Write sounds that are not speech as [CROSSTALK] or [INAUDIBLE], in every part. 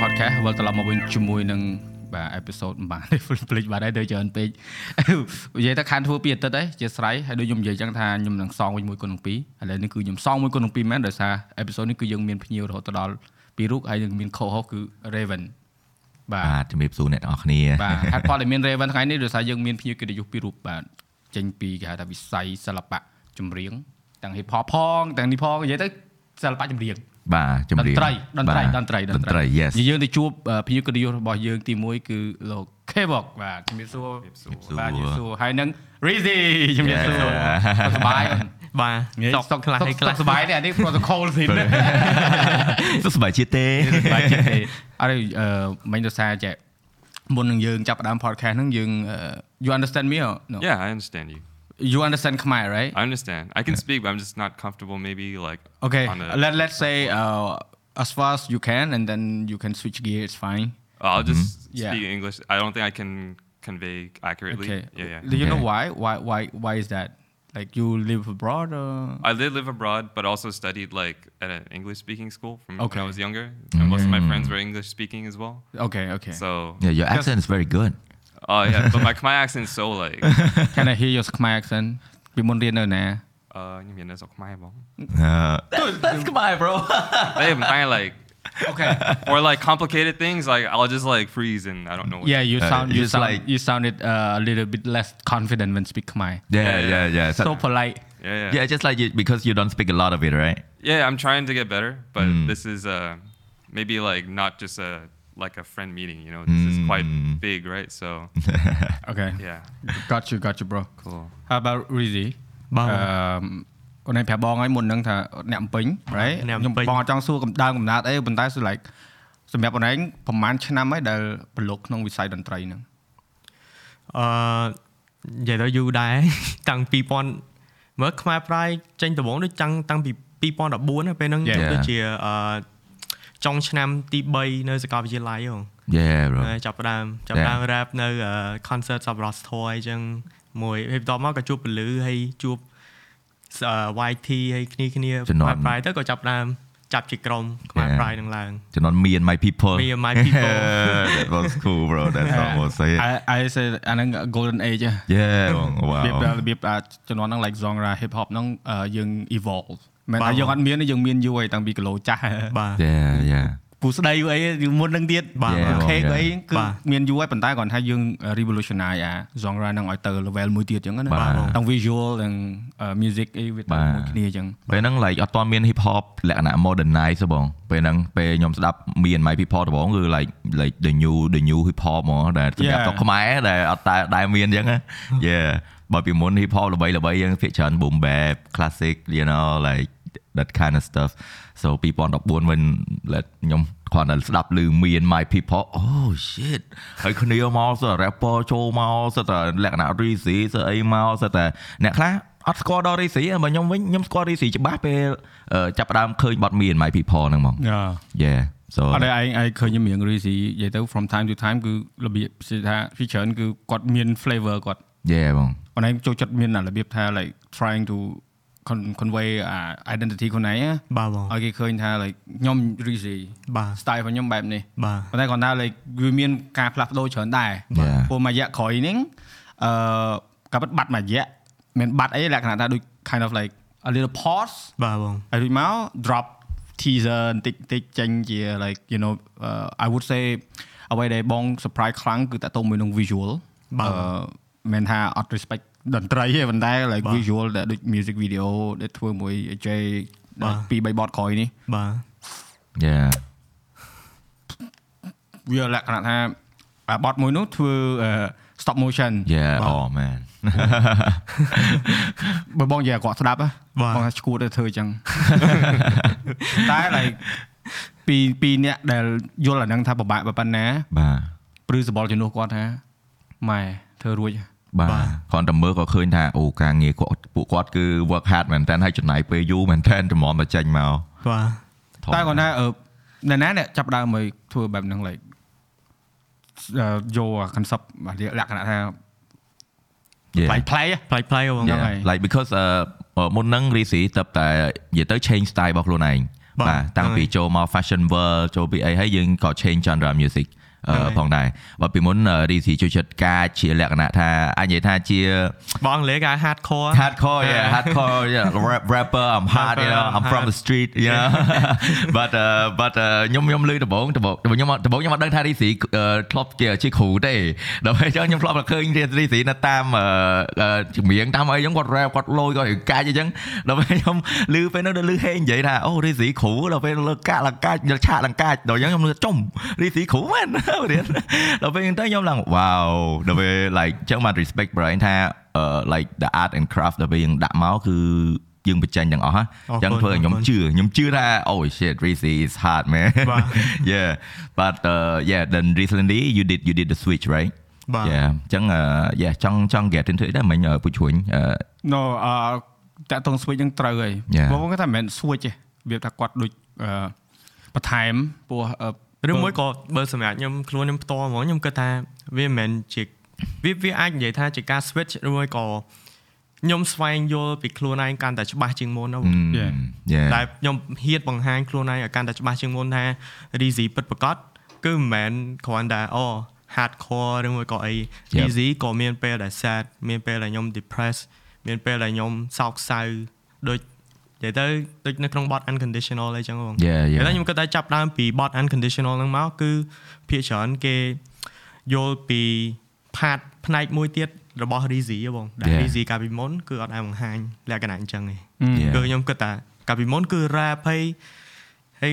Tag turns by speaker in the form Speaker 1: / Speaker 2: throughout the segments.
Speaker 1: podcast វិលត្រឡប់មកវិញជាមួយនឹងបាទអេពីសូតបាទភ្លេចបាត់ហើយទៅច្រើនពេកនិយាយថាខានធ្វើពីអាទិត្យហើយជាស្រ័យហើយដូចខ្ញុំនិយាយចឹងថាខ្ញុំនឹងសងវិញមួយគុណនឹងពីរឥឡូវនេះគឺខ្ញុំសងមួយគុណនឹងពីរមែនដោយសារអេពីសូតនេះគឺយើងមានភ្ញៀវរហូតដល់ពីររូបហើយនឹងមាន co-host គឺ Raven បាទ
Speaker 2: បាទជំរាបសួរអ្នកទាំងអស់គ្នា
Speaker 1: បាទហេតុផលដែលមាន Raven ថ្ងៃនេះដោយសារយើងមានភ្ញៀវកិត្តិយសពីររូបបាទចេញពីគេហៅថាវិស័យសិល្បៈចម្រៀងទាំង hip hop ផងទាំងនេះផងនិយាយទៅសិល្បៈចម្រៀង
Speaker 2: បាទជំ
Speaker 1: ត
Speaker 2: រាប
Speaker 1: ន្ត្រីតន្ត្រី
Speaker 2: បាទ
Speaker 1: តន្ត្រី
Speaker 2: តន្ត្រី yes
Speaker 1: និយាយយើងទៅជួបអឺភ្ញៀវកិត្តិយសរបស់យើងទី1គឺលោក Kebok បាទជំរាបសួរ
Speaker 2: សួរ
Speaker 1: បាទជំរាបសួរហើយនឹង Rizzy ជំរាបសួរ
Speaker 2: Yeah.
Speaker 1: សុខសប្បាយអូន
Speaker 3: បាទ
Speaker 1: ងាយ
Speaker 3: សុកសុកខ្លះហើយខ្លះ
Speaker 1: សុខសប្បាយនេះអានេះ protocol ស៊ីន
Speaker 2: សុខសប្បាយជាទេ
Speaker 1: សប្បាយចិត្តទេអរិយអឺមិញទៅសារចេះមុននឹងយើងចាប់ផ្ដើម podcast ហ្នឹងយើងអឺ you understand me or no
Speaker 4: Yeah, I understand you.
Speaker 1: You understand Khmer right
Speaker 4: I understand. I can speak, but I'm just not comfortable. Maybe like
Speaker 1: okay
Speaker 4: on a,
Speaker 1: let let's say uh, as far as you can and then you can switch gear it's fine
Speaker 4: I'll just
Speaker 1: Yeah.
Speaker 4: speak English. I don't think I can convey accurately.
Speaker 1: okay
Speaker 4: Yeah, yeah.
Speaker 1: do you know why why why why is that like you live abroad or
Speaker 4: I did live abroad, but also studied like at an English speaking school from
Speaker 1: Okay.
Speaker 4: when I was younger. And most of my friends were English speaking as well.
Speaker 1: okay okay
Speaker 4: So
Speaker 2: yeah your accent is very good
Speaker 4: oh yeah, but my [LAUGHS] Khmer accent's so like [LAUGHS]
Speaker 1: can I hear your Khmer accent ពីមុនរៀននៅណា
Speaker 4: uh ខ្ញុំមាននៅស្រុកខ្មែរបង
Speaker 2: uh, that's goodbye bro [LAUGHS]
Speaker 4: តែមិនតែ like
Speaker 1: okay
Speaker 4: or like complicated things like I'll just like freeze and I don't know what
Speaker 1: yeah you
Speaker 2: Uh,
Speaker 1: sound you
Speaker 2: just
Speaker 1: sound
Speaker 2: like-
Speaker 1: you sounded uh, a little bit less confident when speak Khmer
Speaker 2: yeah yeah yeah
Speaker 1: so polite
Speaker 4: yeah yeah
Speaker 2: yeah just like you, because you don't speak a lot of it right
Speaker 4: Yeah, I'm trying to get better, but
Speaker 2: Mm.
Speaker 4: this is uh, maybe like not just a like a friend meeting. You know, this is quite
Speaker 2: Mm.
Speaker 4: big, right? So
Speaker 1: okay
Speaker 4: yeah,
Speaker 1: got you got you bro
Speaker 4: cool.
Speaker 1: How about Rizzy
Speaker 3: បាទ
Speaker 1: អឺអូនឯងប្រាប់បងឲ្យមុនហ្នឹងថាអ្នកអំពេញ right
Speaker 3: អ្នក
Speaker 1: ខ្ញុំ
Speaker 3: អំពេញ
Speaker 1: បងអត់ចង់សួរកំដៅកំណត់អីប៉ុន្តែគឺ like សម្រាប់អូនឯងប្រហែលឆ្នាំហើយដែលប្រឡូកក្នុងវិស័យតន្ត្រីហ្នឹង
Speaker 3: អឺនិយាយទៅយូរដែរតាំង2000មើលខ្មែរប្រៃចេញដំបូងដូចតាំងតាំងពី2014ណាពេលហ្នឹង
Speaker 1: Yeah.
Speaker 3: ដូចជាអឺ ចុងឆ្នាំទី3នៅសាកលវិទ្យាល័យហ្នឹង
Speaker 2: yeah bro
Speaker 3: ហើយចាប់ផ្ដើមចាប់ផ្ដើម rap នៅ concert សប្បុរសធម៌អីចឹងមួយហើយបន្ទាប់មកក៏ជួបពលឺហើយជួបអឺ YT ហើយគ្នាគ្នា
Speaker 2: ជំនាន់
Speaker 3: ខ្មែរប្រៃទៅក៏ចាប់ផ្ដើមចាប់ជាក្រុមខ្មែរ
Speaker 2: Yeah.
Speaker 3: ប្រៃនឹងឡើង
Speaker 2: ជំនាន់ me and my people
Speaker 3: Me and my people.
Speaker 2: that was cool bro that's almost it
Speaker 1: I I say អាហ្នឹង golden age ហ៎
Speaker 2: yeah បង
Speaker 1: របៀប
Speaker 2: wow
Speaker 1: របៀបអាជំនាន់ហ្នឹង like genre hip hop ហ្នឹងអឺយើង evolve មិន
Speaker 3: បាទ
Speaker 1: ថាយើងអត់មានទេយើងមានយូរហើយតាំងពីគីឡូចាស់
Speaker 3: បាទ
Speaker 2: yeah yeah
Speaker 1: ពូស្ដីអីមុនហ្នឹងទៀត
Speaker 3: បាទ
Speaker 1: អូខេ
Speaker 2: Yeah.
Speaker 1: អីគឺ
Speaker 3: បាទ
Speaker 1: មានយូរហើយប៉ុន្តែគ្រាន់ថាយើង revolutionize អា genre ហ្នឹងឲ្យទៅ level មួយទៀតអញ្ចឹងណា
Speaker 2: បាទ
Speaker 1: ទាំង visual និង music អីវាទៅ
Speaker 2: បាទ
Speaker 1: មួយគ្នាអញ្ចឹង
Speaker 2: ពេលហ្នឹង like អត់ទាន់មាន hip hop លក្ខណៈ modernize ទេបងពេលហ្នឹងពេលខ្ញុំស្ដាប់ me and my people ដំបូងគឺ like like the new the new hip hop ហ្មងដែលសម្រាប់
Speaker 1: Yeah.
Speaker 2: ស្រុកខ្មែរដែលអត់តែដែលមានអញ្ចឹងណា yeah បើពីមុន hip hop ល្បីល្បីយើងភាគច្រើន boom bap classic you know like that kind of stuff so 2014វិញ let ខ្ញុំគ្រាន់តែស្ដាប់ឮ me and my people oh shit ហើយគ្នាមកសើ rapper ចូលមកសើតែលក្ខណៈ Rizzy សើអីមកសើតែអ្នកខ្លះអត់ស្គាល់ដល់ Rizzy បើខ្ញុំវិញខ្ញុំស្គាល់ Rizzy ច្បាស់ពេលអឺចាប់ផ្ដើមឃើញបទ me and my people ហ្នឹងហ្មង
Speaker 1: Yeah.
Speaker 2: yeah so
Speaker 1: អត់ឯងឯងឃើញមាន Rizzy និយាយទៅ from time to time គឺរបៀបគឺថា feature គឺគាត់មាន flavor គាត់
Speaker 2: yeah បង
Speaker 1: អូនឯងចូលចិត្តមានអារបៀបថា like trying to con- convey អា identity ខ្លួនឯងណា
Speaker 3: បាទបង
Speaker 1: ឲ្យគេឃើញថា like ខ្ញុំ Rizzy
Speaker 3: បាទ
Speaker 1: style របស់ខ្ញុំបែបនេះ
Speaker 3: បាទ
Speaker 1: ប៉ុន្តែគាត់ថា like វាមានការផ្លាស់ប្ដូរច្រើនដែរ
Speaker 2: Yeah.
Speaker 1: ព្រោះមួយរយៈក្រោយនេះអឺក៏ពិតបាត់មួយរយៈមានបាត់អីលក្ខណៈថាដូច kind of like a little pause
Speaker 3: បាទបង
Speaker 1: ហើយរួចមក drop teaser បន្តិចបន្តិចចេញជា like you know uh, I would say អ្វីដែលបង surprise ខ្លាំងគឺតើតទៅមួយនឹង visual
Speaker 3: បាទ
Speaker 1: អឺ មិនថាអត់ respect តន្ត្រីទេប៉ុន្តែ like
Speaker 3: បាទ
Speaker 1: visual ដែលដូច music video ដែលធ្វើមួយ J
Speaker 3: បាទ
Speaker 1: ពី3បតក្រោយនេះ
Speaker 3: បាទ
Speaker 2: yeah
Speaker 1: វាលក្ខណៈថាអាបតមួយនោះធ្វើអឺ stop motion
Speaker 2: yeah oh man
Speaker 1: បើបងនិយាយឲ្យគាត់ស្ដាប់ហ៎
Speaker 3: បាទ
Speaker 1: បងថាឈួតទៅធ្វើអញ្ចឹងតែ like ពីពីអ្នកដែលយល់អាហ្នឹងថាពិបាកប៉ុណ្ណា
Speaker 2: បាទ
Speaker 1: ព្រឺសបល់ជំនួសគាត់ថាម៉ែធ្វើរួច
Speaker 2: បាទគ្រាន់តែមើលក៏ឃើញថាអូការងារគាត់ពួកគាត់គឺ work hard មែនតើហើយចំណាយពេលយូរមែនតើជំនាន់មកចេញមក
Speaker 3: បាទ
Speaker 2: ធំ
Speaker 1: តែគាត់ថាអឺអ្នកណាអ្នកចាប់ផ្ដើមមកធ្វើបែបហ្នឹង like អឺយកអា concept លក្ខណៈថា
Speaker 2: Yeah.
Speaker 1: ផ្លៃផ្លៃ
Speaker 3: ផ្លៃផ្លៃបង
Speaker 1: ហ្នឹង
Speaker 2: Yeah.
Speaker 1: ហើយ
Speaker 2: like because អឺមុនហ្នឹង Rizzy តើតែនិយាយទៅ change style របស់ខ្លួនឯង
Speaker 3: បាទ
Speaker 2: បាទតាំងពី
Speaker 3: ហ្នឹងហើយ
Speaker 2: ចូលមក fashion world ចូលពីអីហើយយើងក៏ change genre music អឺ
Speaker 3: ហ្នឹងហើយ
Speaker 2: ផងដែរបើពីមុនរីស៊ីជួយចិត្តការជាលក្ខណៈថាអាចនិយាយថាជា
Speaker 3: បងអង់គ្លេសគេហៅ hardcore
Speaker 2: hardcore yeah hardcore yeah rap, rapper I'm hard you know
Speaker 3: Rapper,
Speaker 2: I'm
Speaker 3: I'm
Speaker 2: from the
Speaker 3: hard.
Speaker 2: street you know but uh, but uh, ខ្ញុំខ្ញុំឮដំបងដំបងខ្ញុំដំបងខ្ញុំអត់ដឹងថារីស៊ីធ្លាប់ជាជាគ្រូទេដើម្បីចឹងខ្ញុំធ្លាប់តែឃើញរីស៊ីនៅតាមអឺអឺចម្រៀងតាមអីចឹងគាត់ rap គាត់លយគាត់រៀងកាច់អញ្ចឹងដើម្បីខ្ញុំឮពេលនោះដល់ឮហេងនិយាយថាអូរីស៊ីគ្រូដល់ពេលលើកាក់លកាច់យកឆាកលកាច់ដល់អញ្ចឹងខ្ញុំលើចំរីស៊ីគ្រូមែន រៀនដល់ពេលអញ្ចឹងទៅខ្ញុំឡើង wow ដល់ពេល like ចឹងមក respect brain ថា uh, like the art and craft ដែលយើងដាក់មកគឺយើងបញ្ចេញទាំងអស់ហ៎
Speaker 3: អរ
Speaker 2: ចឹង
Speaker 3: គុណ
Speaker 2: ធ្វើឲ្យខ្ញុំ
Speaker 3: អរគុណ
Speaker 2: ជឿខ្ញុំជឿថា oh shit Rizzy is hard man
Speaker 3: បាទ [LAUGHS]
Speaker 2: yeah but uh, yeah then recently you did you did the switch right
Speaker 3: បាទ
Speaker 2: yeah ចឹង uh, yeah ចង់ចង់ get into it ដែរមិញពូជួញ uh,
Speaker 1: no អឺតាក់តង switch ហ្នឹងត្រូវហើយ
Speaker 2: Yeah.
Speaker 1: បងគាត់ថាមិនមែន switch ទេវាថាគាត់ដូចអឺបន្ថែមពោះអឺ
Speaker 3: ឬមួយក៏បើសម្រាប់ខ្ញុំខ្លួនខ្ញុំផ្ទាល់ហ្មងខ្ញុំគិតថាវាមិនមែនជាវាវាអាចនិយាយថាជាការ switch ឬមួយក៏ខ្ញុំស្វែងយល់ពីខ្លួនឯងកាន់តែច្បាស់ជាងមុនណាបង
Speaker 2: mm,
Speaker 1: Yeah.
Speaker 2: yeah
Speaker 3: ដែលខ្ញុំហ៊ានបង្ហាញខ្លួនឯងឲ្យកាន់តែច្បាស់ជាងមុនថា Reezy ពិតប្រាកដគឺមិនមែនគ្រាន់តែអូ hardcore ឬមួយក៏អី
Speaker 2: Yep.
Speaker 3: Reezy ក៏មានពេលដែល sad មានពេលដែលខ្ញុំ depressed មានពេលដែលខ្ញុំសោកសៅដូច និយាយទៅដូចនៅក្នុង bot unconditional អីចឹងបង
Speaker 2: Yeah, yeah.
Speaker 3: តែខ្ញុំគិតថាចាប់ដើមពី bot unconditional ហ្នឹងមកគឺភាគច្រើនគេយល់ពី part ផ្នែកមួយទៀតរបស់ Reezy ហ៎បងដែល
Speaker 2: Yeah.
Speaker 3: Reezy កាលពីមុនគឺអត់អាចបង្ហាញលក្ខណៈអញ្ចឹងទេ
Speaker 2: Yeah.
Speaker 3: គឺខ្ញុំគិតថាកាលពីមុនគឺ rap ហើយហើយ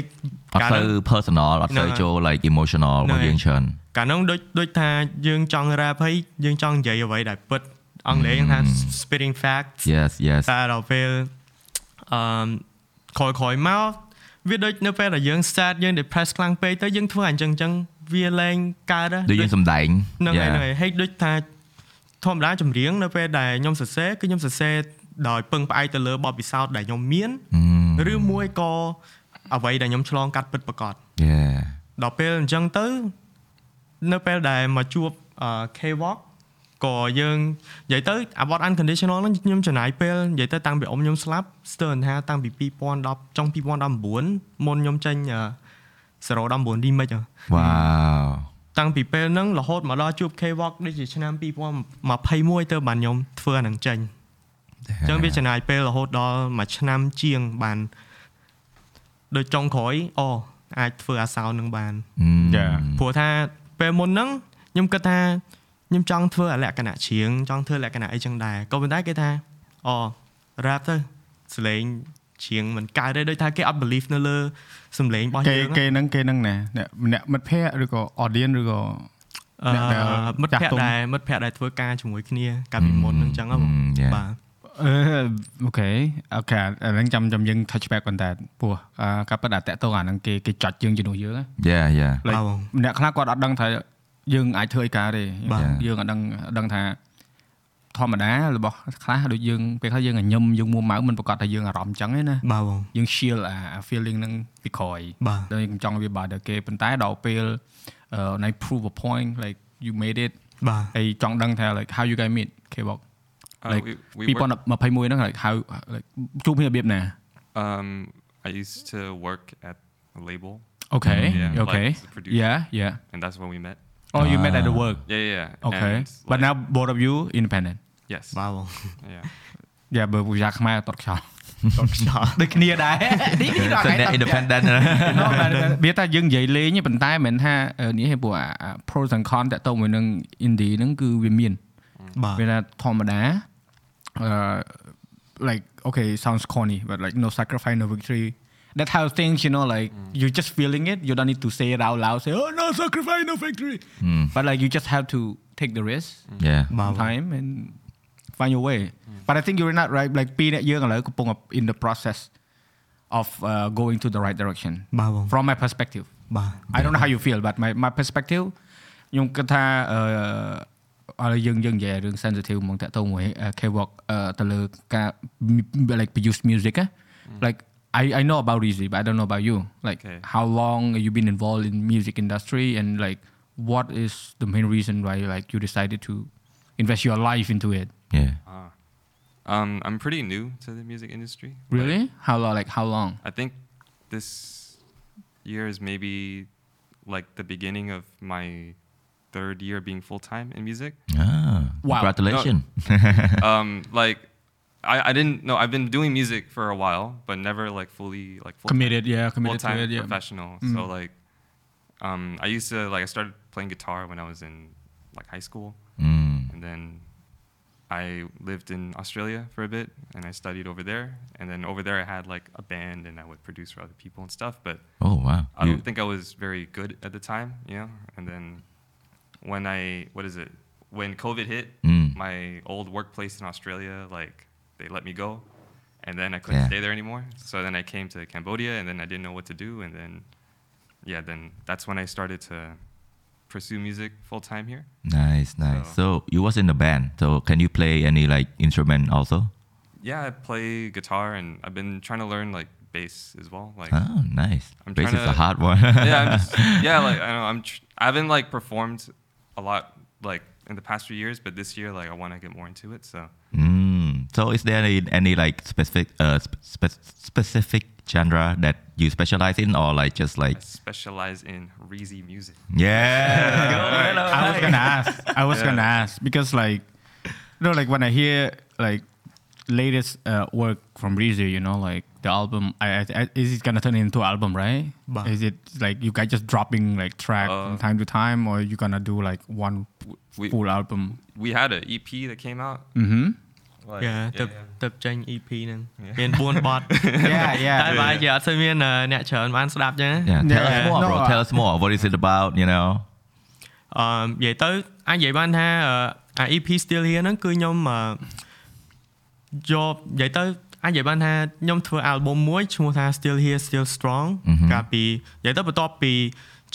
Speaker 2: អត់
Speaker 3: កាល
Speaker 2: ទៅ
Speaker 3: ហ្នឹង
Speaker 2: personal អត់ទៅ
Speaker 3: ហ្នឹងហើយ
Speaker 2: ចូល like emotional
Speaker 3: ហ្នឹង
Speaker 2: របស់
Speaker 3: ហើយ
Speaker 2: យើងច្រើន
Speaker 3: កាលហ្នឹងដូចដូចថាយើងចង់ rap ហើយយើងចង់និយាយអ្វីដែលពិតអង់គ្លេសយើងថា spitting facts
Speaker 2: yes yes
Speaker 3: តែដល់ពេល អឺក្រោយក្រោយមកវាដូចនៅពេលដែលយើង sad យើង depress ខ្លាំងពេកទៅយើងធ្វើអញ្ចឹងអញ្ចឹងវាលែងកើតហ៎
Speaker 2: ដូចយើងសំដែង
Speaker 3: ហ្នឹងហើយ
Speaker 2: Yeah.
Speaker 3: ហ្នឹងហើយហេតុដូចថាធម្មតាចម្រៀងនៅពេលដែលខ្ញុំសរសេរគឺខ្ញុំសរសេរដោយពឹងផ្អែកទៅលើបទពិសោធន៍ដែលខ្ញុំមាន
Speaker 2: Mm,
Speaker 3: ឬមួយក៏អ្វីដែលខ្ញុំឆ្លងកាត់ពិតប្រាកដ
Speaker 2: yeah
Speaker 3: ដល់ពេលអញ្ចឹងទៅ នៅពេលដែលមកជួបអឺ K-walk ក៏យើងនិយាយទៅអាបត unconditional ហ្នឹងខ្ញុំចំណាយពេលនិយាយទៅតាំងពីអ៊ំខ្ញុំស្លាប់ស្ទើរថាតាំងពី2010ចុង2019មុនខ្ញុំចេញអឺ019 remix ហ៎
Speaker 2: wow
Speaker 3: តាំងពីពេលហ្នឹងរហូតមកដល់ជួប K-walk ដូចជាឆ្នាំ2021ទៅបានខ្ញុំធ្វើអាហ្នឹងចេញអញ្ចឹងវាចំណាយពេលរហូតដល់មួយឆ្នាំជាងបានដូចចុងក្រោយអូអាចធ្វើអាសោននឹងបាន
Speaker 2: Mm,
Speaker 1: Yeah.
Speaker 3: ព្រោះថាពេលមុនហ្នឹងខ្ញុំគិតថា ខ្ញុំចង់ធ្វើអាលក្ខណៈច្រៀងចង់ធ្វើលក្ខណៈអីចឹងដែរក៏ប៉ុន្តែគេថាអូ rap ទៅសលេងច្រៀងមិនកើតទេដូចថាគេអត់ believe នៅលើសំឡេងរបស់
Speaker 1: គេ
Speaker 3: យើង
Speaker 1: គេហ្នឹងគេហ្នឹងណាអ្នកម្នាក់មិត្តភ័ក្តិឬក៏ audience ឬក៏
Speaker 3: អឺ
Speaker 1: អ្នកដែល
Speaker 3: មិត្តភ័ក្ចា
Speaker 1: ស់ទុំ
Speaker 3: តិដែលមិត្តភ័ក្តិដែលធ្វើការជាមួយគ្នាកាលពីមុនហ្នឹងចឹងហ៎បង
Speaker 2: Mm, yeah.
Speaker 3: បាទ
Speaker 1: អឺអូខេអូខេអាហ្នឹងចាំចាំយើង touch back ប៉ុន្តែពោះអឺការពិតអាតាក់តងអាហ្នឹងគេគេចត់យើងជំនួសយើងណា
Speaker 2: yeah yeah
Speaker 1: like
Speaker 3: បាទបង
Speaker 1: ម្នាក់ខ្លះគាត់អត់ដឹងថា យើងអាចធ្វើអីការទេ
Speaker 3: បាទ
Speaker 1: យើងអត់ដឹងដឹងថាធម្មតារបស់ខ្លះដូចយើងពេលខ្លះយើងញញឹមយើងមួម៉ៅមិនប្រកាសថាយើងអារម្មណ៍អញ្ចឹងទេណា
Speaker 3: បាទបង
Speaker 1: យើង shield អាអា feeling ហ្នឹងពីក្រោយ
Speaker 3: បាទ
Speaker 1: ដល់យើងចង់វាបាត់ដល់គេប៉ុន្តែដល់ពេលអឺណៃ prove a point like you made it
Speaker 3: បាទ
Speaker 1: ហើយចង់ដឹងថា like how you guys meet K-pop
Speaker 4: Uh,
Speaker 1: Like,
Speaker 4: we, we work,
Speaker 1: 2021ហ្នឹង like how like ជួបគ្នារបៀបណា
Speaker 4: um, I used to work at a label,
Speaker 1: Okay
Speaker 4: Yeah,
Speaker 1: okay
Speaker 4: like the producer.
Speaker 1: yeah yeah
Speaker 4: and that's when we met.
Speaker 1: Oh you met at the
Speaker 2: Ah.
Speaker 1: work
Speaker 4: Yeah, yeah. yeah.
Speaker 1: okay
Speaker 4: And,
Speaker 1: but
Speaker 4: like,
Speaker 1: now both of you independent
Speaker 4: yes,
Speaker 3: បាទបង
Speaker 4: yeah.
Speaker 1: យ៉ាបើពូយ៉ាខ្មែរតតខ្យល់
Speaker 3: តត់ខ្យល់
Speaker 1: ដូចគ្នាដែរនេះនេះដល់
Speaker 2: So
Speaker 1: ថ្ងៃ
Speaker 2: net
Speaker 1: ត
Speaker 2: independent
Speaker 1: វាថាយើងនិយាយលេងទេប៉ុន្តែមិនមែនថាអឺនេះទេព្រោះអាអា pros and cons តទៅមួយនឹង indie ហ្នឹងគឺវាមាន
Speaker 3: បាទ
Speaker 1: វាថាធម្មតាអឺ like okay sounds corny but like no sacrifice no victory that's how things you know like you just feeling it you don't need to say it out loud say oh no sacrifice no victory
Speaker 2: Mm,
Speaker 1: but like you just have to take the risk
Speaker 2: yeah
Speaker 3: បាទបង
Speaker 1: time and find your way but I think you're not right like ពីរអ្នកយើងឥឡូវកំពុង in the process of uh, going to the right direction
Speaker 3: បាទបង
Speaker 1: from my perspective
Speaker 3: បាទ
Speaker 1: I don't know how you feel but my my perspective ខ្ញុំគិតថាអឺឥឡូវយើងយើងនិយាយរឿង sensitive ហ្មងតាក់ទងមួយ K-walk អឺទៅលើការ like produce music ណា like I I know about Rizzy but I don't know about you like
Speaker 4: Okay.
Speaker 1: how long have you been involved in music industry and like what is the main reason why like you decided to invest your life into it
Speaker 2: yeah
Speaker 4: Ah. Um, I'm pretty new to the music industry. but
Speaker 1: really how long like how long
Speaker 4: I think this year is maybe like the beginning of my third year being full time in music.
Speaker 2: Ah,
Speaker 1: Wow.
Speaker 2: congratulations. [LAUGHS]
Speaker 4: um, like I, I didn't know I've been doing music for a while, but never like fully like full
Speaker 1: committed yeah
Speaker 4: full
Speaker 1: committed to
Speaker 4: time
Speaker 1: it yeah
Speaker 4: professional. So like, um, I used to like I started playing guitar when I was in like high school,
Speaker 2: Mm.
Speaker 4: and then I lived in Australia for a bit, and I studied over there. And then over there, I had like a band, and I would produce for other people and stuff. But
Speaker 2: Oh wow.
Speaker 4: I
Speaker 2: You-
Speaker 4: don't think I was very good at the time, you know. And then when I what is it? When COVID hit,
Speaker 2: Mm.
Speaker 4: my old workplace in Australia, like they let me go, and then I couldn't
Speaker 2: Yeah.
Speaker 4: stay there anymore. So then I came to Cambodia, and then I didn't know what to do, and then yeah, then that's when I started to pursue music full time here.
Speaker 2: Nice, nice.
Speaker 4: So-
Speaker 2: So you was in the band. So can you play any like instrument also?
Speaker 4: Yeah, I play guitar, and I've been trying to learn like bass as well. Like
Speaker 2: Oh, nice.
Speaker 4: I'm
Speaker 2: Bass is a hot one. [LAUGHS]
Speaker 4: yeah, I'm [LAUGHS] just, yeah, like I know I'm. Tr- I haven't like performed a lot like in the past few years, but this year like I want to get more into it. So
Speaker 2: Mm. So is there any, any like specific uh spe- spe- specific genre that you specialize in or like just like
Speaker 4: I specialize in Reezy music.
Speaker 2: yeah. [LAUGHS]
Speaker 1: I was gonna ask. I was gonna ask because like, you know, like when I hear like latest uh, work from Reezy, you know, like the album, I, I, I is it gonna turn into an album, right?
Speaker 3: Bah.
Speaker 1: Is it like you guys just dropping like track
Speaker 4: Uh,
Speaker 1: from time to time, or you gonna do like one
Speaker 4: We
Speaker 1: full album?
Speaker 4: we had an EP that came out.
Speaker 1: Mm-hmm.
Speaker 4: Like,
Speaker 3: យ៉ាទៅ
Speaker 4: yeah.
Speaker 3: ទៅចេញ EP ហ្នឹងមាន4បទ
Speaker 1: Yeah, yeah.
Speaker 3: តែបើជាអត់សូវមានអឺអ្នកច្រើនបានស្ដាប់ចឹងណា
Speaker 2: Yeah, tell
Speaker 1: Yeah.
Speaker 2: us more,
Speaker 1: No,
Speaker 2: bro.
Speaker 1: uh,
Speaker 2: Tell us more. What is it about? You know.
Speaker 3: អឺនិយាយទៅអាចនិយាយបានថាអឺអា EP Still Here ហ្នឹងគឺខ្ញុំអឺយកនិយាយទៅអាចនិយាយបានថាខ្ញុំធ្វើ album មួយឈ្មោះថា Still Here Still Strong កាលពីនិយាយទៅបន្ទាប់ពី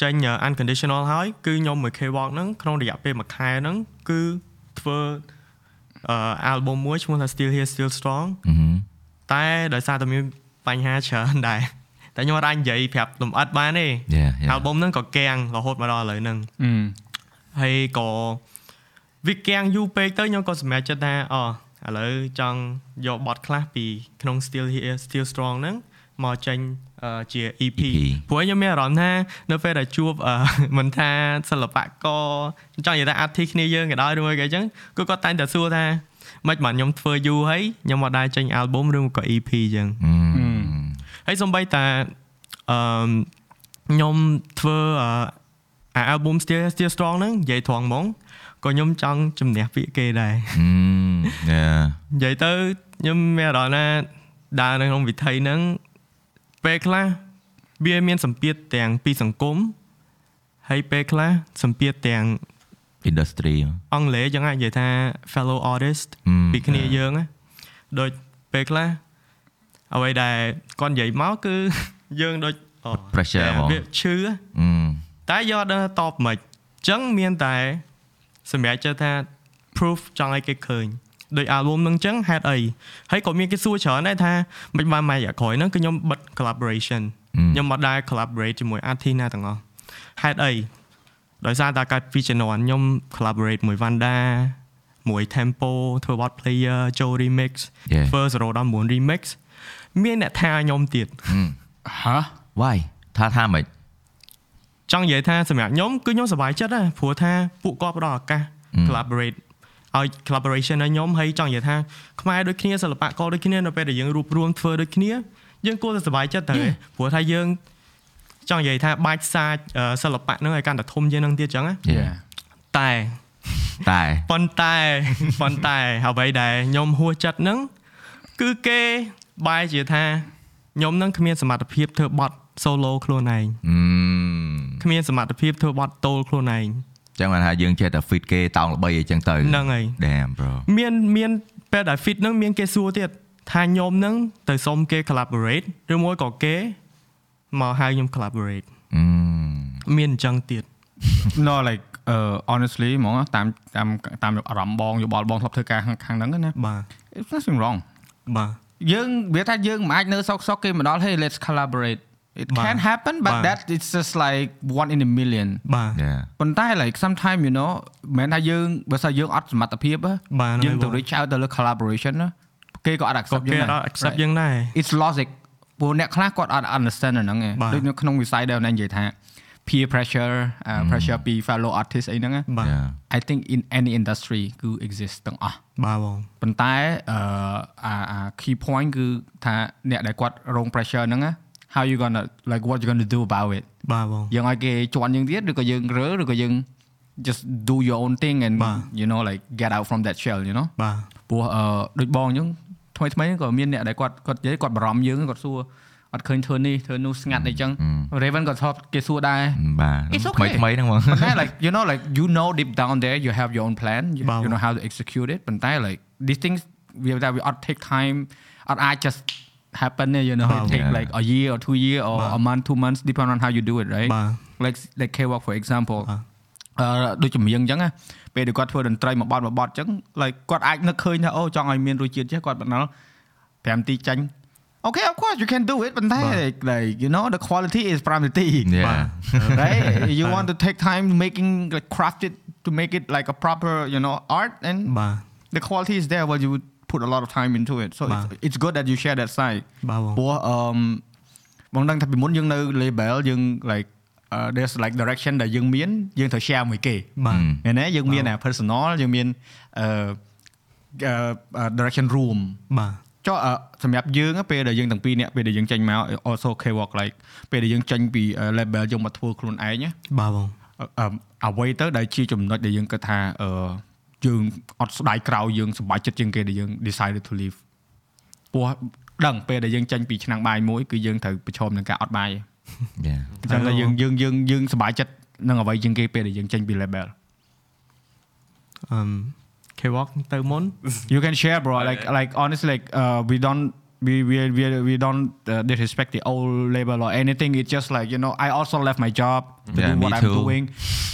Speaker 3: ចេញ Unconditional ហើយគឺខ្ញុំមួយ K-Walk ហ្នឹងក្នុងរយៈពេលមួយខែហ្នឹងគឺធ្វើ អឺ album មួយឈ្មោះថា Still Here Still Strong
Speaker 2: Mhm.
Speaker 3: តែដោយសារតែមានបញ្ហាច្រើនដែរតែខ្ញុំអត់អាចនិយាយប្រាប់លំអិតបានទេ
Speaker 2: Yeah, yeah.
Speaker 3: album ហ្នឹងក៏កាំងរហូតមកដល់ឥឡូវហ្នឹង
Speaker 1: Mm.
Speaker 3: ហើយក៏វាកាំងយូរពេកទៅខ្ញុំក៏សម្រេចចិត្តថាអូឥឡូវចង់យកបទខ្លះពីក្នុង Still Here Still Strong ហ្នឹងមកចេញអឺ ជា EP
Speaker 2: EP
Speaker 3: ព្រោះខ្ញុំមានអារម្មណ៍ថានៅពេលដែលជួបអឺមិនថាសិល្បករចង់និយាយថា artist គ្នាយើងក៏ដោយឬមួយក៏អញ្ចឹងគឺគាត់តែងតែសួរថាមិនបានខ្ញុំធ្វើយូរហើយខ្ញុំមកដែរចេញ album ឬក៏ EP អញ្ចឹង
Speaker 2: Mm.
Speaker 3: ហើយសំបីតាអឺខ្ញុំធ្វើអឺអា album Still Still Strong ហ្នឹងនិយាយត្រង់ហ្មងក៏ខ្ញុំចង់ជំនះពាក្យគេដែរ
Speaker 2: Mm. Yeah.
Speaker 3: និយាយទៅខ្ញុំមានអារម្មណ៍ថាដើរនៅក្នុងវិថីហ្នឹង ពេលខ្លះវាមានសម្ពាធទាំងពីសង្គមហើយពេលខ្លះសម្ពាធទាំង
Speaker 2: Industry.
Speaker 3: អង់គ្លេសយើងអាចនិយាយថា fellow artist
Speaker 2: อืม
Speaker 3: ពីគ្នាយើងណាដូចពេលខ្លះអ្វីដែលគាត់និយាយមកគឺយើងដូចអូ
Speaker 2: Pressure ហ្មង
Speaker 3: វាឈឺ
Speaker 2: Mm.
Speaker 3: តែយកដល់តបមិនអញ្ចឹងមានតែសម្រាប់ចិត្តថា proof ចង់ឲ្យគេឃើញ ដោយ album ហ្នឹងអញ្ចឹងហេតុអីហើយក៏មានគេសួរច្រើនដែរថាមិនបានមកក្រោយហ្នឹងគឺខ្ញុំបិទ collaboration ខ្ញុំមកដែរ collaborate ជាមួយ artist ណាទាំងអស់ហេតុអីដោយសារតែកាត់ពីជំនាន់ខ្ញុំ collaborate មួយ Vanda មួយ Tempo ធ្វើ What Player Joe Remix
Speaker 2: Yeah.
Speaker 3: ធ្វើ019 Remix មានអ្នកថាខ្ញុំទៀត
Speaker 1: Huh?
Speaker 2: Why? ថាថាមិន
Speaker 3: ចង់និយាយថាសម្រាប់ខ្ញុំគឺខ្ញុំសប្បាយចិត្តដែរព្រោះថាពួកគាត់ផ្ដល់ឱកាស collaborate ឲ្យ collaboration ឲ្យខ្ញុំហើយចង់និយាយថាខ្មែរដូចគ្នាសិល្បករដូចគ្នានៅពេលដែលយើងរួបរวมធ្វើដូចគ្នាយើងគួរតែសប្បាយចិត្តទៅព្រោះថាយើងចង់និយាយថាបាច់សាចអឺសិល្បៈហ្នឹងឲ្យកាន់តែធំជាងហ្នឹងទៀតចឹងណា
Speaker 2: Yeah.
Speaker 3: តែ
Speaker 2: តែ
Speaker 3: ប៉ុន្តែប៉ុន្តែអ្វីដែលខ្ញុំហួសចិត្តហ្នឹងគឺគេបែរជាថាខ្ញុំហ្នឹងគ្មានសមត្ថភាពធ្វើបទ solo ខ្លួនឯង
Speaker 2: Mm.
Speaker 3: គ្មានសមត្ថភាពធ្វើបទតូលខ្លួនឯង
Speaker 2: ចឹងបានថាយើងចេះតែ fit គេតោងល្បីអីចឹងទៅ
Speaker 3: ហ្នឹងហើយ
Speaker 2: Damn bro
Speaker 3: មានមានពេលដែល fit ហ្នឹងមានគេសួរទៀតថាខ្ញុំហ្នឹងទៅសុំគេ collaborate ឬមួយក៏គេមកហៅខ្ញុំ collaborate
Speaker 2: Mm.
Speaker 3: មានអញ្ចឹងទៀត
Speaker 1: no like uh honestly ហ្មងតាមតាមតាមអារម្មណ៍បងយោបល់បងធ្លាប់ធ្វើការខាងខាងហ្នឹងណា
Speaker 3: បាទ
Speaker 1: it's nothing wrong
Speaker 3: បាទ
Speaker 1: យើងវាថាយើងមិនអាចនៅសោកសោកគេមកដល់ hey let's collaborate it
Speaker 3: បាទ
Speaker 1: can happen but
Speaker 3: បាទ
Speaker 1: that it's just like one in a million
Speaker 3: បាទ
Speaker 2: Yeah.
Speaker 1: ប៉ុន្តែ like sometime you know មិនមែនថាយើងបើសិនយើងអត់សមត្ថភាពហ៎
Speaker 3: បាទ
Speaker 1: យើងទៅ
Speaker 3: ហ្នឹងហើយ
Speaker 1: reach out ទៅលើ collaboration ណាគេក៏អត់
Speaker 3: ក៏
Speaker 1: accept
Speaker 3: គេ
Speaker 1: យើង
Speaker 3: អ
Speaker 1: ដែរ
Speaker 3: ត់ accept យើងដែរ
Speaker 1: it's logic ព្រោះអ្នកខ្លះគាត់អត់ understand អាហ្នឹងឯង
Speaker 3: បាទ
Speaker 1: ដូចនៅក្នុងវិស័យដែលអ្នកនិយាយថា peer pressure អា pressure ពី fellow artist អីហ្នឹងណា
Speaker 3: បាទ
Speaker 2: Yeah.
Speaker 1: I think in any industry គឺ exist ទាំងអស់
Speaker 3: បាទបង
Speaker 1: ប៉ុន្តែអឺអាអា key point គឺថាអ្នកដែលគាត់រង pressure ហ្នឹងណា how you gonna like what you gonna do about it
Speaker 3: បាទបង
Speaker 1: យើងឲ្យគេជន់យើងទៀតឬក៏យើងរើឬក៏យើង just do your own thing and
Speaker 3: បាទ
Speaker 1: you know like get out from that shell you know
Speaker 3: បាទ
Speaker 1: ព្រោះអឺដូចបងអញ្ចឹងថ្មីថ្មីៗក៏មានអ្នកដែលគាត់គាត់និយាយគាត់បារម្ភយើងគាត់សួរអត់ឃើញធ្វើនេះធ្វើនោះស្ងាត់អីចឹង Raven ក៏ធ្លាប់គេសួរដែរ
Speaker 2: បាទ
Speaker 1: It's
Speaker 2: ថ្មី
Speaker 1: okay.
Speaker 2: ថ្មីហ្នឹងបង
Speaker 1: ប៉ុន្តែ like you know like you know deep down there you have your own plan you,
Speaker 3: បាទ
Speaker 1: you know how to execute it ប៉ុន្តែ like these things we that we ought take time អត់អាច just happen ទេ you know
Speaker 3: បាទ
Speaker 1: it take
Speaker 2: Yeah.
Speaker 1: like a year or two year or
Speaker 3: បាទ
Speaker 1: a month two months depending on how you do it right
Speaker 3: បាទ
Speaker 1: like like K-walk for example
Speaker 3: បាទ
Speaker 1: អឺដូចចម្រៀងអញ្ចឹងណាពេលដែលគាត់ធ្វើតន្ត្រីមួយបទមួយបទអញ្ចឹង like គាត់អាចនឹកឃើញថាអូចង់ឲ្យមានរសជាតិចេះគាត់បណ្ដាល5នាទីចាញ់ Okay of course you can do it ប៉ុន្តែ like, like you know the quality is priority
Speaker 2: Yeah.
Speaker 1: right [LAUGHS] you want to take time making like craft it to make it like a proper you know art and
Speaker 3: បាទ
Speaker 1: the quality is there but you would Put a lot of time into it so it's,
Speaker 3: Wow.
Speaker 1: it's good that you share that side
Speaker 3: បាទបង
Speaker 1: ព្រោះអឺមបងដឹងថាពីមុនយើងនៅ label យើង like uh, there's like direction ដែលយើងមានយើងត្រូវ share មួយគេ
Speaker 3: បាទ
Speaker 1: មែនទេយើងមានអា personal យើងមានអឺអឺ direction room
Speaker 3: បាទ
Speaker 1: ចុះអឺសម្រាប់យើងពេលដែលយើងទាំងពីរនាក់ពេលដែលយើងចេញមក also K walk like ពេលដែលយើងចេញពី label យើងមកធ្វើខ្លួនឯងណា
Speaker 3: បាទបង
Speaker 1: អឺអឺអ្វីទៅដែលជាចំណុចដែលយើងគិតថាអឺ យើងអត់ស្ដាយក្រោយយើងសប្បាយចិត្តជាងគេដែលយើង decided to leave ព្រោះដឹងពេលដែលយើងចេញពីឆ្នាំងបាយមួយគឺយើងត្រូវប្រឈមនឹងការអត់បាយ
Speaker 2: Yeah.
Speaker 1: អញ្ចឹងតែយើងយើងយើងយើងសប្បាយចិត្តនឹងអ្វីជាងគេពេលដែលយើងចេញពី label
Speaker 3: អឺ K-walk ទៅមុន
Speaker 1: you can share bro like
Speaker 4: Okay.
Speaker 1: like honestly like uh, we don't we we we, we don't uh, disrespect the old label or anything it's just like you know I also left my job to
Speaker 2: Yeah,
Speaker 1: do
Speaker 2: me
Speaker 1: what I'm doing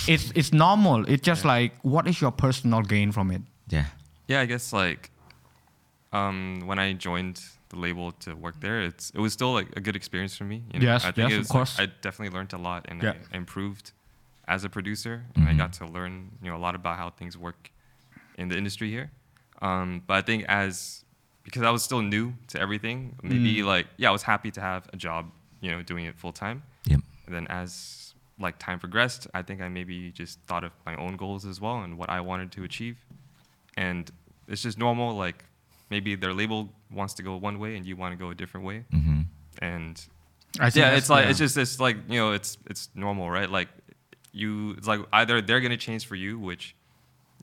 Speaker 1: it's it's normal it's just like what is your personal gain from it
Speaker 2: Yeah.
Speaker 4: Yeah, I guess like um, when I joined the label to work there, it's it was still like a good experience for me. You know?
Speaker 1: Yes,
Speaker 4: I think
Speaker 1: yes,
Speaker 4: it
Speaker 1: of course.
Speaker 4: Like, I definitely learned a lot and
Speaker 1: Yeah.
Speaker 4: I improved as a producer. And I
Speaker 2: Mhm.
Speaker 4: got to learn you know a lot about how things work in the industry here. Um, but I think as because I was still new to everything, maybe
Speaker 1: Mm.
Speaker 4: like yeah, I was happy to have a job, you know, doing it full time.
Speaker 2: Yep.
Speaker 4: And then as like time progressed, I think I maybe just thought of my own goals as well and what I wanted to achieve. And it's just normal, like maybe their label wants to go one way and you want to go a different way.
Speaker 2: Mm-hmm.
Speaker 4: And
Speaker 1: I
Speaker 4: yeah, it's like
Speaker 1: yeah.
Speaker 4: it's just it's like you know it's it's normal, right? Like you, it's like either they're gonna change for you, which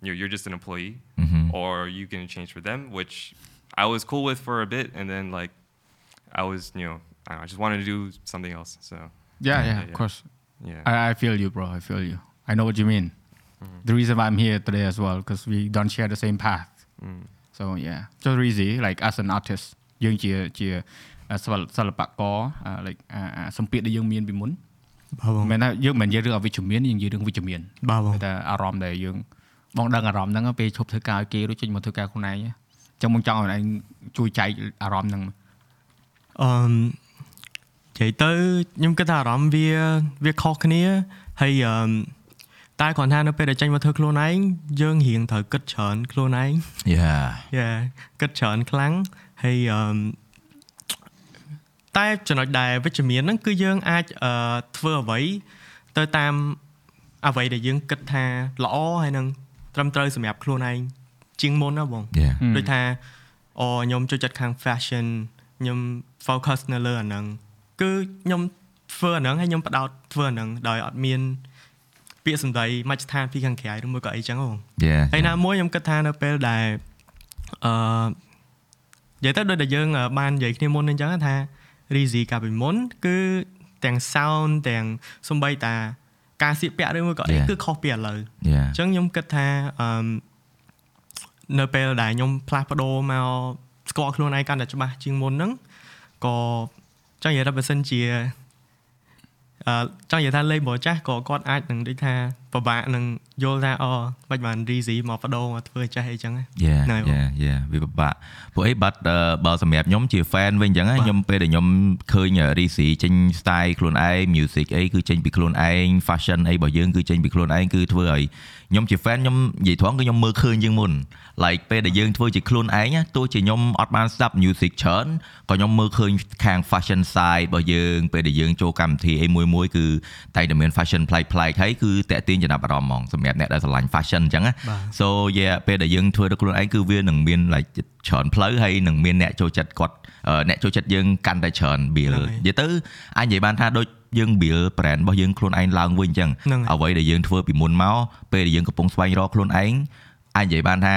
Speaker 4: you know, you're just an employee,
Speaker 2: Mhm.
Speaker 4: or you can change for them, which I was cool with for a bit, and then like I was you know I, don't know, I just wanted to do something else. So
Speaker 1: yeah yeah,
Speaker 4: Yeah,
Speaker 1: of
Speaker 4: yeah.
Speaker 1: course
Speaker 4: yeah,
Speaker 1: I, I feel you bro I feel you I know what you mean the reason why I'm here today as well because we don't share the same path
Speaker 4: Mm.
Speaker 1: so yeah just easy like as an artist យើងជាជាសិល្បសិល្បករអឺ like អាអាសម្ពាធដែលយើងមានពីមុន
Speaker 3: បាទបង
Speaker 1: មិនមែនថាយើងមិនមែននិយាយរឿងអវិជ្ជមានយើងនិយាយរឿងវិជ្ជមាន
Speaker 3: បាទបង
Speaker 1: តែអារម្មណ៍ដែលយើងបងដឹងអារម្មណ៍ហ្នឹងពេលឈប់ធ្វើការឲ្យគេរួចចេញមកធ្វើការខ្លួនឯងអញ្ ចឹងបងចង់ឲ្យឯងជួយចែកអារម្មណ៍ហ្នឹង
Speaker 3: អឺនិយាយទៅខ្ញុំគិតថាអារម្មណ៍វាវាខុសគ្នាហើយអឺតែគ្រាន់ថានៅពេលដែលចេញមកធ្វើខ្លួនឯងយើងរៀងត្រូវគិតច្រើនខ្លួនឯង
Speaker 2: Yeah.
Speaker 3: យ៉ាគិតច្រើនខ្លាំងហើយអឺតែចំណុចដែលវិជ្ជមានហ្នឹងគឺយើងអាចអឺធ្វើអ្វីទៅតាមអ្វីដែលយើងគិតថាល្អហើយនឹងត្រឹមត្រូវសម្រាប់ខ្លួនឯង ជាងមុនណាបង
Speaker 2: Yeah.
Speaker 1: ហឹម
Speaker 3: ដូចថាអូខ្ញុំចូលចិត្តខាង fashion ខ្ញុំ focus នៅលើអាហ្នឹងគឺខ្ញុំធ្វើអាហ្នឹងហើយខ្ញុំបដោតធ្វើអាហ្នឹងដោយអត់មានពាក្យសម្ដីមជ្ឈដ្ឋានពីខាងក្រៅឬមួយក៏អីចឹងហ៎បង
Speaker 2: Yeah.
Speaker 3: ហើយណាមួយខ្ញុំគិតថានៅពេលដែលអឺនិយាយទៅដូចដែលយើងអឺបាននិយាយគ្នាមុនអញ្ចឹងថា Rizzy កាលពីមុនគឺទាំង sound ទាំងសំបីតាការស្លៀកពាក់ឬមួយក៏អី
Speaker 2: Yeah.
Speaker 3: គឺខុសពីឥឡូវ
Speaker 2: Yeah.
Speaker 3: អញ្ចឹងខ្ញុំគិតថាអឺ នៅពេលដែលខ្ញុំផ្លាស់ប្ដូរមកស្គាល់ខ្លួនឯងកាន់តែច្បាស់ជាងមុនហ្នឹងក៏ចង់និយាយថាបើសិនជាអឺចង់និយាយថា label ចាស់ក៏គាត់អាចនឹងដូចថាពិបាកនឹងយល់ថាអូមិនបាន Reezy មកបដូរមកធ្វើចេះអីចឹងណា
Speaker 2: Yeah
Speaker 3: ហ្នឹងហើយ
Speaker 2: yeah yeah វាពិបាកពួកអីបាត់អឺបើសម្រាប់ខ្ញុំជា fan វិញអញ្ចឹងណាខ្ញុំពេលដែលខ្ញុំឃើញ Risi ចេញ style ខ្លួនឯង music អីគឺចេញពីខ្លួនឯង fashion អីរបស់យើងគឺចេញពីខ្លួនឯងគឺធ្វើឲ្យខ្ញុំជា fan ខ្ញុំនិយាយត្រង់គឺខ្ញុំមើលឃើញជាងមុន like ពេលដែលយើងធ្វើជាខ្លួនឯងណាទោះជាខ្ញុំអត់បានស្ដាប់ music ច្រើនក៏ខ្ញុំមើលឃើញខាង fashion side របស់យើងពេលដែលយើងចូលកម្មវិធីអីមួយមួយគឺតែតែមាន fashion ប្លែកៗហើយគឺតាក់ទាញចំណាប់អារម្មណ៍ហ្មងសម្រាប់អ្នកដែលស្រឡាញ់ fashion អញ្ចឹងណា
Speaker 3: បាទ
Speaker 2: so yeah ពេលដែលយើងធ្វើដល់ខ្លួនឯងគឺវានឹងមាន like ច្រើនផ្លូវហើយនឹងមានអ្នកចូលចិត្តគាត់អឺអ្នកចូលចិត្តយើងកាន់តែច្រើន build
Speaker 3: ហ្នឹងហើយ
Speaker 2: និយាយទៅអាចនិយាយបានថាដូចយើង build brand របស់យើងខ្លួនឯងឡើងវិញអញ្ចឹង
Speaker 3: ហ្នឹងហើយ
Speaker 2: អ្វីដែលយើងធ្វើពីមុនមកពេលដែលយើងកំពុងស្វែងរកខ្លួនឯងអាចនិយាយបានថា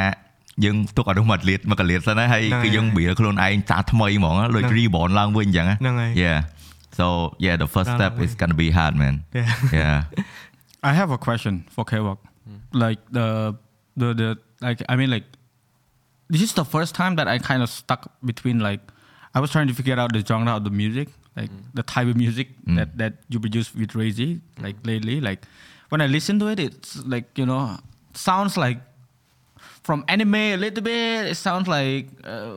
Speaker 2: យើងទុកអនុម័តលាតមកកលាតសិនណាហើយ
Speaker 3: ហ្នឹងហើយ
Speaker 2: គឺយើង build ខ្លួនឯងចាស់ថ្មីហ្មងដូច
Speaker 3: ហ្នឹង
Speaker 2: reborn ឡើងវិញអញ្ចឹងណា
Speaker 3: ហ្នឹងហើយ
Speaker 2: yeah so yeah the first
Speaker 3: Đang
Speaker 2: step
Speaker 3: làm
Speaker 2: is
Speaker 3: gì?
Speaker 2: gonna be hard man
Speaker 3: Yeah. [LAUGHS]
Speaker 2: yeah
Speaker 1: I have a question for K-Walk. Like the the the like I mean like this is the first time that I kind of stuck between like I was trying to figure out the genre of the music, like the type of music
Speaker 2: Mm.
Speaker 1: that that you produce with Razy, like lately. Like when I listen to it, it's like you know sounds like from anime a little bit. It sounds like uh,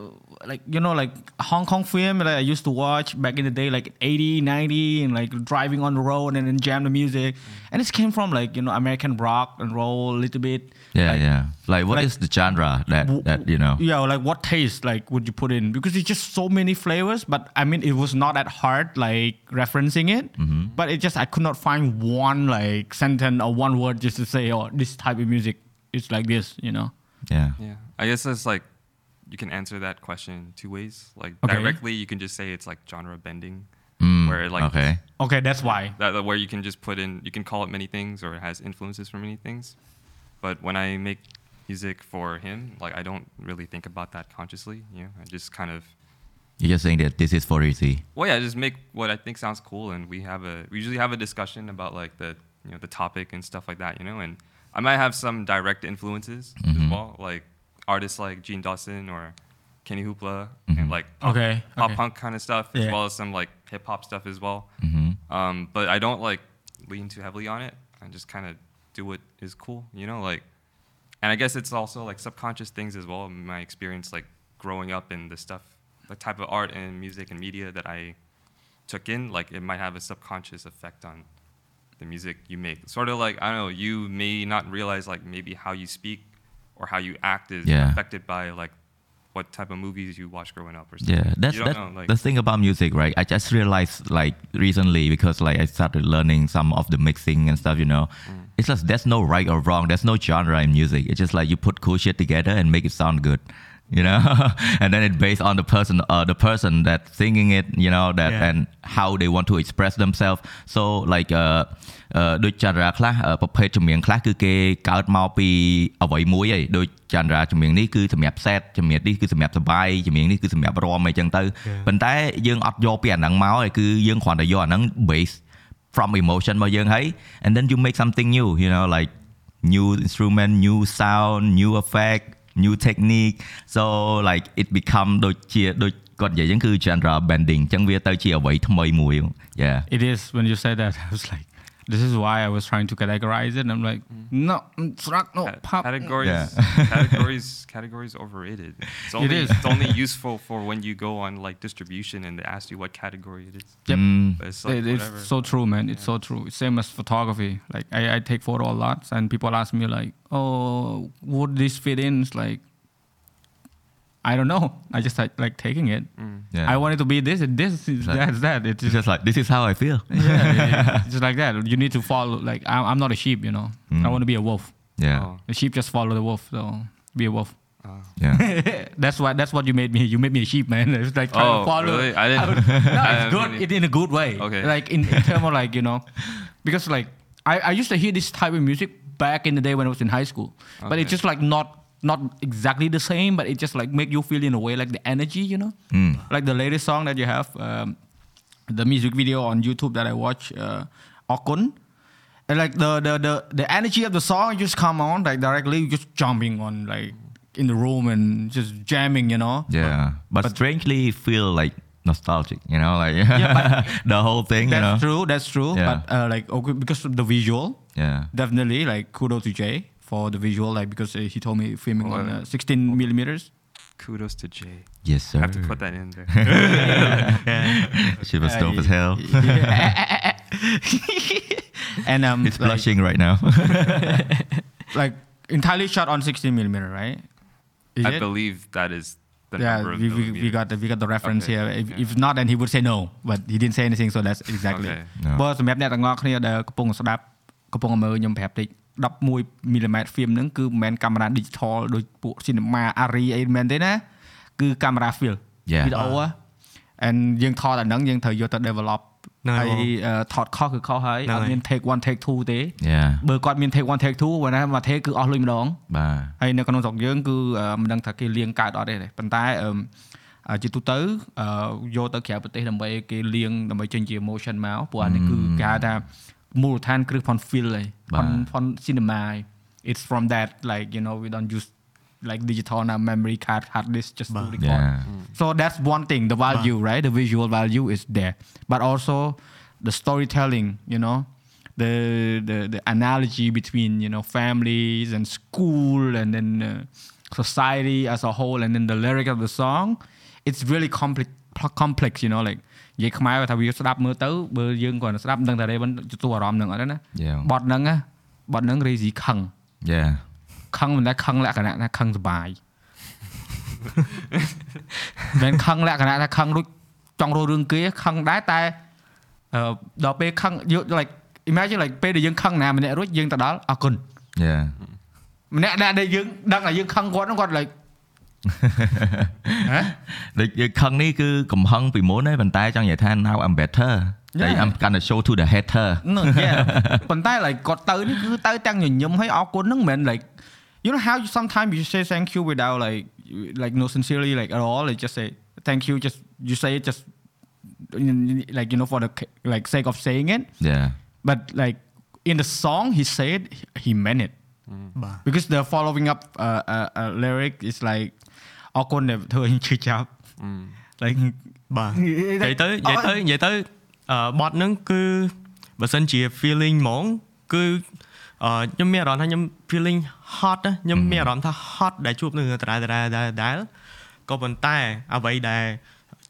Speaker 1: like you know like Hong Kong film that I used to watch back in the day, like 80, 90, and like driving on the road and then jam the music. And it came from like you know American rock and roll a little bit.
Speaker 2: yeah
Speaker 1: Like,
Speaker 2: yeah like what
Speaker 1: like-
Speaker 2: is the genre that
Speaker 1: w-
Speaker 2: that you know
Speaker 1: Yeah, like what taste like would you put in? Because it's just so many flavors, but I mean it was not that hard like referencing it. But it just I could not find one like sentence or one word just to say, oh, this type of music is like this, you know.
Speaker 2: Yeah
Speaker 4: Yeah, I guess it's like you can answer that question two ways. Like
Speaker 1: Okay.
Speaker 4: directly, you can just say it's like genre bending,
Speaker 2: Mm,
Speaker 4: where like
Speaker 2: okay
Speaker 1: Okay, that's why.
Speaker 4: that, that where you can just put in you can call it many things or it has influences from many things. But when I make music for him, like I don't really think about that consciously. You know, I just kind of
Speaker 2: You're just saying that this is for easy.
Speaker 4: well, yeah, just make what I think sounds cool, and we have a we usually have a discussion about like the you know the topic and stuff like that, you know. And I might have some direct influences as
Speaker 2: Mhm.
Speaker 4: well, like artists like Gene Dawson or Kenny Hoopla,
Speaker 2: Mhm.
Speaker 4: and like pop,
Speaker 1: Okay,
Speaker 4: pop
Speaker 1: okay.
Speaker 4: punk kind of stuff, as well as some like hip hop stuff as well.
Speaker 2: hmm
Speaker 4: Um, but I don't like lean too heavily on it. I just kind of do what is cool, you know, like. And I guess it's also like subconscious things as well. My experience, like growing up in the stuff, the type of art and music and media that I took in, like it might have a subconscious effect on the music you make. Sort of like I don't know, you may not realize like maybe how you speak or how you act is
Speaker 2: Yeah.
Speaker 4: affected by like what type of movies you watch growing up or something.
Speaker 2: Yeah, that's
Speaker 4: you know, like
Speaker 2: the thing about music, right? I just realized like recently because like I started learning some of the mixing and stuff. You know, mm. it's just there's no right or wrong. There's no genre in music. It's just like you put cool shit together and make it sound good You know, [LAUGHS] and then it's based on the person, uh, the person that singing it. You know that
Speaker 3: Yeah.
Speaker 2: and how they want to express themselves. So like អឺអឺដូច genre ខ្លះអឺប្រភេទចម្រៀងខ្លះគឺគេកើតមកពីអ្វីមួយឯងដូច genre ចម្រៀងនេះគឺសម្រាប់ set ចម្រៀងនេះគឺសម្រាប់សបាយចម្រៀងនេះគឺសម្រាប់រាំអីចឹងទៅ ប៉ុន្តែយើងអត់យកពីអាហ្នឹងមកឯងគឺយើងគ្រាន់តែយកអាហ្នឹង base from emotion របស់យើងហើយ and then you make something new you know like new instrument new sound new effect new technique so like it become ដូចជាដូចគាត់និយាយចឹងគឺ genre bending ចឹងវាទៅជាអ្វីថ្មីមួយ yeah
Speaker 1: It is when you say that. [LAUGHS] I was like, this is why I was trying to categorize it. And I'm like, no, mm, it's rock, no, pop.
Speaker 4: categories
Speaker 2: Yeah. [LAUGHS]
Speaker 4: categories categories overrated it's only,
Speaker 1: is.
Speaker 4: it's only useful for when you go on like distribution and they ask you what category it is
Speaker 1: Yep.
Speaker 2: Mm,
Speaker 4: it's like
Speaker 1: It- it's so true, man. It's so true. Same as photography. Like I, I take photo a lot, and people ask me like, "Oh, would this fit in?" It's like, I don't know. I just like, like taking it.
Speaker 4: Mm.
Speaker 2: yeah.
Speaker 1: I want it to be this, and this is
Speaker 2: Right.
Speaker 1: that's that. It's
Speaker 2: it's
Speaker 1: just,
Speaker 2: just like this is how I feel
Speaker 1: yeah, yeah, yeah. [LAUGHS] just like that. You need to follow. Like I'm, I'm not a sheep, you know. I
Speaker 2: Mm.
Speaker 1: want to be a wolf.
Speaker 2: yeah
Speaker 4: Oh,
Speaker 1: The sheep just follow the wolf. So be a wolf.
Speaker 4: oh.
Speaker 2: yeah [LAUGHS]
Speaker 1: that's what that's what you made me. You made me a sheep, man. [LAUGHS] It's like trying
Speaker 4: Oh,
Speaker 1: to follow.
Speaker 4: really? I didn't-
Speaker 1: would- no,
Speaker 4: I
Speaker 1: it's good.
Speaker 4: mean-
Speaker 1: It in a good way.
Speaker 4: Okay.
Speaker 1: Like in, in terms of like you know, because like I, I used to hear this type of music back in the day when I was in high school, but it's just like not not exactly the same, but it just like make you feel in a way like the energy, you know,
Speaker 2: Mm.
Speaker 1: like the latest song that you have, um, the music video on YouTube that I watch, uh, Okun. And like the, the the the energy of the song just come on like directly just jumping on like in the room and just jamming you know
Speaker 2: Yeah, but, strangely feel like nostalgic you know like
Speaker 1: but [LAUGHS]
Speaker 2: the whole thing you know
Speaker 1: That's true. That's true.
Speaker 2: Yeah.
Speaker 1: But uh, like okay, because of the visual,
Speaker 2: yeah
Speaker 1: definitely like kudos to Jay for the visual. Like because uh, he told me filming on uh, 16 millimeters.
Speaker 4: Kudos to Jay.
Speaker 2: yes sir
Speaker 4: I have to put that in there. [LAUGHS]
Speaker 2: she was dope as hell [LAUGHS]
Speaker 1: and um,
Speaker 2: he's
Speaker 1: like,
Speaker 2: blushing right now [LAUGHS]
Speaker 1: like entirely shot on 16 millimeter, right? Is
Speaker 4: I
Speaker 1: it?
Speaker 4: believe that is the
Speaker 1: yeah,
Speaker 4: number of
Speaker 1: we, we, we
Speaker 4: millimeters.
Speaker 1: got the, we got the reference
Speaker 4: Okay,
Speaker 1: here. If,
Speaker 4: yeah.
Speaker 1: if not, then he would say no, but he didn't say anything, so that's exactly.
Speaker 4: Okay.
Speaker 2: No.
Speaker 1: បើសម្រាប់អ្នកទាំងអស់គ្នាដែលកំពុងស្ដាប់កំពុងមើលខ្ញុំប្រាប់តិច 11 mm film ហ្នឹងគឺមិនមែនកាមេរ៉ា digital ដូចពួក cinema Arri អីមែនទេណាគឺកាមេរ៉ា film
Speaker 2: Yeah.
Speaker 1: វីដេអូ and យើងថតអាហ្នឹងយើងត្រូវយកទៅ develop
Speaker 3: ហ្នឹង
Speaker 1: ហើយ
Speaker 3: ហើយ
Speaker 1: អឺថតខុសគឺខុសហើយ
Speaker 3: ហ្នឹង
Speaker 1: អត់
Speaker 3: ហើយ
Speaker 1: មាន take 1 take 2ទេ
Speaker 2: yeah
Speaker 1: បើគាត់មាន take 1 take 2បើណាមក take គឺអស់លុយម្ដង
Speaker 2: បាទ
Speaker 1: ហើយនៅក្នុងស្រុកយើងគឺអឺមិនដឹងថាគេលៀងកើតអត់ទេប៉ុន្តែអឺមអឺជាទូទៅអឺយកទៅក្រៅប្រទេសដើម្បីគេលៀងដើម្បីចេញជា emotion មកព្រោះអានេះគឺគេហៅថា មូលដ្ឋានគ្រឹះ von feel ហើយ
Speaker 2: បាទ
Speaker 1: von von cinema ហើយ it's from that like you know we don't use like digital now memory card hard disk just to record
Speaker 2: yeah
Speaker 1: so that's one thing the value right the visual value is there but also the storytelling you know the the, the analogy between you know families and school and then uh, society as a whole and then the lyric of the song it's really complex complex you know like និយាយខ្មែរថាវាស្ដាប់មើលទៅបើយើងគាត់ស្ដាប់មិនដឹងថា Raven ទទួលអារម្មណ៍នឹងអត់ទេណា
Speaker 2: Yeah.
Speaker 1: បទហ្នឹងណាបទហ្នឹង Razy ខឹង
Speaker 2: yeah
Speaker 1: ខឹងមិនដែលខឹងលក្ខណៈថាខឹងសបាយមិនខឹងលក្ខណៈថាខឹងដូចចង់រករឿងគេខឹងដែរតែអឺដល់ពេលខឹងយក like imagine like ពេលដែលយើងខឹងណាម្នាក់រួចយើងទៅដល់អរគុណ
Speaker 2: yeah
Speaker 1: ម្នាក់ដែលដែលយើងដឹងថាយើងខឹងគាត់ហ្នឹងគាត់ like ហ៎
Speaker 2: ដូចយើងខឹងនេះគឺកំហឹងពីមុនទេប៉ុន្តែចង់និយាយថា [LAUGHS] now I'm better តែ
Speaker 1: Yeah.
Speaker 2: I'm gonna show to the hater
Speaker 1: ហ្នឹង yeah ប៉ុន្តែ like គាត់ទៅនេះគឺទៅទាំងញញឹមឲ្យអរគុណហ្នឹងមិនមែន like you know how you sometimes you say thank you without like like no sincerely like at all like just say thank you just you say it just like you know for the like sake of saying it
Speaker 2: yeah
Speaker 1: but like in the song he said he meant it
Speaker 3: បាទ
Speaker 1: because the following up uh, uh, uh, lyric is like អរគុណដែលធ្វើឲ្យឈឺចាប់ like
Speaker 3: បាទនិយាយទៅនិយាយទៅនិយាយទៅអឺបត់ហ្នឹងគឺបើសិនជា feeling ហ្មងគឺអឺខ្ញុំមានអារម្មណ៍ថាខ្ញុំ feeling hot ណាខ្ញុំមានអារម្មណ៍ថា hot ដែលជួបនឹងដដែលដដែលដដែលដដែលក៏ប៉ុន្តែអ្វីដែល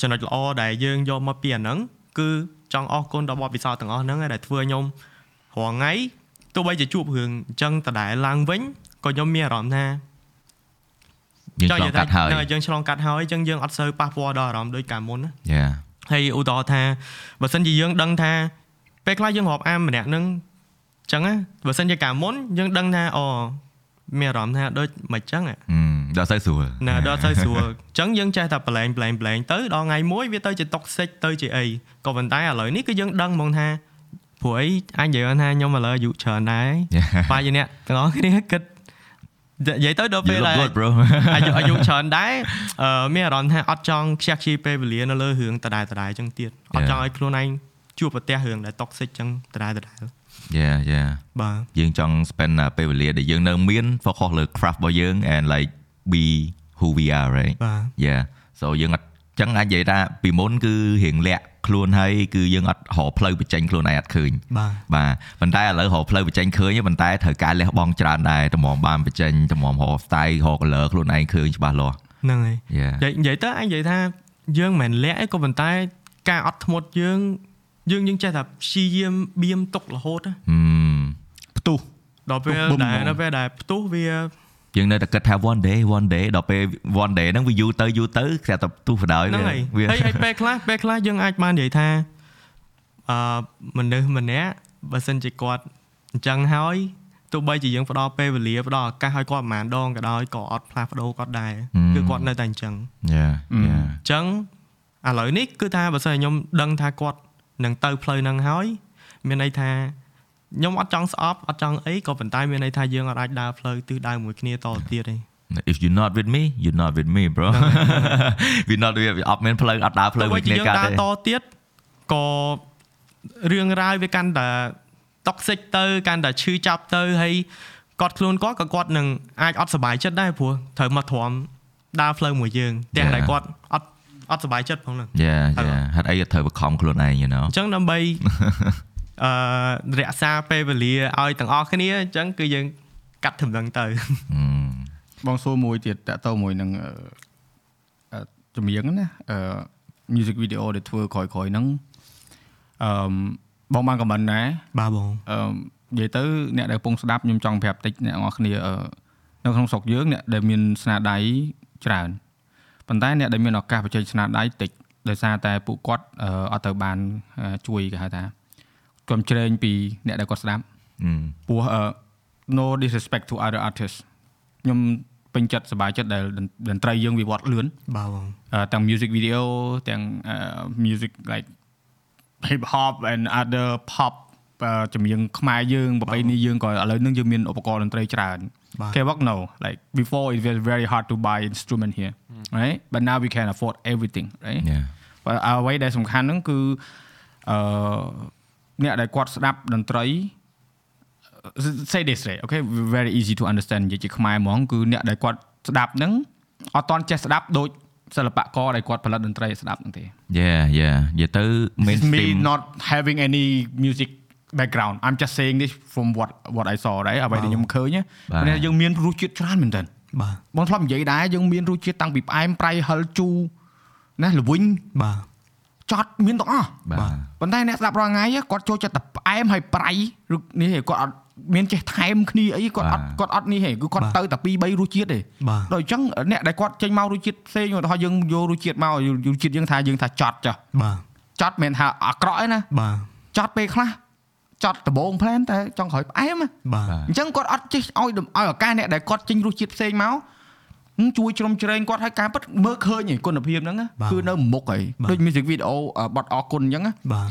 Speaker 3: ចំណុចល្អដែលយើងយកមកពីអាហ្នឹងគឺចង់អរគុណដល់បទពិសោធន៍ទាំងអស់ហ្នឹងឯងដែលធ្វើឲ្យខ្ញុំរាល់ថ្ងៃទោះបីជាជួបរឿងអញ្ចឹងដដែលឡើងវិញក៏ខ្ញុំមានអារម្មណ៍ថា
Speaker 2: យើងឆ្លងកាត់ហើយ
Speaker 3: ហ្នឹងយើងឆ្លងកាត់ហើយអញ្ចឹងយើងអត់សូវប៉ះពាល់ដល់អារម្មណ៍ដូចកាលមុនណា
Speaker 2: yeah
Speaker 3: ហើយឧទាហរណ៍ថាបើសិនជាយើងដឹងថាពេលខ្លះយើងរាប់អានម្នាក់ហ្នឹងអញ្ចឹងណាបើសិនជាកាលមុនយើងដឹងថាអូមានអារម្មណ៍ថាដូចមិនអញ្ចឹងហ៎
Speaker 2: ហឹមដល់ទៅស្រួល
Speaker 3: ណាដល់ទៅស្រួលអញ្ចឹងយើងចេះតែប្លែងប្លែងប្លែងទៅដល់ថ្ងៃមួយវាទៅជា toxic ទៅជាអីក៏ប៉ុន្តែឥឡូវនេះគឺយើងដឹងហ្មងថាព្រោះអីអញនិយាយថាខ្ញុំឥឡូវអាយុច្រើនដែរ
Speaker 2: Yeah.
Speaker 3: បាយជាអ្នកទាំងអស់គ្នាគិត និយាយទៅដល់
Speaker 2: you
Speaker 3: ពេល
Speaker 2: look
Speaker 3: ដែល
Speaker 2: good bro
Speaker 3: អាយុអាយុច្រើនដែរអឺមានអារម្មណ៍ថាអត់ចង់ខ្ជះខ្ជាយពេលវេលានៅលើរឿងដដែលដដែលចឹងទៀតអត់ចង់ឲ្យខ្លួនឯងជួបប្រទះរឿងដែល toxic ចឹងដដែលដដែល
Speaker 2: yeah yeah
Speaker 3: បាទ
Speaker 2: យើងចង់ spend តែពេលវេលាដែលយើងនៅមាន focus លើ craft របស់យើង and like be who we are right
Speaker 3: បាទ
Speaker 2: yeah so យើងអត់ ចឹងអាចនិយាយថាពីមុនគឺរៀងលាក់ខ្លួនហើយគឺយើងអត់រកផ្លូវបញ្ចេញខ្លួនឯងអត់ឃើញ
Speaker 3: បាទ
Speaker 2: បាទប៉ុន្តែឥឡូវរកផ្លូវបញ្ចេញឃើញទេប៉ុន្តែត្រូវការលះបង់ច្រើនដែរតម្រាំបានបញ្ចេញតម្រាំរក style រក color ខ្លួនឯងឃើញច្បាស់លាស់
Speaker 3: ហ្នឹងហើយ
Speaker 2: yeah
Speaker 3: និយាយនិយាយទៅអញនិយាយថាយើងមិនមែនលាក់អីក៏ប៉ុន្តែការអត់ធ្មត់យើងយើងយើងចេះតែព្យាយាមបៀមទុករហូតណា
Speaker 2: hmm
Speaker 1: ផ្ទុះ
Speaker 3: ដល់ពេល
Speaker 1: ប៊ុំ
Speaker 3: ដែល
Speaker 1: ហ្មង
Speaker 3: ដល់ពេលដែលផ្ទុះវា
Speaker 2: យើងនៅតែគិតថា one day one day ដល់ពេល one day ហ្នឹងវាយូរទៅយូរទៅគ្រាន់តែទូបដ ாய்
Speaker 3: ហ្នឹងហើយ
Speaker 2: វា
Speaker 3: ហើយហើយពេលខ្លះពេលខ្លះយើងអាចបាននិយាយថាអឺមនុស្សម្នាក់បើសិនជាគាត់អញ្ចឹងហើយទោះបីជាយើងផ្ដល់ពេលវេលាផ្ដល់ឱកាសឲ្យគាត់ប្រហែលដងក៏ដោយក៏អត់ផ្លាស់ប្ដូរគាត់ដែរគឺគាត់នៅតែអញ្ចឹង
Speaker 2: yeah yeah
Speaker 3: អញ្ចឹងឥឡូវនេះគឺថាបើសិនជាខ្ញុំដឹងថាគាត់នឹងទៅផ្លូវហ្នឹងហើយមានន័យថា ខ្ញុំអត់ចង់ស្អប់អត់ចង់អីក៏ប៉ុន្តែមានន័យថាយើងអត់អាចដើរផ្លូវទិសដៅមួយគ្នាតទៅទៀតទេ
Speaker 2: if you not with me you not with me bro we not with អត់មានផ្លូវអត់ដើរផ្លូវ
Speaker 3: ទោះ
Speaker 2: មួយ
Speaker 3: បីជា
Speaker 2: គ្នា
Speaker 3: យើង
Speaker 2: កើត
Speaker 3: ដើរ
Speaker 2: ទេ
Speaker 3: តទៀតក៏រឿងរ៉ាវវាកាន់តែ toxic ទៅកាន់តែឈឺចាប់ទៅហើយគាត់ខ្លួនគាត់ក៏គាត់នឹងអាចអត់សុបាយចិត្តដែរព្រោះត្រូវមកទ្រាំដើរផ្លូវមួយយើងទាំង
Speaker 2: Yeah.
Speaker 3: ដែលគាត់អត់អត់សុបាយចិត្តផងហ្នឹង
Speaker 2: Yeah
Speaker 3: អឺ
Speaker 2: yeah ហេតុអីក៏ត្រូវបខំខ្លួនឯង you know
Speaker 3: អញ្ចឹងដើម្បី អឺរក្សាពេលវេលាឲ្យទាំងអស់គ្នាអញ្ចឹងគឺយើងកាត់ត្រឹមហ្នឹងទៅ
Speaker 2: អឺ
Speaker 1: បងសួរមួយទៀតតើតើមួយនឹងអឺអឺចម្រៀងណាអឺ music video ដែលធ្វើក្រោយៗហ្នឹងអឺបងបានខមមិនដែរ
Speaker 3: បាទបង
Speaker 1: អឺនិយាយទៅអ្នកដែលកំពុងស្ដាប់ខ្ញុំចង់ប្រាប់តិចអ្នកនរគ្នាអឺនៅក្នុងស្រុកយើងអ្នកដែលមានស្នាដៃច្រើនប៉ុន្តែអ្នកដែលមានឱកាសបច្ចេកស្នាដៃតិចដោយសារតែពួកគាត់អឺអត់ទៅបានអឺជួយគេហៅថា គ្រប់ជ្រែងពីអ្នកដែលគាត់ស្ដាប់
Speaker 2: អឺ
Speaker 1: ព្រោះអឺ no disrespect to other artists ខ្ញុំពេញចិត្តសប្បាយចិត្តដែលតន្ត្រីយើងវិវត្តលឿន
Speaker 3: បាទបង
Speaker 1: អឺទាំង music video ទាំងអឺ music like hip hop and other pop អឺចម្រៀងខ្មែរយើងប្រពៃណីយើងក៏ឥឡូវហ្នឹងយើងមានឧបករណ៍តន្ត្រីច្រើន
Speaker 3: បាទ
Speaker 1: K-pop no like before it was very hard to buy instrument here right but now we can afford everything right
Speaker 2: Yeah
Speaker 1: បើអ្វីដែលសំខាន់ហ្នឹងគឺអឺ អ្នកដែលគាត់ស្ដាប់តន្ត្រី say this right okay very easy to understand និយាយជាខ្មែរហ្មងគឺអ្នកដែលគាត់ស្ដាប់ហ្នឹងអត់តន់ចេះស្ដាប់ដូចសិល្បករដែលគាត់ផលិតតន្ត្រីឲ្យស្ដាប់ហ្នឹងទេ
Speaker 2: Yeah yeah និយាយទៅ
Speaker 1: This is me
Speaker 2: mainstream
Speaker 1: not having any music background I'm just saying this from what what I saw right អ្វីដែលខ្ញុំឃើញណា
Speaker 2: បាទ
Speaker 1: ព្រោះយើងមានរសជាតិច្រើនមែនតើ
Speaker 3: បាទ
Speaker 1: បងធ្លាប់និយាយដែរយើងមានរសជាតិតាំងពីផ្អែមប្រៃហិលជូរណាល្វីង
Speaker 3: បាទ
Speaker 1: ចត់មានទាំងអស់
Speaker 2: បាទ
Speaker 1: ប៉ុន្តែអ្នកស្ដាប់រាល់ថ្ងៃគាត់ចូលចិត្តតែផ្អែមហើយប្រៃឬនេះឯងគាត់អត់មានចេះថែមគ្នាអីគាត់អត់គាត់អត់នេះឯងគឺគាត់ទៅតែ2 3រសជាតិទេ
Speaker 3: បាទ
Speaker 1: ដល់អញ្ចឹងអ្នកដែលគាត់ចេញមករសជាតិផ្សេងឧទាហរណ៍យើងយករសជាតិមករសជាតិយើងថាយើងថាចត់ចាស់
Speaker 3: បាទ
Speaker 1: ចត់មិនមែនថាអាក្រក់ទេណា
Speaker 3: បាទ
Speaker 1: ចត់ពេលខ្លះចត់ដបងផ្លែនតែចង់ក្រោយផ្អែមណា
Speaker 3: បាទ
Speaker 1: អញ្ចឹងគាត់អត់ចេះឲ្យឲ្យឱកាសអ្នកដែលគាត់ចេញរសជាតិផ្សេងមកហឹម ជួយជ្រោមជ្រែងគាត់ឲ្យការពិតមើលឃើញឯគុណភាពហ្នឹងណាគឺនៅមុខហើយដូច music video បត់អរគុណអញ្ចឹងណា
Speaker 3: បាទ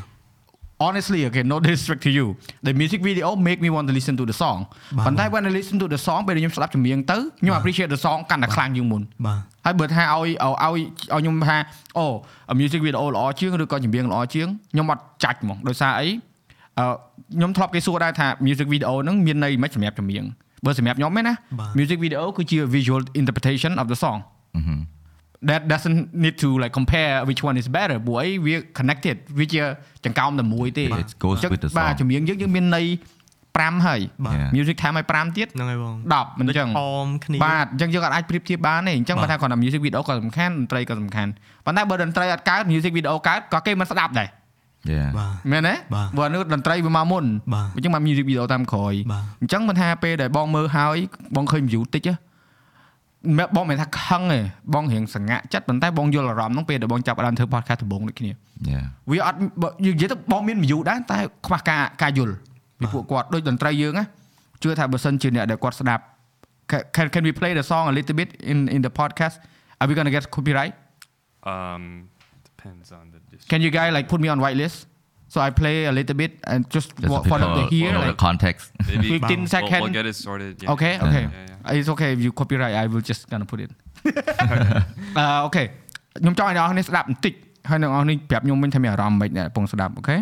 Speaker 1: honestly okay no disrespect to you the music video make me want to listen to the song ប៉ុន្តែ when I listen to the song ពេលខ្ញុំស្ដាប់ចម្រៀងទៅខ្ញុំ appreciate the song កាន់តែខ្លាំងជាងមុន
Speaker 3: បាទ
Speaker 1: ហើយបើថាឲ្យឲ្យឲ្យខ្ញុំថាអូ music video ល្អជាងឬក៏ចម្រៀងល្អជាងខ្ញុំអត់ចាច់ហ្មងដោយសារអីអឺខ្ញុំធ្លាប់គេសួរដែរថា music video ហ្នឹងមានន័យមិនសម្រាប់ចម្រៀង បើសម្រាប់ខ្ញុំឯណា
Speaker 3: បាទ
Speaker 1: music video គឺជា visual interpretation of the song
Speaker 2: អឺហឹម
Speaker 1: that doesn't need to like compare which one is better ព្រោះអីវា connected វាជាចង្កោមតែមួយទេ
Speaker 2: It goes
Speaker 1: អញ្ចឹង
Speaker 2: with the
Speaker 1: បាទ
Speaker 2: song
Speaker 1: ចម្រៀងយើងយើងមានន័យ5ហើយ
Speaker 3: បាទ
Speaker 2: Yeah.
Speaker 1: music ថែមឲ្យ5ទៀត
Speaker 3: ហ្នឹងហើយបង
Speaker 1: 10មិនអញ្ចឹង
Speaker 3: អមគ្នា
Speaker 1: បាទអញ្ចឹងយើងអាចប្រៀបធៀបបានទេអញ្ចឹង
Speaker 3: បាទ
Speaker 1: បើថាគ្រាន់តែ music video ក៏សំខាន់តន្ត្រីក៏សំខាន់ប៉ុន្តែបើតន្ត្រីអត់កើត music video កើតក៏គេមិនស្ដាប់ដែរ
Speaker 2: Yeah
Speaker 3: បាទ
Speaker 1: មែនទេ
Speaker 3: បាទ
Speaker 1: បើនោះតន្ត្រីវាមកមុន
Speaker 3: បាទ
Speaker 1: អញ្ចឹងមក music video តាមក្រោយ
Speaker 3: បាទ
Speaker 1: អញ្ចឹងមិនថាពេលដែលបងមើលហើយបងឃើញ view តិចហ៎មែនបងមិនថាខឹងទេបងរៀងសង្ហាក់ចិត្តប៉ុន្តែបងយល់អារម្មណ៍ហ្នឹងពេលដែលបងចាប់ផ្ដើមធ្វើ podcast ដំបូងដូចគ្នា
Speaker 2: Yeah
Speaker 1: វាអត់បើយើងនិយាយទៅបងមាន view ដែរតែខ្វះការការយល់ពីពួកគាត់ដូចតន្ត្រីយើងណាជឿថាបើសិនជាអ្នកដែលគាត់ស្ដាប់ can can we play the song a little bit in in the podcast are we going to get copyright
Speaker 4: Um, depends on the district.
Speaker 1: can you guys like put me on whitelist so I play a little bit and just
Speaker 2: Just
Speaker 1: for,
Speaker 2: so
Speaker 1: for them to
Speaker 2: people
Speaker 1: hear
Speaker 2: know
Speaker 1: like
Speaker 2: the context [LAUGHS]
Speaker 4: Maybe
Speaker 1: 15
Speaker 4: we'll,
Speaker 1: second.
Speaker 4: we'll get it sorted. Yeah.
Speaker 1: okay okay
Speaker 4: Yeah, yeah.
Speaker 1: it's okay if you copyright I will just gonna put it [LAUGHS] អឺអូខេខ្ញុំចង់ឲ្យអ្នកនរនេះស្ដាប់បន្តិចហើយអ្នកនរនេះប្រាប់ខ្ញុំវិញថាមានអារម្មណ៍មិនអ្នកកំពុងស្ដាប់អូខេ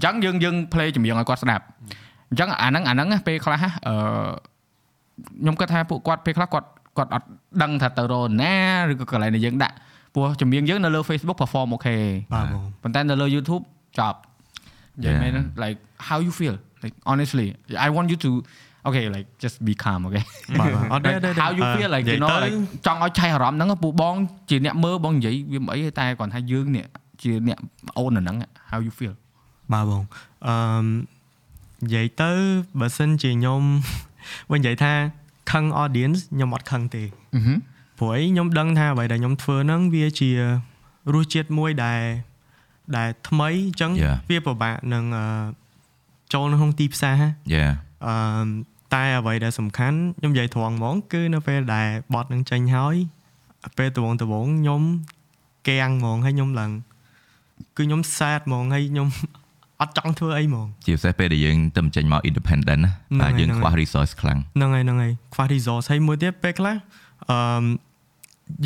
Speaker 1: ញ្ចឹងយើងយើង play ចម្រៀងឲ្យគាត់ស្ដាប់អញ្ចឹងអាហ្នឹងអាហ្នឹងណាពេលខ្លះណាអឺខ្ញុំគិតថាពួកគាត់ពេលខ្លះគាត់គាត់អត់ដឹងថាទៅរកណាឬក៏កន្លែងដែលយើងដាក់ព្រោះចម្រៀងយើងនៅលើ Facebook perform អូខេ
Speaker 3: បាទបង
Speaker 1: ប៉ុន្តែនៅលើ YouTube ចប់និយាយមែន like how you feel like honestly I want you to okay like just be calm okay
Speaker 3: បាទបាទអត់ទេ
Speaker 1: Like,
Speaker 3: ទេទេ
Speaker 1: how you feel like you
Speaker 3: និយាយ
Speaker 1: know
Speaker 3: ទៅ
Speaker 1: like ចង់ឲ្យឆៃអារម្មណ៍ហ្នឹងពូបងជាអ្នកមើលបងនិយាយវាមិនអីទេតែគាត់ថាយើងនេះជាអ្នកអូនអាហ្នឹង how you feel
Speaker 3: បាទបងអឺមនិយាយទៅបើសិនជាខ្ញុំវិញនិយាយថាខឹង audience ខ្ញុំអត់ខឹងទេ
Speaker 1: អឺហឹម
Speaker 3: ព្រោះអីខ្ញុំដឹងថាអ្វីដែលខ្ញុំធ្វើហ្នឹងវាជារសជាតិមួយដែលដែលថ្មីអញ្ចឹង
Speaker 2: Yeah.
Speaker 3: វាពិបាកនឹងអឺចូលនៅក្នុងទីផ្សារ
Speaker 2: Yeah
Speaker 3: អឺមតែអ្វីដែលសំខាន់ខ្ញុំនិយាយត្រង់ហ្មងគឺនៅពេលដែលបត់នឹងចេញហើយពេលដងដងខ្ញុំកាំងហ្មងហើយខ្ញុំឡើងគឺខ្ញុំ sad ហ្មងហើយខ្ញុំ អត់ចង់ធ្វើអីហ្មង
Speaker 2: ជាពិសេសពេលដែលយើងទៅចេញមក independent ណា
Speaker 3: ហ្នឹង
Speaker 2: តែ
Speaker 3: ហើយ
Speaker 2: យើង
Speaker 3: ហ្នឹង
Speaker 2: ខ្វះ
Speaker 3: ហើយ
Speaker 2: resource ខ្លាំង
Speaker 3: ហ្នឹងហើយហ្នឹងហើយខ្វះ resource ហើយមួយទៀតពេលខ្លះអឺ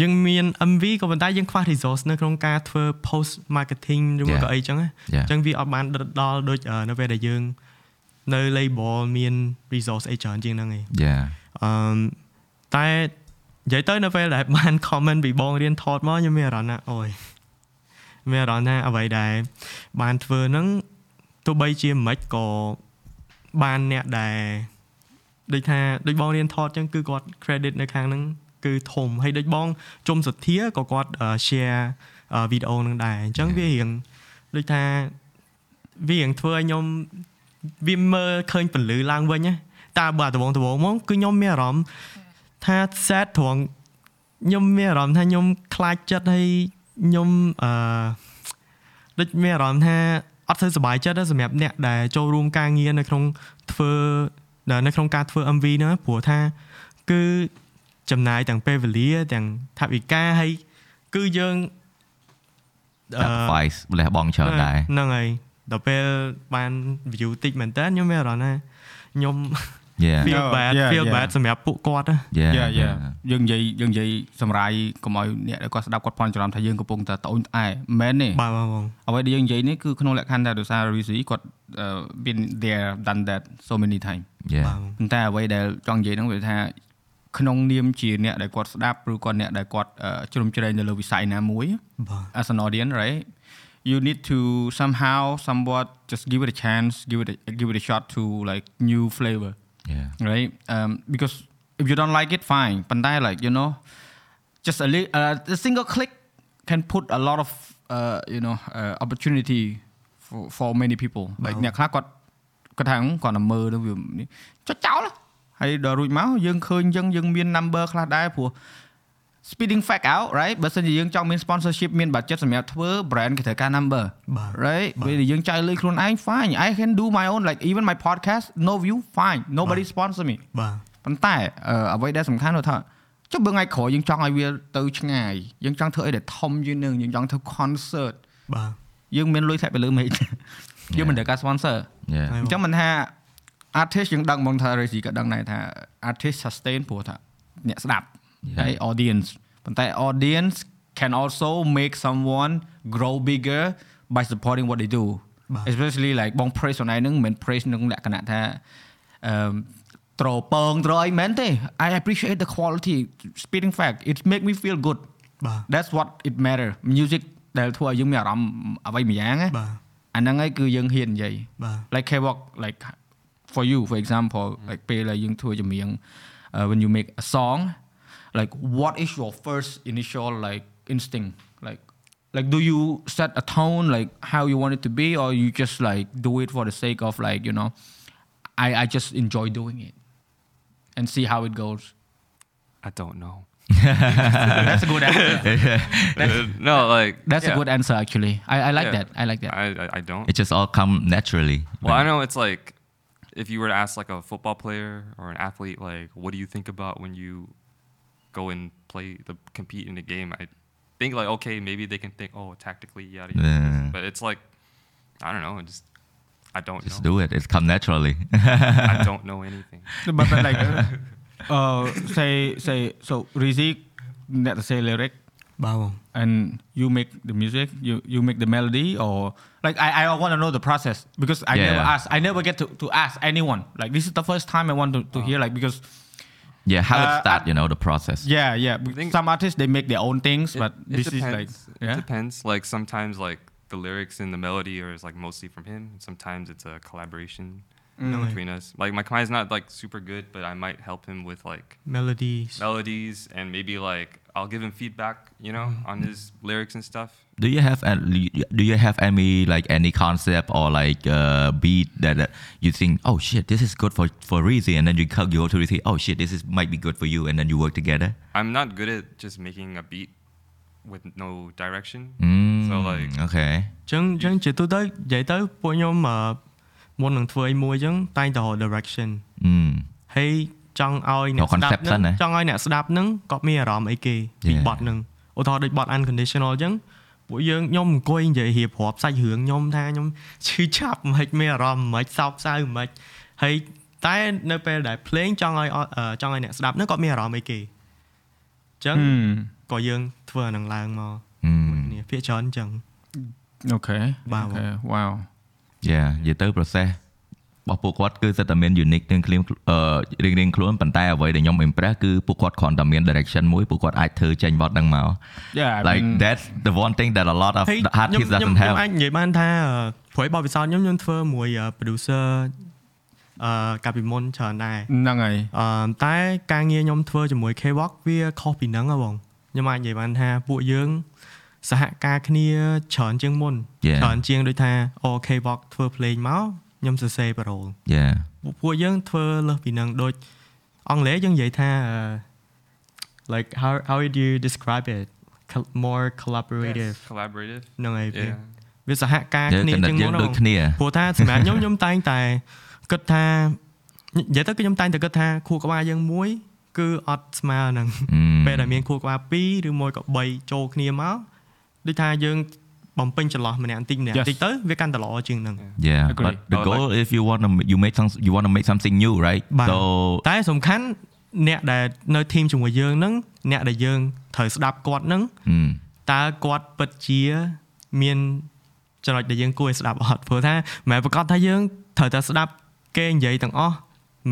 Speaker 3: យើងមាន MV ក៏ប៉ុន្តែយើងខ្វះ resource នៅក្នុងការធ្វើ post marketing ឬមក
Speaker 2: Yeah.
Speaker 3: ក៏អីចឹងណា
Speaker 2: Yeah.
Speaker 3: អញ្ចឹងវាអត់បានដល់ដូចអឺនៅពេលដែលយើងនៅ label មាន resource អីច្រើនជាងហ្នឹងឯង
Speaker 2: Yeah
Speaker 3: អឺតែនិយាយទៅនៅពេលដែលបាន comment ពីបងរៀនថតមកខ្ញុំមានអារម្មណ៍ថាអូយមានអារម្មណ៍ថាអ្វីដែលបានធ្វើហ្នឹង ទោះបីជាមិនក៏បានអ្នកដែលដូចថាដូចបងរៀនថតចឹងគឺគាត់ credit នៅខាងហ្នឹងគឺធំហើយដូចបងជុំសទ្ធាក៏គាត់អឺ share អឺវីដេអូហ្នឹងដែរអញ្ចឹងវារៀងដូចថាវារៀងធ្វើឲ្យខ្ញុំវាមើលឃើញពលឺឡើងវិញណាតែបើដបងដបងមកគឺខ្ញុំមានអារម្មណ៍ថា sad ត្រង់ខ្ញុំមានអារម្មណ៍ថាខ្ញុំខ្លាចចិត្តហើយខ្ញុំអឺដូចមានអារម្មណ៍ថា អត់សូវសប្បាយចិត្តទេសម្រាប់អ្នកដែលចូលរួមការងារនៅក្នុងធ្វើដែលនៅក្នុងការធ្វើ MV ហ្នឹងណាព្រោះថាគឺចំណាយទាំងពេលវេលាទាំងថវិកាហើយគឺយើងអឺ
Speaker 2: sacrifice លះបង់ច្រើនដែរ
Speaker 3: ហ្នឹងហើយដល់ពេលបាន view តិចមែនតើខ្ញុំមានអារម្មណ៍ថាខ្ញុំ
Speaker 2: Yeah
Speaker 3: feel
Speaker 1: No,
Speaker 3: bad
Speaker 1: yeah,
Speaker 3: feel
Speaker 1: yeah.
Speaker 3: bad សម្រាប់ពួកគាត់ណា
Speaker 2: yeah
Speaker 1: yeah yeah យើងនិយាយយើងនិយាយសម្រាយកុំឲ្យអ្នកដែលគាត់ស្ដាប់គាត់ផន់ច្រឡំថាយើងកំពុងតែត្អូញត្អែមិនមែនទេ
Speaker 3: បាទបាទបង
Speaker 1: អ្វីដែលយើងនិយាយនេះគឺក្នុងលក្ខខណ្ឌថាដោយសារ Rizzy គាត់អឺ been there done that so many time
Speaker 2: yeah
Speaker 3: បាទ
Speaker 1: ប៉ុន្តែអ្វីដែលចង់និយាយហ្នឹងវាថាក្នុងនាមជាអ្នកដែលគាត់ស្ដាប់ឬក៏អ្នកដែលគាត់អឺជ្រុំជ្រែងនៅលើវិស័យណាមួយ
Speaker 3: បាទ
Speaker 1: as an audience right you need to somehow somewhat just give it a chance give it a, give it a shot to like new flavor
Speaker 2: yeah
Speaker 1: right um because if you don't like it fine ប៉ុន្តែ like you know just a, li- uh, a single click can put a lot of uh, you know uh, opportunity for for many people like អ្នកខ្លះគាត់គាត់ថាគាត់តែមើលទៅវានេះចុចចោលហើយដល់រួចមកយើងឃើញអញ្ចឹងយើងមាន number ខ្លះដែរព្រោះ speeding fact out right បើសិនជាយើងចង់មាន sponsorship មាន budget សម្រាប់ធ្វើ brand គេត្រូវការ number
Speaker 3: បាទ
Speaker 1: right ពេលដែលយើងចាយលុយខ្លួនឯង fine I can do my own like even my podcast no view fine nobody sponsor me
Speaker 3: បាទ
Speaker 1: ប៉ុន្តែអឺអ្វីដែលសំខាន់នោះថាចុះបើថ្ងៃក្រោយយើងចង់ឲ្យវាទៅឆ្ងាយយើងចង់ធ្វើអីដែលធំជាងនឹងយើងចង់ធ្វើ concert
Speaker 3: បាទ
Speaker 1: យើងមានលុយធ្លាក់ទៅលើមេឃយើងមិនត្រូវការ sponsor
Speaker 2: yeah
Speaker 3: ហើយ
Speaker 1: អញ្ចឹងមិនថា artist យើងដឹងហ្មងថា Razy ក៏ដឹងដែរថា artist sustain ព្រោះថាអ្នកស្ដាប់
Speaker 2: Yeah.
Speaker 1: ហើយ audience ប៉ុន្តែ audience can also make someone grow bigger by supporting what they do
Speaker 3: បាទ
Speaker 1: especially like បង praise ខ្លួនឯងហ្នឹងមិនមែន praise ក្នុងលក្ខណៈថាអឺត្រពងត្រអីមែនទេ I appreciate the quality speaking fact it make me feel good
Speaker 3: បាទ
Speaker 1: that's what it matter music ដែលធ្វើឲ្យយើងមានអារម្មណ៍អ្វីមួយយ៉ាងណា
Speaker 3: បាទ
Speaker 1: អាហ្នឹងហើយគឺយើងហ៊ាននិយាយ
Speaker 3: បាទ
Speaker 1: like K-pop like for you for example like ពេលដែលយើងធ្វើចម្រៀង uh, when you make a song like what is your first initial like instinct like like do you set a tone like how you want it to be or you just like do it for the sake of like you know I I just enjoy doing it and see how it goes
Speaker 4: I don't know. [LAUGHS]
Speaker 1: that's a good answer [LAUGHS]
Speaker 4: Uh, no, like
Speaker 1: that's
Speaker 4: yeah.
Speaker 1: a good answer actually I I like
Speaker 4: Yeah.
Speaker 1: that I like that
Speaker 4: I, I I don't.
Speaker 2: it just all come naturally
Speaker 4: Well, I know it's like if you were to ask like a football player or an athlete, like, what do you think about when you go and play the compete in the game. I think like okay, maybe they can think oh tactically yada yada.
Speaker 2: Yeah.
Speaker 4: But it's like I don't know. Just I don't
Speaker 2: just
Speaker 4: know.
Speaker 2: do it. It's come naturally. [LAUGHS]
Speaker 4: I don't know anything.
Speaker 1: But, but like [LAUGHS] uh, uh, say say so Rizik that say lyric.
Speaker 3: Wow.
Speaker 1: And you make the music, you you make the melody or like I, I want to know the process because I
Speaker 2: yeah.
Speaker 1: never ask I never get to, to ask anyone. Like this is the first time I want to, to wow. hear like because
Speaker 2: yeah how it
Speaker 1: Uh,
Speaker 2: start
Speaker 1: I-
Speaker 2: you know the process
Speaker 1: yeah yeah
Speaker 4: think-
Speaker 1: some artists they make their own things
Speaker 4: It-
Speaker 1: but
Speaker 4: it
Speaker 1: this
Speaker 4: depends.
Speaker 1: is like
Speaker 4: It depends. Like sometimes like the lyrics and the melody are is like mostly from him. Sometimes it's a collaboration between us. Like my client's not like super good, but I might help him with like
Speaker 3: melodies
Speaker 4: melodies and maybe like I'll give him feedback, you know, on his lyrics and stuff.
Speaker 2: do you have any, do you have any like any concept or like uh, beat that uh, you think oh shit this is good for for Rizzy and then you come you go to Rizzy oh shit this is might be good for you and then you work together
Speaker 4: I'm not good at just making a beat with no direction.
Speaker 2: mm,
Speaker 4: So like
Speaker 2: អូខេ
Speaker 3: អញ្ចឹងអញ្ចឹងជាទូទៅនិយាយទៅពួកខ្ញុំអឺមុននឹងធ្វើអីមួយអញ្ចឹងតែងតែរក direction
Speaker 2: អឺ
Speaker 3: ហើយ ចង់ឲ្យអ្នក
Speaker 2: រក concept
Speaker 3: ស្ដាប់
Speaker 2: សិនណា
Speaker 3: ហ្នឹងចង់ឲ្យអ្នកស្ដាប់ហ្នឹងគាត់មានអារម្មណ៍អីគេពី
Speaker 2: Yeah.
Speaker 3: បទហ្នឹងឧទាហរណ៍ដូចបទ unconditional អញ្ចឹងពួកយើងខ្ញុំអង្គុយនិយាយរៀបរាប់សាច់រឿងខ្ញុំថាខ្ញុំឈឺចាប់មិនខ្មិចមានអារម្មណ៍មិនខ្មិចសោកសៅមិនខ្មិចហើយតែនៅពេលដែលភ្លេងចង់ឲ្យអឺចង់ឲ្យអ្នកស្ដាប់ហ្នឹងគាត់មានអារម្មណ៍អីគេអញ្ចឹងក៏យើងធ្វើអាហ្នឹងឡើងមក
Speaker 2: ហឹម
Speaker 3: គ្នាភាគច្រើនអញ្ចឹង
Speaker 1: អូខេ
Speaker 3: បាទ
Speaker 1: អូខេវ៉ាវ
Speaker 2: Yeah និយាយទៅ process របស់ពួកគាត់គឺសិតតែមាន unique ទាំងខ្លួនអឺរៀងរៀងខ្លួនប៉ុន្តែអ្វីដែលខ្ញុំ impress គឺពួកគាត់គ្រាន់តែមាន direction មួយពួកគាត់អាចធ្វើចេញវត្តហ្នឹងមក
Speaker 1: Yeah I
Speaker 2: like
Speaker 1: mean
Speaker 2: that's the one thing that a lot of
Speaker 3: ហើយ
Speaker 2: the artists
Speaker 3: ខ្ញុំ
Speaker 2: doesn't
Speaker 3: ខ្ញុំ
Speaker 2: have
Speaker 3: អាចនិយាយបានថាអឺព្រោះបបពិសោធន៍ខ្ញុំខ្ញុំធ្វើមួយអឺ producer អឺកាលពីមុនច្រើនដែរ
Speaker 1: ហ្នឹងហើយ
Speaker 3: អឺតែការងារខ្ញុំធ្វើជាមួយ K-Walk វាខុសពីហ្នឹងហ៎បងខ្ញុំអាចនិយាយបានថាពួកយើងសហការគ្នាច្រើនជាងមុន
Speaker 2: Yeah.
Speaker 3: ច្រើនជាងដូចថាអូ K-Walk ធ្វើភ្លេងមក ខ្ញុំសរសេរប៉ារ៉ូល
Speaker 2: yeah
Speaker 3: ពួកពួកយើងធ្វើលើសពីហ្នឹងដូចអង់គ្លេសយើងនិយាយថាអឺ like how how would you describe it Col- more collaborative
Speaker 4: Collaborative.
Speaker 3: ហ្នឹងហើយវា
Speaker 4: Yeah.
Speaker 3: វាសហការ
Speaker 2: យើ
Speaker 3: គ្នា
Speaker 2: កណិត
Speaker 3: ជាង
Speaker 2: យើ
Speaker 3: មុ
Speaker 2: ង
Speaker 3: ន
Speaker 2: ដូច
Speaker 3: ហ្មង
Speaker 2: គ្នា
Speaker 3: ព្រោះថាសម្រាប់ខ្ញុំខ្ញុំតែងតែគិតថានិយាយទៅគឺខ្ញុំតែងតែគិតថាខួរក្បាលយើងមួយគឺអត់ស្មើនឹង
Speaker 2: អឺ
Speaker 3: ពេលដែលមានខួរក្បាល2ឬមួយក៏3ចូលគ្នាមកដូចថាយើង បំពេញចន្លោះម្នាក់បន្តិចម្នាក់
Speaker 1: Yes.
Speaker 3: បន្តិចទៅវាកាន់តែល្អជាងហ្នឹង
Speaker 2: Yeah,
Speaker 1: Agree.
Speaker 2: but the
Speaker 4: Oh,
Speaker 2: goal if you want to you make some you want to make something new, right?
Speaker 3: បាទ
Speaker 2: So
Speaker 3: តែសំខាន់អ្នកដែលនៅធីមជាមួយយើងហ្នឹងអ្នកដែលយើងត្រូវស្ដាប់គាត់ហ្នឹង
Speaker 2: mm,
Speaker 3: តើគាត់ពិតជាមានចំណុចដែលយើងគួរឲ្យស្ដាប់អត់ព្រោះថាមិនមែនប្រកាសថាយើងត្រូវតែស្ដាប់គេនិយាយទាំងអស់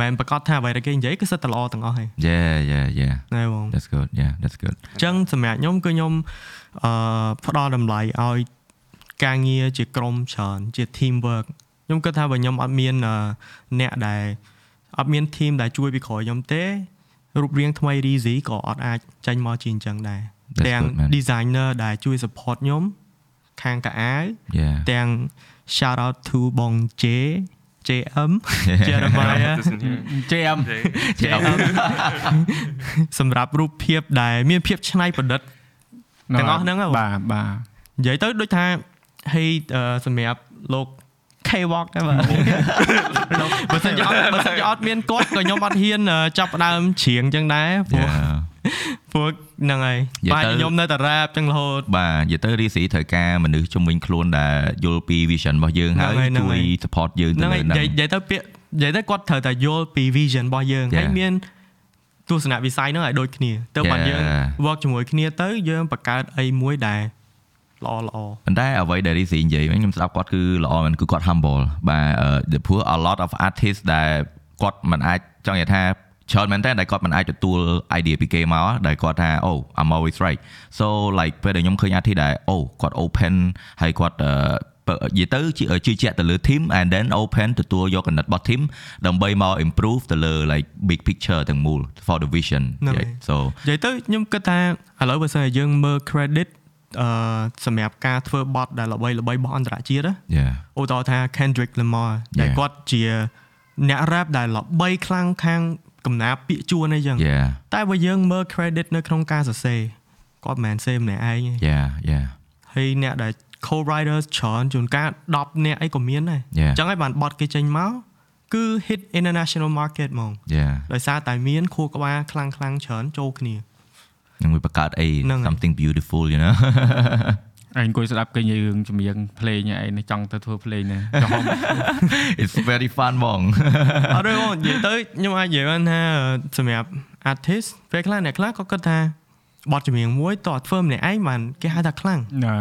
Speaker 3: មិនមែនប្រកាសថាអ្វីដែលគេនិយាយគឺសិតតែល្អទាំងអស់ហេ
Speaker 2: yeah, yeah, yeah.
Speaker 3: ណែបង
Speaker 2: That's good. Yeah, that's good.
Speaker 3: អញ្ចឹងសម្រាប់ខ្ញុំគឺខ្ញុំអឺផ្ដល់តម្លៃឲ្យការងារជាក្រុមច្រើនជា team work ខ្ញុំគិតថាបើខ្ញុំអត់មានអឺអ្នកដែលអត់មាន team ដែលជួយពីក្រោយខ្ញុំទេរូបរាងថ្មី Reezy ក៏អត់អាចចេញមកជាអញ្ចឹងដែរ
Speaker 2: That's
Speaker 3: ទាំង
Speaker 2: good, man.
Speaker 3: designer ដែលជួយ support ខ្ញុំខាងកៅអាវ
Speaker 2: Yeah.
Speaker 3: ទាំង shout out to បង J JM Jeremiah
Speaker 4: This in here.
Speaker 1: JM
Speaker 4: Okay.
Speaker 3: JM សម្រាប់រូបភាពដែលមានភាពច្នៃប្រឌិតទាំងអស់ហ្នឹងហ៎បង
Speaker 1: បាទបាទ
Speaker 3: និយាយទៅដូចថាហើយអឺសម្រាប់លោក K-walk ហ្នឹងបាទបើសិនជាអត់បើសិនជាអត់មានគាត់ក៏ខ្ញុំអត់ហ៊ានអឺចាប់ផ្ដើមច្រៀងចឹងដែរព្រោះ
Speaker 2: Yeah.
Speaker 3: ព្រោះហ្នឹងហើយ
Speaker 2: និយាយ
Speaker 3: បាទ
Speaker 2: ទៅ
Speaker 3: ខ្ញុំនៅតែ rap ចឹងរហូត
Speaker 2: បាទនិយាយទៅរីស៊ីត្រូវការមនុស្សជំនាញខ្លួនដែលយល់ពី vision របស់យើង
Speaker 3: ហ្នឹង
Speaker 2: ហើយ
Speaker 3: ហើយហ្នឹង
Speaker 2: ជួយ
Speaker 3: ហើយ
Speaker 2: support យើងទៅ
Speaker 3: ហ្នឹង
Speaker 2: លើ
Speaker 3: ហើយ
Speaker 2: ហ្នឹង
Speaker 3: និយាយនិយាយទៅពាក្យនិយាយទៅគាត់ត្រូវតែយល់ពី vision របស់យើង
Speaker 2: Yeah.
Speaker 3: ហើយមានទស្សនវិស័យហ្នឹងឲ្យដូចគ្នាទៅបាន
Speaker 2: Yeah.
Speaker 3: យើង work ជាមួយគ្នាទៅយើងបង្កើតអីមួយដែលល្អល្អ
Speaker 2: ប៉ុន្តែអ្វីដែលរីស៊ីនិយាយវិញខ្ញុំស្ដាប់គាត់គឺល្អមែនគឺគាត់ humble បាទអឺព្រោះ a lot of artists ដែលគាត់មិនអាចចង់និយាយថា ច្រើនមែនតើដែលគាត់មិនអាចទទួល idea ពីគេមកដែលគាត់ថាអូ I'm always right so like ពេលដែលខ្ញុំឃើញ artist ដែលអូគាត់ open ហើយគាត់អឺបើនិយាយទៅជាជឿជាក់ទៅលើ team and then open ទទួលយកកណិតរបស់ team ដើម្បីមក improve ទៅលើ like big picture ទាំងមូល for the vision
Speaker 3: ហ្នឹងហើយ
Speaker 2: so
Speaker 3: និយាយទៅខ្ញុំគិតថាឥឡូវបើសិនជាយើងមើល credit អឺសម្រាប់ការធ្វើបទដែលល្បីល្បីរបស់អន្តរជាតិណា
Speaker 2: yeah
Speaker 3: ឧទាហរណ៍ថា Kendrick Lamar ដែល
Speaker 2: Yeah.
Speaker 3: គាត់ជាអ្នក rap ដែលល្បីខ្លាំងខាង កំណាព្យពាក្យជួនអីចឹង
Speaker 2: yeah
Speaker 3: តែបើយើងមើល credit នៅក្នុងការសរសេរគាត់មិនមែនសេម្នាក់ឯងទេ
Speaker 2: yeah yeah
Speaker 3: ហើយអ្នកដែល co-writers ច្រើនជួនកាល10អ្នកអីក៏មានដែរ
Speaker 2: Yeah.
Speaker 3: អញ្ចឹងហើយបានបត់គេចេញមកគឺ hit international market ហ្មង
Speaker 2: yeah
Speaker 3: ដោយសារតែមានខួរក្បាលខ្លាំងខ្លាំងៗច្រើនចូលគ្នា
Speaker 2: នឹងវាបង្កើតអី
Speaker 3: ហ្នឹងហើយ
Speaker 2: something beautiful you know
Speaker 1: ឯងអង្គុយស្ដាប់គេនិយាយរឿងចម្រៀងភ្លេងឯងចង់ទៅធ្វើភ្លេងណាចំហ
Speaker 2: it's very fun បង
Speaker 3: អត់ទេបងនិយាយទៅខ្ញុំអាចនិយាយបានថាសម្រាប់ artist ពេលខ្លះអ្នកខ្លះក៏គិតថាបទចម្រៀងមួយតើធ្វើម្នាក់ឯងបានគេហៅថាខ្លាំង
Speaker 1: ណា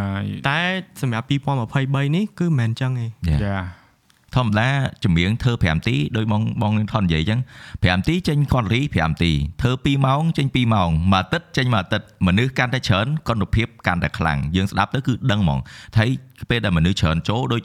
Speaker 3: តែសម្រាប់2023នេះគឺមិនមែនចឹងទេ
Speaker 2: Yeah.
Speaker 1: យ៉ា
Speaker 2: ធម្មតាចម្រៀងធ្វើ5នាទីដោយបងបងថននិយាយអញ្ចឹង5នាទីចេញគាត់រី5នាទីធ្វើ2ម៉ោងចេញ2ម៉ោងមួយអាទិត្យចេញមួយអាទិត្យមនុស្សកាន់តែច្រើនគុណភាពកាន់តែខ្លាំងយើងស្ដាប់ទៅគឺដឹងហ្មងហើយពេលដែលមនុស្សច្រើនចូលដូច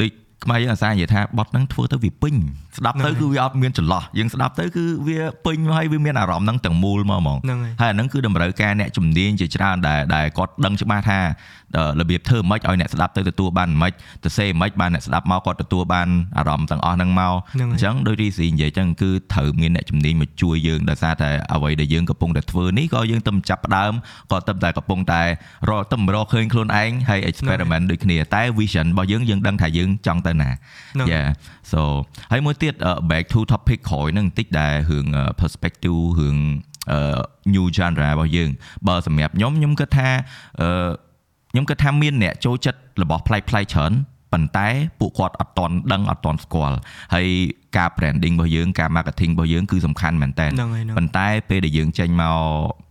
Speaker 2: ដូចខ្មែរយើងអាសានិយាយថាបត់ហ្នឹងធ្វើទៅវាពេញស្ដាប់ទៅគឺវាអត់មានចន្លោះយើងស្ដាប់ទៅគឺវាពេញហើយវាមានអារម្មណ៍ហ្នឹងទាំងមូលមកហ្មង
Speaker 3: ហ្នឹងហើយ
Speaker 2: ហើយអាហ្នឹងគឺតម្រូវការអ្នកជំនាញជាច្រើនដែលដែលគាត់ដឹងច្បាស់ថាអឺរបៀបធ្វើម៉េចឲ្យអ្នកស្ដាប់ទៅទទួលបានម៉េចទៅសេម៉េចបានអ្នកស្ដាប់មកគាត់ទទួលបានអារម្មណ៍ទាំងអស់ហ្នឹងមក
Speaker 3: ហ្នឹងហើយ
Speaker 2: អញ្ចឹងដោយរីស៊ីនិយាយអញ្ចឹងគឺត្រូវមានអ្នកជំនាញមកជួយយើងដោយសារតែអ្វីដែលយើងកំពុងតែធ្វើនេះក៏យើងទៅចាប់ផ្ដើមក៏ទៅតែកំពុងតែរកទៅរកឃើញខ្លួនឯងហើយ experiment ដូចគ្នាតែ vision របស់យើងយើងដឹងថាយើងចង់ទៅណា
Speaker 3: ហ្នឹង
Speaker 2: Yeah so ហើយមួយទៀតអឺ back to topic ក្រោយហ្នឹងបន្តិចដែលរឿងអឺ perspective រឿងអអឺ new genre របស់យើងបើសម្រាប់ខ្ញុំខ្ញុំគិតថាអឺ ខ្ញុំគិតថាមានអ្នកចូលចិត្តរបស់ប្លែកៗច្រើនប៉ុន្តែពួកគាត់អត់តន់ដឹងអត់តន់ស្គាល់ហើយការ branding របស់យើងការ marketing របស់យើងគឺសំខាន់មែនតើ
Speaker 3: ហ្នឹងហើយហ្នឹង
Speaker 2: ប៉ុន្តែពេលដែលយើងចេញមកអឺ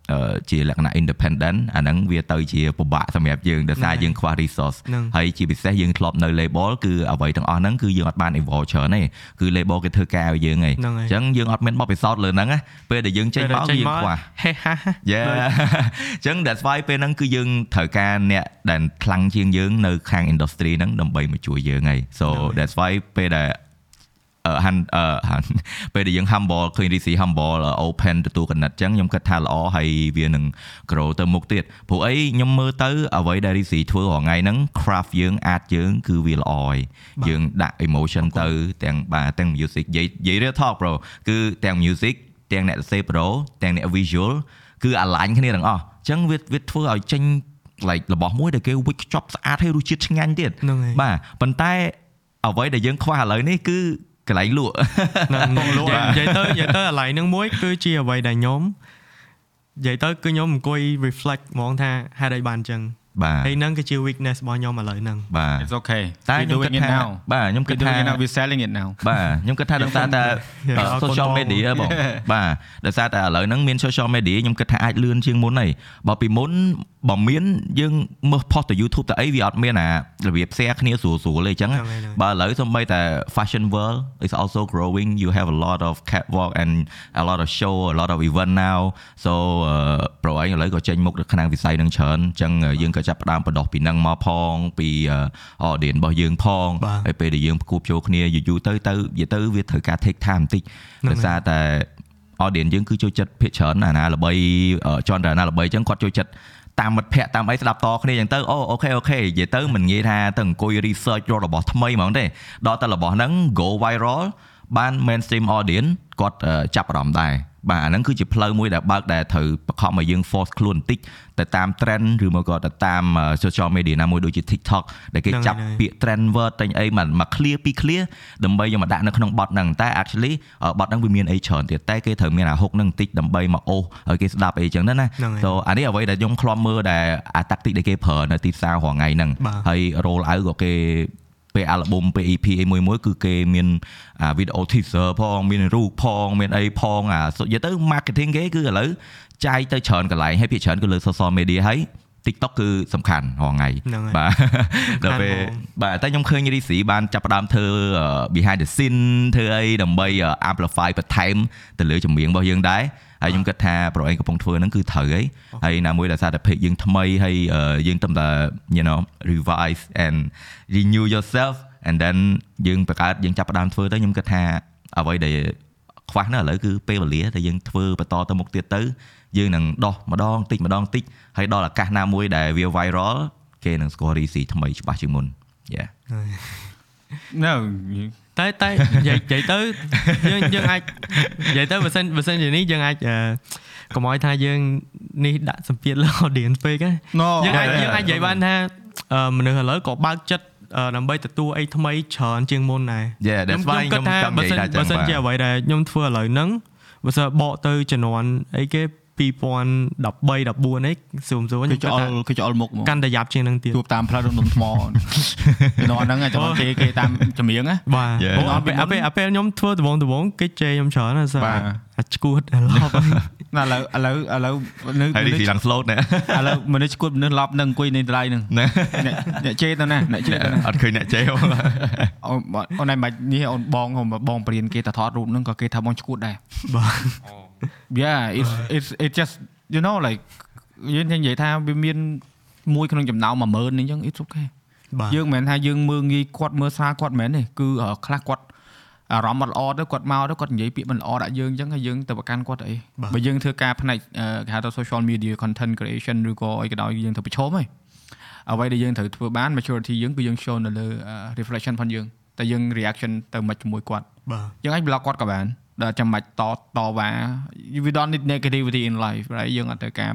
Speaker 2: ជាលក្ខណៈ independent អាហ្នឹងវាទៅជាពិបាកសម្រាប់យើងដោយសារយើងខ្វះ resource
Speaker 3: ហ្នឹង
Speaker 2: ហើយជាពិសេសយើងធ្លាប់នៅ label គឺអ្វីទាំងអស់ហ្នឹងគឺយើងអត់បាន evolve ច្រើនទេគឺ label គេធ្វើការឲ្យយើងឯង
Speaker 3: ហ្នឹងហើយ
Speaker 2: អញ្ចឹងយើងអត់មានបទពិសោធន៍លើហ្នឹងណាពេលដែលយើងចេញមកគឺយើងខ្វះ
Speaker 3: ហេហា
Speaker 2: Yeah អញ្ចឹង that's why ពេលហ្នឹងគឺយើងត្រូវការអ្នកដែលខ្លាំងជាងយើងនៅខាង industry ហ្នឹងដើម្បីមកជួយយើងហើយ so that's why ពេលដែល អឺហាន់អឺហាន់ពេលដែលយើង humble ឃើញ RC humble អឺ open ទទួលកណិតអញ្ចឹងខ្ញុំគិតថាល្អហើយវានឹង grow ទៅមុខទៀតព្រោះអីខ្ញុំមើលទៅអ្វីដែល RC ធ្វើរាល់ថ្ងៃហ្នឹង craft យើង art យើងគឺវាល្អហើយយើងដាក់ emotion ទៅទាំងបាទទាំង music និយាយនិយាយ real talk bro គឺទាំង music ទាំងអ្នកសរសេរ pro ទាំងអ្នក visual គឺ align គ្នាទាំងអស់អញ្ចឹងវាវាធ្វើឲ្យចេញ like របស់មួយដែលគេវិចខ្ចប់ស្អាតហើយរសជាតិឆ្ងាញ់ទៀត
Speaker 3: ហ្នឹងហើយ
Speaker 2: បាទប៉ុន្តែអ្វីដែលយើងខ្វះឥឡូវនេះគឺ កន្លែងលក់
Speaker 3: ហ្នឹងនិយាយនិយាយទៅនិយាយទៅអាឡ័យហ្នឹងមួយគឺជាអ្វីដែលខ្ញុំនិយាយទៅគឺខ្ញុំអង្គុយ reflect ហ្មងថាហេតុអីបានអញ្ចឹង
Speaker 2: បាទ
Speaker 3: ហើយហ្នឹងគឺជា weakness របស់ខ្ញុំឥឡូវហ្នឹង
Speaker 2: បាទ
Speaker 1: It's okay
Speaker 2: តែ
Speaker 1: We
Speaker 2: ខ្ញុំគិត
Speaker 1: doing it
Speaker 2: ថា
Speaker 1: now
Speaker 2: បាទខ្ញុំគិ
Speaker 1: We
Speaker 2: តថា
Speaker 1: doing it now we selling it now
Speaker 2: បាទខ្ញុំគិតថាដោយសារតែ
Speaker 3: Yeah,
Speaker 2: អឺ
Speaker 3: អរគុណ
Speaker 2: social
Speaker 3: បង
Speaker 2: media បងបាទដោយសារតែឥឡូវហ្នឹងមាន social media ខ្ញុំគិតថាអាចលឿនជាងមុនហើយបើពីមុនបើមានយើងមើល post ទៅ YouTube ទៅអីវាអត់មានអារបៀប share គ្នាស្រួលស្រួលទេអញ្ចឹង
Speaker 3: ហ្នឹងហើយហ្នឹង
Speaker 2: បើឥឡូវសំបីតែ fashion world is also growing you have a lot of catwalk and a lot of show a lot of event now so bro អីឥឡូវក៏ចេញមុខនៅក្នុងវិស័យហ្នឹងច្រើនអញ្ចឹងយើងក៏ចាប់ផ្ដើមបដោះពីហ្នឹងមកផងពីអឺ audience របស់យើងផង
Speaker 3: បាទ
Speaker 2: ហើយពេលដែលយើងផ្គូផ្ចូលគ្នាយូរយូរទៅទៅនិយាយទៅវាត្រូវការ take time បន្តិច
Speaker 3: ហ្នឹង
Speaker 2: ដោយសារតែ audience យើងគឺចូលចិត្តភាគច្រើនអាណាល្បីអឺចន់តែអាណាល្បីអញ្ចឹងគាត់ចូលចិត្តតាមមិត្តភ័ក្តិតាមអីស្ដាប់តគ្នាអញ្ចឹងទៅអូ okay okay និយាយទៅមិនងាយថាទៅអង្គុយ research រករបស់ថ្មីហ្មងទេដល់តែរបស់ហ្នឹង go viral បាន mainstream audience គាត់អឺចាប់អារម្មណ៍ដែរ បាទអាហ្នឹងគឺជាផ្លូវមួយដែលបើកដែលត្រូវបង្ខំឲ្យយើង force ខ្លួនបន្តិចទៅតាម trend ឬមកក៏ទៅតាមអឺ social media ណាមួយដូចជា TikTok ដែលគេ
Speaker 3: ហ្នឹង
Speaker 2: ចាប់
Speaker 3: ហើយ
Speaker 2: ពាក្យ trend word តែអីមកមក clear ពី clear ដើម្បីយកមកដាក់នៅក្នុងបទហ្នឹងតែ actually អឺបទហ្នឹងវាមានអីច្រើនទៀតតែគេត្រូវមានអាហុកហ្នឹងបន្តិចដើម្បីមកអូសឲ្យគេស្ដាប់អីចឹងណាណា
Speaker 3: ហ្នឹងហើយ
Speaker 2: so អានេះអ្វីដែលខ្ញុំខ្លំមើលដែលអា tactic ដែលគេប្រើនៅទីផ្សាររាល់ថ្ងៃហ្នឹង
Speaker 3: បាទ
Speaker 2: ហើយ roll out ក៏គេ ពេល album ពេល EP អីមួយមួយគឺគេមានអា video teaser ផងមានរូបផងមានអីផងអានិយាយទៅ marketing គេគឺឥឡូវចាយទៅច្រើនកន្លែងហើយភាគច្រើនគឺលើ social media ហើយ TikTok គឺសំខាន់រាល់ថ្ងៃ
Speaker 3: ហ្នឹងហើយ
Speaker 2: បាទដល់ពេល
Speaker 3: ហ្មង
Speaker 2: បាទតែខ្ញុំឃើញរីស៊ីបានចាប់ផ្ដើមធ្វើអឺ behind the scene ធ្វើអីដើម្បីអឺ amplify បន្ថែមទៅលើចម្រៀងរបស់យើងដែរ ហើយខ្ញុំគិតថាប្រអីកំពុងធ្វើហ្នឹងគឺត្រូវហើយហើយណាមួយដែលសារតែ page យើងថ្មីហើយអឺយើងទំតែ you know revise and renew yourself and then យើងបង្កើតយើងចាប់ផ្ដើមធ្វើទៅខ្ញុំគិតថាអ្វីដែលខ្វះនៅឥឡូវគឺពេលវេលាដែលយើងធ្វើបន្តទៅមុខទៀតទៅយើងនឹងដោះម្ដងតិចម្ដងតិចហើយដល់ឱកាសណាមួយដែលវា viral គេនឹងស្គាល់ RC ថ្មីច្បាស់ជាងមុន yeah
Speaker 1: No
Speaker 3: តែតែនិយាយនិយាយទៅយើងយើងអាចនិយាយទៅបើសិនបើសិនជានេះយើងអាចអឺកុំឲ្យថាយើងនេះដាក់សម្ពាធលើ audience ពេកណា
Speaker 1: No
Speaker 3: យើងអាច
Speaker 2: Yeah,
Speaker 3: យើងអាចនិយាយបានថាអឺមនុស្សឥឡូវក៏បើកចិត្តអឺដើម្បីទទួលអីថ្មីច្រើនជាងមុនដែរ
Speaker 2: Yeah that's why
Speaker 3: ខ្ញុំគិតថា
Speaker 2: ខ្ញុំ
Speaker 3: បើ
Speaker 2: ចង់
Speaker 3: សិន
Speaker 2: និយាយថាចឹង
Speaker 3: បើសិនជា
Speaker 2: បាទ
Speaker 3: អ្វីដែលខ្ញុំធ្វើឥឡូវហ្នឹងបើសិនបកទៅជំនាន់អីគេ 2013 14អីស្រួលស្រួល
Speaker 1: គឺ
Speaker 3: ខ្ញុំគិ
Speaker 1: ច្តអ
Speaker 3: ថា
Speaker 1: ល់គឺច្អល់មុខមក
Speaker 3: កាន់តែយ៉ាប់ជាងហ្នឹងទៀត
Speaker 1: ជួបតាមផ្លូវដុំដុំថ្មជំនាន់ហ្នឹងចាំគេគេតាមចម្រៀងណា
Speaker 3: បាទ
Speaker 2: Yeah.
Speaker 3: អូអាពេលអាពេលអាពេលខ្ញុំធ្វើដំបងដំបងគេជេរខ្ញុំច្រើនណាស់សោះ
Speaker 1: បាទ
Speaker 3: អាឈួតឡប់
Speaker 1: ណាឥឡូវឥឡូវឥឡូវនៅ
Speaker 2: ហើយ
Speaker 1: មនុ
Speaker 2: រី
Speaker 1: ស្ស
Speaker 2: ស៊ីឡើង slow ណា
Speaker 1: ឥឡូវមនុស្សឈួតមនុស្សឡប់នឹងអង្គុយនៅដៃហ្នឹង
Speaker 2: ណា
Speaker 1: អ្នកអ្នកជេរទៅណាអ្នកជេរទៅណា
Speaker 2: អត់ឃើញអ្នកជេរ
Speaker 1: អូនអូនឯងមិននេះអូនបងហមបងព្រៀនគេទៅថតរូបហ្នឹងក៏គេថាបងឈួតដែរ
Speaker 3: បាទ
Speaker 4: Oh.
Speaker 1: Yeah it's it's it just you know like យើងនិយាយថាវាមានមួយក្នុងចំណោម10000នេះអញ្ចឹង it's okay
Speaker 3: បាទ
Speaker 1: យើងមិនមែនថាយើងមើងងាយគាត់មើលស្រាលគាត់មិនមែនទេគឺអឺខ្លះគាត់អារម្មណ៍អត់ល្អទៅគាត់មកទៅគាត់និយាយពាក្យមិនល្អដាក់យើងអញ្ចឹងហើយយើងទៅប្រកាន់គាត់អី
Speaker 3: បាទ
Speaker 1: បើយើងធ្វើការផ្នែកអឺគេហៅថា social media content creation ឬក៏អីក៏ដោយយើងត្រូវប្រឈមហើយអ្វីដែលយើងត្រូវធ្វើបាន maturity យើងគឺយើង show នៅលើអឺ reflection ផងយើងតែយើង reaction ទៅមិនជាមួយគាត់
Speaker 3: បាទ
Speaker 1: យើងអាច block គាត់ក៏បាន ដល់ចាំបាច់តតវ៉ា we don't need negativity in life right យើងអត់ត្រូវការ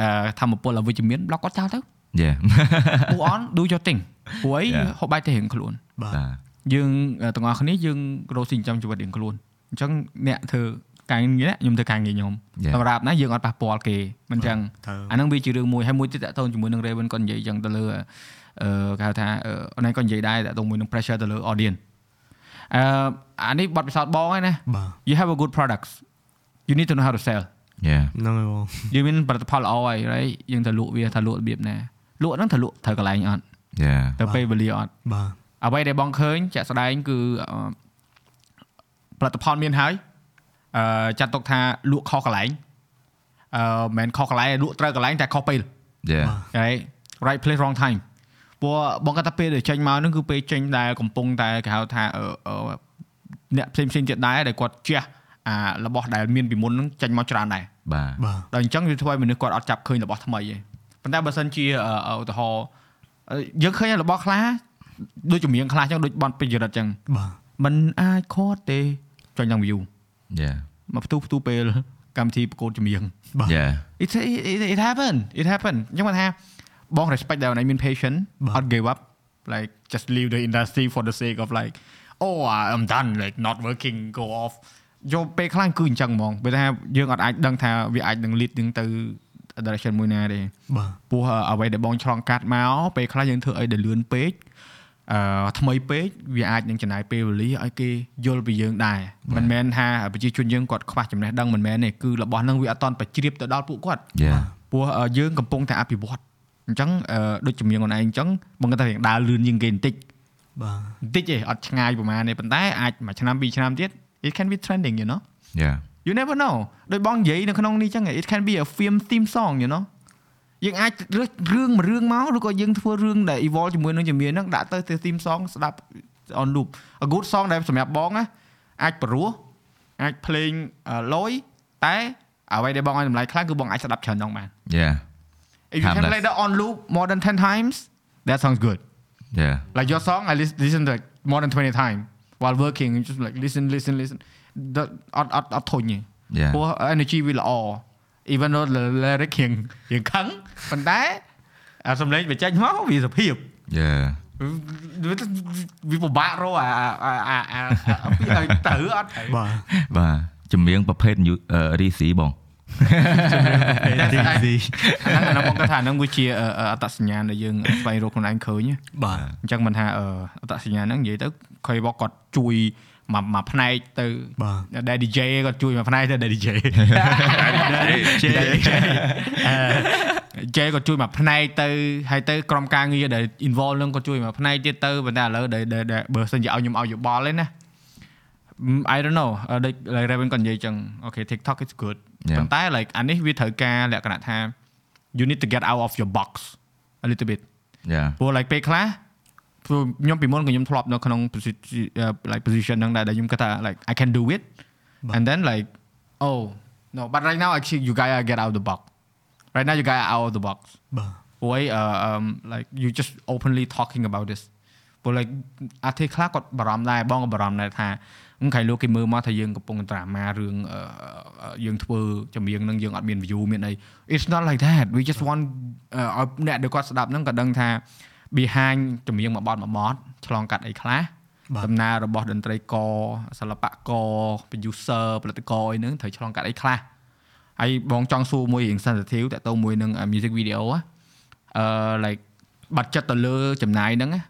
Speaker 1: អឺធម្មពលអវិជ្ជមាន block គាត់ចោលទៅ
Speaker 2: Yeah
Speaker 1: move on do your thing ព្រោះអី
Speaker 2: Yeah.
Speaker 1: ហូបបាយទៅរៀងខ្លួន
Speaker 3: បាទ
Speaker 2: បាទ
Speaker 1: យើងទាំងអស់គ្នាយើងរស់ស៊ីចិញ្ចឹមជីវិតរៀងខ្លួនអញ្ចឹងអ្នកធ្វើការងារនេះខ្ញុំធ្វើការងារខ្ញុំ
Speaker 2: Yeah.
Speaker 1: សម្រាប់ណាយើងអត់ប៉ះពាល់គេមិនចឹង
Speaker 3: ត្រូវ
Speaker 1: អាហ្នឹងវាជារឿងមួយហើយមួយទៀតតកតូនជាមួយនឹង Raven គាត់និយាយចឹងទៅលើអឺគេហៅថាអឺអូនឯងគាត់និយាយដែរតកតូនមួយនឹង pressure ទៅលើ audience អឺអានេះបទពិសោធន៍បងឯណា
Speaker 3: បាទ
Speaker 1: you have a good products you need to know how to sell
Speaker 2: yeah
Speaker 3: ហ្នឹងហើយបង
Speaker 1: យើងមានផលិតផលល្អហើយ right យើងទៅលក់វាថាលក់របៀបណាលក់ហ្នឹងត្រូវលក់ត្រូវកន្លែងអត់
Speaker 2: yeah
Speaker 1: ទៅពេលវេលាអត់
Speaker 3: បាទ
Speaker 1: អ្វីដែលបងឃើញជាក់ស្ដែងគឺអឺផលិតផលមានហើយអឺចាត់ទុកថាលក់ខុសកន្លែងអឺមិនមែនខុសកន្លែងលក់ត្រូវកន្លែងតែខុសពេល
Speaker 2: yeah
Speaker 1: right right place wrong time ព្រោះបងគាត់ថាពេលដែលចេញមកហ្នឹងគឺពេលចេញដែលកំពុងតែគេហៅថាអឺអឺអ្នកផ្សេងផ្សេងៗទៀតដែរដែលគាត់ជះអារបស់ដែលមានពីមុនហ្នឹងចេញមកច្រើនដែរ
Speaker 2: បាទ
Speaker 3: បាទ
Speaker 1: ដល់អញ្ចឹងវាធ្វើឲ្យមនុស្សគាត់អត់ចាប់ឃើញរបស់ថ្មីទេប៉ុន្តែបើសិនជាអឺឧទាហរណ៍អឺយើងឃើញរបស់ខ្លះដូចចម្រៀងខ្លះអញ្ចឹងដូចបនពេជ្ររិទ្ធអញ្ចឹង
Speaker 3: បាទ
Speaker 1: มันអាចខត់ទេចុញដល់ view
Speaker 2: yeah
Speaker 1: មកផ្ទុះផ្ទុះពេលកម្មវិធីប្រកួតចម្រៀង
Speaker 2: yeah
Speaker 1: it it it happen it happen អញ្ចឹងគាត់ថា បង respect ដែរអូនឯងមាន patient
Speaker 3: បាទ
Speaker 1: អត់ give up like just leave the industry for the sake of like oh I'm done like not working go off យកពេលខ្លះគឺអញ្ចឹងហ្មងពេលថាយើងអត់អាចដឹងថាវាអាចនឹង lead នឹងទៅ direction មួយណាទេ
Speaker 3: បាទ
Speaker 1: ពោះអ្វីដែលបងឆ្លងកាត់មកពេលខ្លះយើងធ្វើអីដែលលឿនពេកអឺថ្មីពេកវាអាចនឹងចំណាយពេលវេលាឲ្យគេយល់ពីយើងដែរមិនមែនថាប្រជាជនយើងគាត់ខ្វះចំណេះដឹងមិនមែនទេគឺរបស់ហ្នឹងវាអត់តន់បជ្រាបទៅដល់ពួកគាត់
Speaker 2: yeah
Speaker 1: ព្រោះអឺយើងកំពុងតែអភិវឌ្ឍ អញ្ចឹងអឺដូចជំនាញខ្លួនឯងអញ្ចឹងបងគាត់ថារៀងដើរលឿនជាងគេបន្តិច
Speaker 3: បាទ
Speaker 1: បន្តិចទេអត់ឆ្ងាយប្រហែលទេប៉ុន្តែអាចមួយឆ្នាំពីរឆ្នាំទៀត it can be trending you know
Speaker 2: yeah
Speaker 1: you never know ដោយបងនិយាយនៅក្នុងនេះអញ្ចឹង it can be a film theme song you know យើងអាចរើសរឿងមួយរឿងមកឬក៏យើងធ្វើរឿងដែល evolve ជាមួយនឹងជំនាញហ្នឹងដាក់ទៅទៅ theme song ស្ដាប់ on loop a good song ដែលសម្រាប់បងណាអាចព្រោះអាចភ្លេងលយតែអ្វីដែលបងឲ្យតម្លៃខ្លះគឺបងអាចស្ដាប់ច្រើនដងបាន
Speaker 2: yeah
Speaker 1: if you can
Speaker 2: Timeless.
Speaker 1: play that on loop more than 10 times that sounds good
Speaker 2: yeah
Speaker 1: like your song I lis- listen to like more than 20 times while working you just like listen listen listen អត់អត់អត់ធុញទេ
Speaker 2: yeah
Speaker 1: ព្រោះ energy វាល្អ even though the lyric រៀងរៀងខឹងប៉ុន្តែអាសំឡេងបញ្ចេញមកវាសុភាព
Speaker 2: yeah
Speaker 1: វាពិបាករកអាអាអាអាអាពីឲ្យទៅអត់ទៅ
Speaker 3: បាទ
Speaker 2: បាទចម្រៀងប្រភេទ new- អឺ RC បង
Speaker 3: DZ
Speaker 1: អាហ្នឹងអាហ្នឹងបងគាត់ថាហ្នឹងវាជាអឺអត្តសញ្ញាណដែលយើងស្វែងរកខ្លួនឯងឃើញណា
Speaker 3: បាទ
Speaker 1: អញ្ចឹងមិនថាអឺអត្តសញ្ញាណហ្នឹងនិយាយទៅខេបគាត់ជួយមកមកផ្នែកទៅ
Speaker 3: បាទ
Speaker 1: Daddy J គាត់ជួយមកផ្នែកទៅ Daddy J J គាត់ជួយមកផ្នែកទៅហើយទៅក្រុមការងារដែល involve នឹងគាត់ជួយមកផ្នែកទៀតទៅប៉ុន្តែឥឡូវដែលដែលបើសិនជាឲ្យខ្ញុំឲ្យយោបល់ទេណា Mm, I don't know អឺដូច like Raven គាត់និយាយចឹង okay TikTok is good
Speaker 2: Yeah.
Speaker 1: ប៉ុន្តែ like អានេះវាត្រូវការលក្ខណៈថា you need to get out of your box a little bit
Speaker 2: yeah
Speaker 1: ព្រោះ like ពេលខ្លះព្រោះខ្ញុំពីមុនក៏ខ្ញុំធ្លាប់នៅក្នុង position uh, like position ហ្នឹងដែរដែលខ្ញុំគិតថា like I can do it and then like oh no but right now actually you guys get out of the box right now you guys are out of the box
Speaker 3: បាទ
Speaker 1: ព្រោះអី uh, um like you just openly talking about this ព្រោះ like អាទេខ្លះគាត់បារម្ភដែរបងក៏បារម្ភដែរថា អឺខៃលោកគេមើលមកថាយើងកំពុងត្រាម៉ារឿងអឺយើងធ្វើចម្រៀងនឹងយើងអត់មាន view មានអី it's not like that we just want អឺឲ្យអ្នកដែលគាត់ស្ដាប់ហ្នឹងក៏ដឹងថា behind ចម្រៀងមួយបទមួយបទឆ្លងកាត់អីខ្លះ
Speaker 3: បាទ
Speaker 1: ដំណើររបស់តន្ត្រីករសិល្បករ producer ផលិតករអីហ្នឹងត្រូវឆ្លងកាត់អីខ្លះហើយបងចង់សួរមួយរឿង sensitive តើតើមួយនឹង music video ហ៎អឺ like បាត់ចិត្តទៅលើចំណាយហ្នឹងណា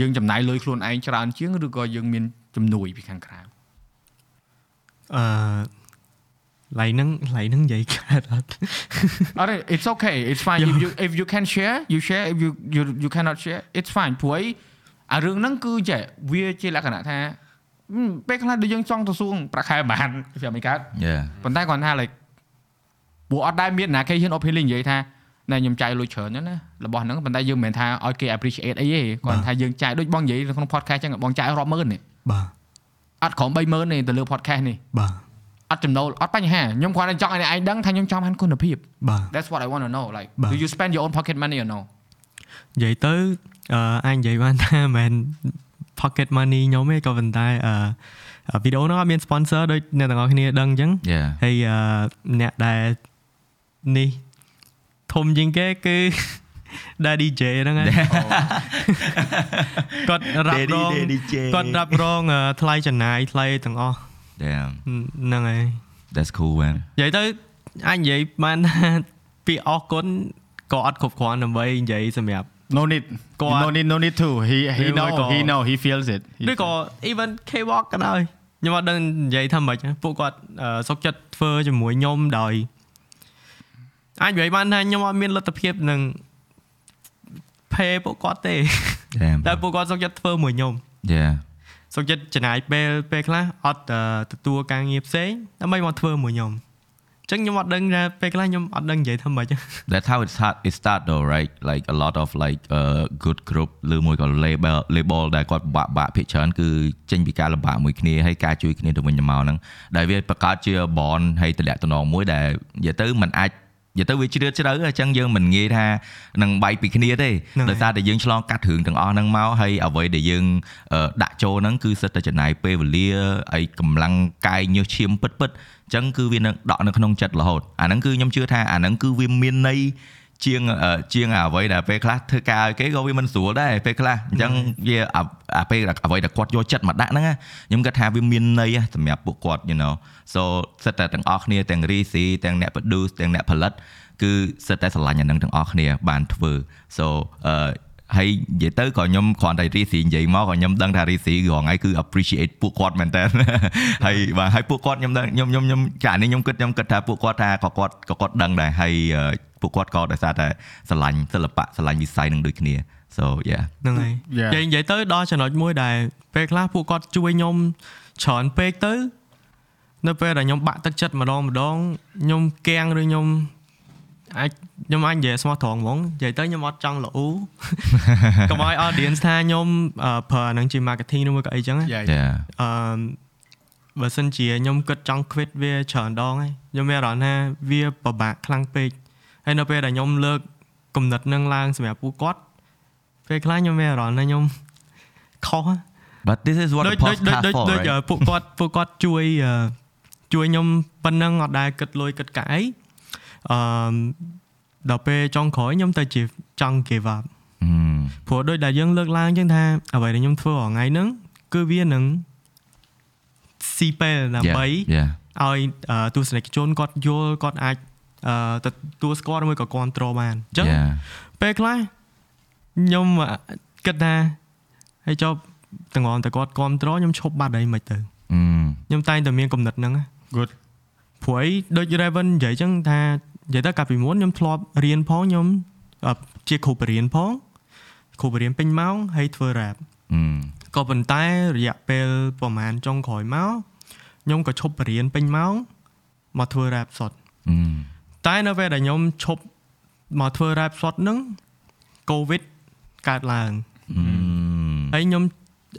Speaker 1: យើងចំណាយលុយខ្លួនឯងច្រើនជាងឬក៏យើងមាន ជំនួយពីខាងក្រៅ
Speaker 3: អឺឡៃហ្នឹងឡៃហ្នឹងនិយាយកើតអត់
Speaker 1: អត់ទេ it's okay it's fine if you if you can share you share if you you you cannot share it's fine ព្រោះអីអារឿងហ្នឹងគឺចេះវាជាលក្ខណៈថាហឹមពេលខ្លះដូចយើងចង់ទៅសួងប្រាក់ខែបានវាមិនកើត
Speaker 2: yeah
Speaker 1: ប៉ុន្តែគាត់ថា like ព្រោះអត់ដែលមានណាគេហ៊ាន opinion និយាយថាណែខ្ញុំចាយលុយច្រើនណាស់ណារបស់ហ្នឹងប៉ុន្តែយើងមិនមែនថាឲ្យគេ appreciate អីទេគាត់ថាយើងចាយដូចបងនិយាយនៅក្នុង podcast ចឹងបងចាយរាប់ម៉ឺននេះ
Speaker 3: បាទ
Speaker 1: អត់ក្រោម30000ទេទៅលើ podcast នេះ
Speaker 3: បាទ
Speaker 1: អត់ចំណូលអត់បញ្ហាខ្ញុំគ្រាន់តែចង់ឲ្យអ្នកឯងដឹងថាខ្ញុំចង់បានគុណភាព
Speaker 3: បាទ
Speaker 1: That's what I want to know like
Speaker 3: បាទ
Speaker 1: do you spend your own pocket money or no
Speaker 3: និយាយទៅអឺអាចនិយាយបានថាមិនមែន pocket money ខ្ញុំទេក៏ប៉ុន្តែអឺវីដេអូហ្នឹងអត់មាន sponsor ដូចអ្នកទាំងអស់គ្នាដឹងអញ្ចឹង
Speaker 2: yeah
Speaker 3: ហើយអឺអ្នកដែលនេះធំជាងគេគឺ Daddy J ហ្នឹងហើយគាត់រ៉ាប់រងគាត់រ៉ាប់រងអឺថ្លៃចំណាយថ្លៃទាំងអស់
Speaker 2: damn
Speaker 3: ហ្នឹងហើយ
Speaker 2: That's cool man
Speaker 3: និយាយទៅអាចនិយាយបានថាពាក្យអរគុណក៏អត់គ្រប់គ្រាន់ដើម្បីនិយាយសម្រាប់
Speaker 1: no need
Speaker 3: គាត់
Speaker 1: no need no need to he he
Speaker 3: ឬមួយ
Speaker 1: know
Speaker 3: ក៏
Speaker 1: he know he feels it He
Speaker 3: ឬក៏ even K-walk ក៏ដោយខ្ញុំអត់ដឹងនិយាយថាម៉េចពួកគាត់អឺសុខចិត្តធ្វើជាមួយខ្ញុំដោយអាចនិយាយបានថាខ្ញុំអត់មានលទ្ធភាពនឹង pay ពួកគាត់ទេ
Speaker 2: Damn
Speaker 3: តែពួកគាត់សុខចិត្តធ្វើមួយខ្ញុំ
Speaker 2: Yeah
Speaker 3: សុខចិត្តចំណាយពេលពេលខ្លះអត់អឺទទួលការងារផ្សេងដើម្បីមកធ្វើមួយខ្ញុំអញ្ចឹងខ្ញុំអត់ដឹងថាពេលខ្លះខ្ញុំអត់ដឹងនិយាយថាម៉េច
Speaker 2: That's how it start it start though right like a lot of like uh good group ឬមួយក៏ label label ដែលគាត់ពិបាកបាក់ភាគច្រើនគឺចេញពីការលំបាកមួយគ្នាហើយការជួយគ្នាទៅវិញទៅមកហ្នឹងដែលវាបង្កើតជា bond ហើយតំណែងតំណងមួយដែលនិយាយទៅมันអាច និយាយទៅវាជ្រាលជ្រៅអញ្ចឹងយើងមិនងាយថានឹងបែកពីគ្នាទេ
Speaker 3: ហ្នឹងហើយ
Speaker 2: ដោយសារតែយើងឆ្លងកាត់រឿងទាំងអស់ហ្នឹងមកហើយអ្វីដែលយើងអឺដាក់ចូលហ្នឹងគឺសិតតែចំណាយពេលវេលាហើយកម្លាំងកាយញើសឈាមពិតពិតអញ្ចឹងគឺវានឹងដក់នៅក្នុងចិត្តរហូតអាហ្នឹងគឺខ្ញុំជឿថាអាហ្នឹងគឺវាមានន័យ ជាងអឺជាងអ្វីដែលពេលខ្លះធ្វើការឲ្យគេក៏វាមិនស្រួលដែរពេលខ្លះអញ្ចឹងវាអាអាពេលអ្វីដែលគាត់យកចិត្តមកដាក់ហ្នឹងណាខ្ញុំគិតថាវាមានន័យណាសម្រាប់ពួកគាត់ you know so សិតតែទាំងអស់គ្នាទាំង RC ទាំងអ្នក produce ទាំងអ្នកផលិតគឺសិតតែស្រឡាញ់អានឹងទាំងអស់គ្នាបានធ្វើ so អឺ ហើយនិយាយទៅក៏ខ្ញុំគ្រាន់តែរីស៊ីនិយាយមកក៏ខ្ញុំដឹងថារីស៊ីគឺរងថ្ងៃគឺ appreciate ពួកគាត់មែនតើហើយបាទហើយពួកគាត់ខ្ញុំដឹងខ្ញុំខ្ញុំខ្ញុំចានេះខ្ញុំគិតខ្ញុំគិតថាពួកគាត់ថាក៏គាត់ក៏គាត់ដឹងដែរហើយអឺពួកគាត់ក៏ដោយសារតែស្រឡាញ់សិល្បៈស្រឡាញ់វិស័យនឹងដូចគ្នា so yeah
Speaker 3: ហ្នឹងហើយ
Speaker 1: Yeah.
Speaker 3: និយាយនិយាយទៅដល់ចំណុចមួយដែលពេលខ្លះពួកគាត់ជួយខ្ញុំច្រើនពេកទៅនៅពេលដែលខ្ញុំបាក់ទឹកចិត្តម្ដងម្ដងខ្ញុំគាំងឬខ្ញុំ អាចខ្ញុំអាចនិយាយស្មោះត្រង់ហ្មងនិយាយទៅខ្ញុំអត់ចង់ល្អូកុំឲ្យ audience ថាខ្ញុំអឺប្រើអាហ្នឹងជា marketing ឬមួយក៏អីចឹងណា
Speaker 1: yeah
Speaker 2: yeah
Speaker 3: អឺបើសិនជាខ្ញុំគិតចង់ quit វាច្រើនដងហើយខ្ញុំមានអារម្មណ៍ថាវាពិបាកខ្លាំងពេកហើយនៅពេលដែលខ្ញុំលើកគំនិតនឹងឡើងសម្រាប់ពួកគាត់ពេលខ្លះខ្ញុំមានអារម្មណ៍ថាខ្ញុំខុស
Speaker 2: but this is what
Speaker 3: ដូច
Speaker 2: the
Speaker 3: ដូចដូច
Speaker 2: podcast
Speaker 3: ដូច
Speaker 2: for
Speaker 3: ដូច
Speaker 2: right
Speaker 3: អឺពួកគាត់ពួកគាត់ជួយអឺជួយខ្ញុំប៉ុណ្ណឹងអត់ដែលគិតលុយគិតកាក់អី អឺដល់ពេលចុងក្រោយខ្ញុំទៅជាចង់ give up ព្រោះដូចដែលយើងលើកឡើងចឹងថាអ្វីដែលខ្ញុំធ្វើរាល់ថ្ងៃហ្នឹងគឺវានឹងស៊ីពេលដើម្បីឲ្យទស្សនិកជនគាត់យល់គាត់អាចទទួលស្គាល់ឬមួយក៏គ្រប់គ្រងបានអញ្ចឹងពេលខ្លះខ្ញុំគិតថាឲ្យចប់ទាំងអស់តែគាត់គ្រប់គ្រងខ្ញុំឈប់បាត់អីមិនទៅខ្ញុំតែងតែមានគំនិតហ្នឹង
Speaker 1: good
Speaker 3: ព្រោះអីដូច Raven និយាយអញ្ចឹងថា និយាយទៅកាលពីមុនខ្ញុំធ្លាប់រៀនផងខ្ញុំជាគ្រូបរៀនផងគ្រូបរៀនពេញម៉ោងហើយធ្វើ rap ក៏ប៉ុន្តែរយៈពេលប្រហែលចុងក្រោយមកខ្ញុំក៏ឈប់បរៀនពេញម៉ោងមកធ្វើ rap សុ
Speaker 2: ត
Speaker 3: តែនៅពេលដែលខ្ញុំឈប់មកធ្វើ rap សុតហ្នឹង COVID កើតឡើងហើយខ្ញុំ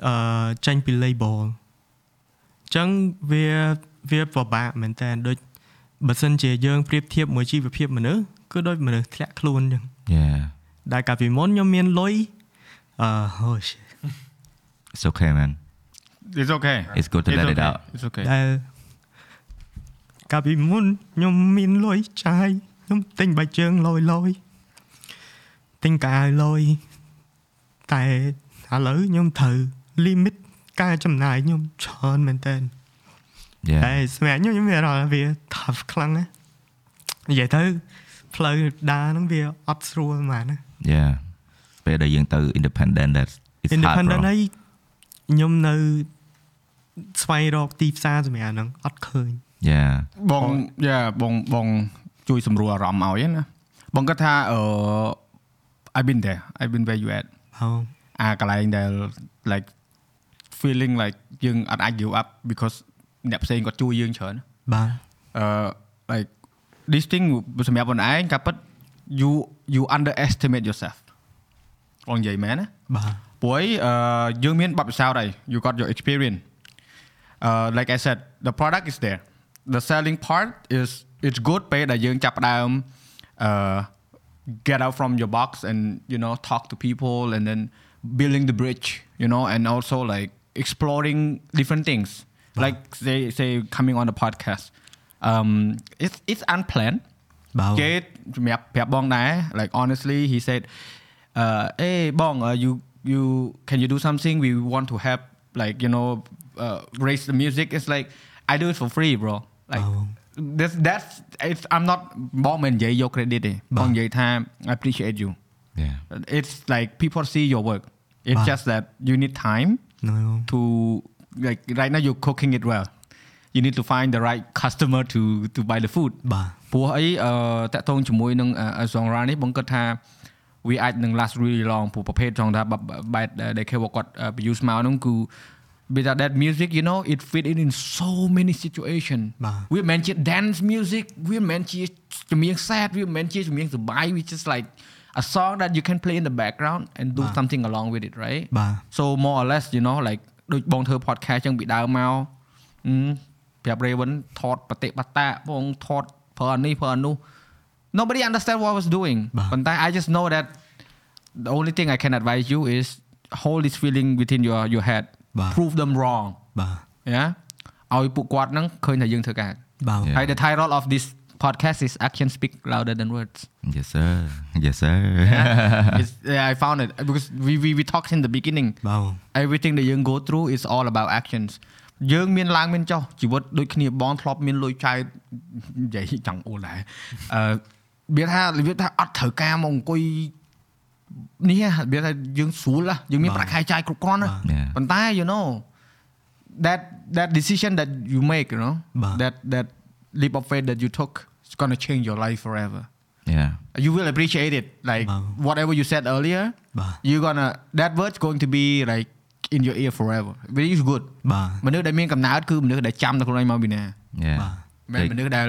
Speaker 3: អឺចេញពី label អញ្ចឹងវាវាពិបាកមែនតើដូច បើសិនជាយើងប្រៀបធៀបមួយជីវភាពមនុស្សគឺដូចមនុស្សធ្លាក់ខ្លួនអញ្ចឹង
Speaker 2: yeah
Speaker 3: ដែលកាលពីមុនខ្ញុំមានលុយអឺ oh shit
Speaker 2: it's okay man
Speaker 1: it's okay
Speaker 2: it's good to
Speaker 1: it's
Speaker 2: let it
Speaker 1: okay
Speaker 2: out
Speaker 1: it's okay
Speaker 3: ដែលកាលពីមុនខ្ញុំមានលុយចាយខ្ញុំទិញបាយជើងលយលយទិញកាយលយតែឥឡូវខ្ញុំត្រូវ limit ការចំណាយខ្ញុំច្រើនមែនតើ
Speaker 2: yeah
Speaker 3: តែសម្រាប់ខ្ញុំខ្ញុំមានអារម្មណ៍ថាវា tough ខ្លាំងណាស់និយាយទៅផ្លូវដើរហ្នឹងវាអត់ស្រួលហ្មងណា
Speaker 2: yeah ពេលដែលយើងទៅ independent that it's hard
Speaker 3: independent
Speaker 2: bro
Speaker 3: ហើយខ្ញុំនៅស្វែងរកទីផ្សារសម្រាប់ហ្នឹងអត់ឃើញ
Speaker 2: yeah
Speaker 1: បងយ៉ាបងបងជួយសម្រួលអារម្មណ៍ឲ្យណាបងគាត់ថាអឺ I've been there I've been where you at
Speaker 3: ហៅ
Speaker 1: អាកន្លែងដែល like feeling like យើងអត់អាច give up because អ្នកផ្សេងគាត់ជួយយើងច្រើន
Speaker 3: បាទ
Speaker 1: អឺ like this thing សម្រាប់ខ្លួនឯងការពិត you you underestimate yourself បងនិយាយមែនណា
Speaker 3: បាទ
Speaker 1: ព្រោះអីអឺយើងមានបទពិសោធន៍ហើយ you got your experience uh like i said the product is there the selling part is it's good ពេលដែលយើងចាប់ផ្ដើមអឺ get out from your box and you know talk to people and then building the bridge you know and also like exploring different things like say say coming on the podcast um it's it's unplanned
Speaker 3: បាទ
Speaker 1: គេសម្រាប់ប្រាប់បងដែរ like honestly he said uh hey បង uh, you you can you do something we want to help like you know uh, raise the music it's like I do it for free bro like
Speaker 3: បាទ
Speaker 1: this that's it's I'm not បងមិននិយាយយក credit ទេបងនិយាយថា I appreciate you
Speaker 2: yeah
Speaker 1: it's like people see your work it's
Speaker 3: បាទ
Speaker 1: just that you need time
Speaker 3: ហ្នឹងហើយបង
Speaker 1: to like right now you're cooking it well you need to find the right customer to to buy the food
Speaker 3: បាទ
Speaker 1: ព្រោះអីអឺតាក់ទងជាមួយនឹង genre នេះបងគិតថាវាអាចនឹង last really long ព្រោះប្រភេទចង់ថាបែបដែលគេគាត់ produce មកហ្នឹងគឺ because that music you know it fit in in so many situation
Speaker 3: បាទ
Speaker 1: វាមិនមែនជា dance music វាមិនមែនជាចម្រៀង sad វាមិនមែនជាចម្រៀងសប្បាយ which is like a song that you can play in the background and do
Speaker 3: បាទ
Speaker 1: something along with it right
Speaker 3: បាទ
Speaker 1: so more or less you know like ដូចបងធ្វើ podcast ចឹងពីដើមមកអឺប្រាប់ Raven ថតបតិបត្តាបងថតប្រើអានេះប្រើអានោះ nobody understand what I was doing
Speaker 3: បាទ
Speaker 1: ប៉ុន្តែ I just know that the only thing I can advise you is hold this feeling within your your head
Speaker 3: បាទ
Speaker 1: prove them wrong
Speaker 3: បាទ
Speaker 1: yeah ឲ្យពួកគាត់ហ្នឹងឃើញថាយើងធ្វើការ
Speaker 3: បាទ
Speaker 2: Yeah.
Speaker 1: ហើយ the title of this podcast is action speak louder than words
Speaker 2: yes sir yes sir
Speaker 1: yeah? It's, [LAUGHS] yeah I found it because we we we talked in the beginning
Speaker 3: បាទ
Speaker 1: everything that យើង go through is all about actions យើងមានឡើងមានចុះជីវិតដូចគ្នាបងធ្លាប់មានលុយចែកនិយាយចង់អូលដែរអឺវាថាវាថាអត់ត្រូវការមកអង្គុយនេះវាថាយើងស្រួលណាយើងមានប្រាក់ខែចាយគ្រប់គ្រាន់ណា
Speaker 2: Yeah.
Speaker 1: ប៉ុន្តែ [LAUGHS] you know that that decision that you make you know
Speaker 3: បាទ
Speaker 1: that that leap of faith that you took is going to change your life forever
Speaker 2: yeah
Speaker 1: you will appreciate it like
Speaker 3: Wow.
Speaker 1: whatever you said earlier
Speaker 3: បាទ
Speaker 1: you're gonna that word's going to be like in your ear forever very is good
Speaker 3: បាទ
Speaker 1: មនុស្សដែលមានកំណើតគឺមនុស្សដែលចាំតែខ្លួនឯងមកពីណា
Speaker 2: yeah
Speaker 1: មិនមែនមនុស្សដែល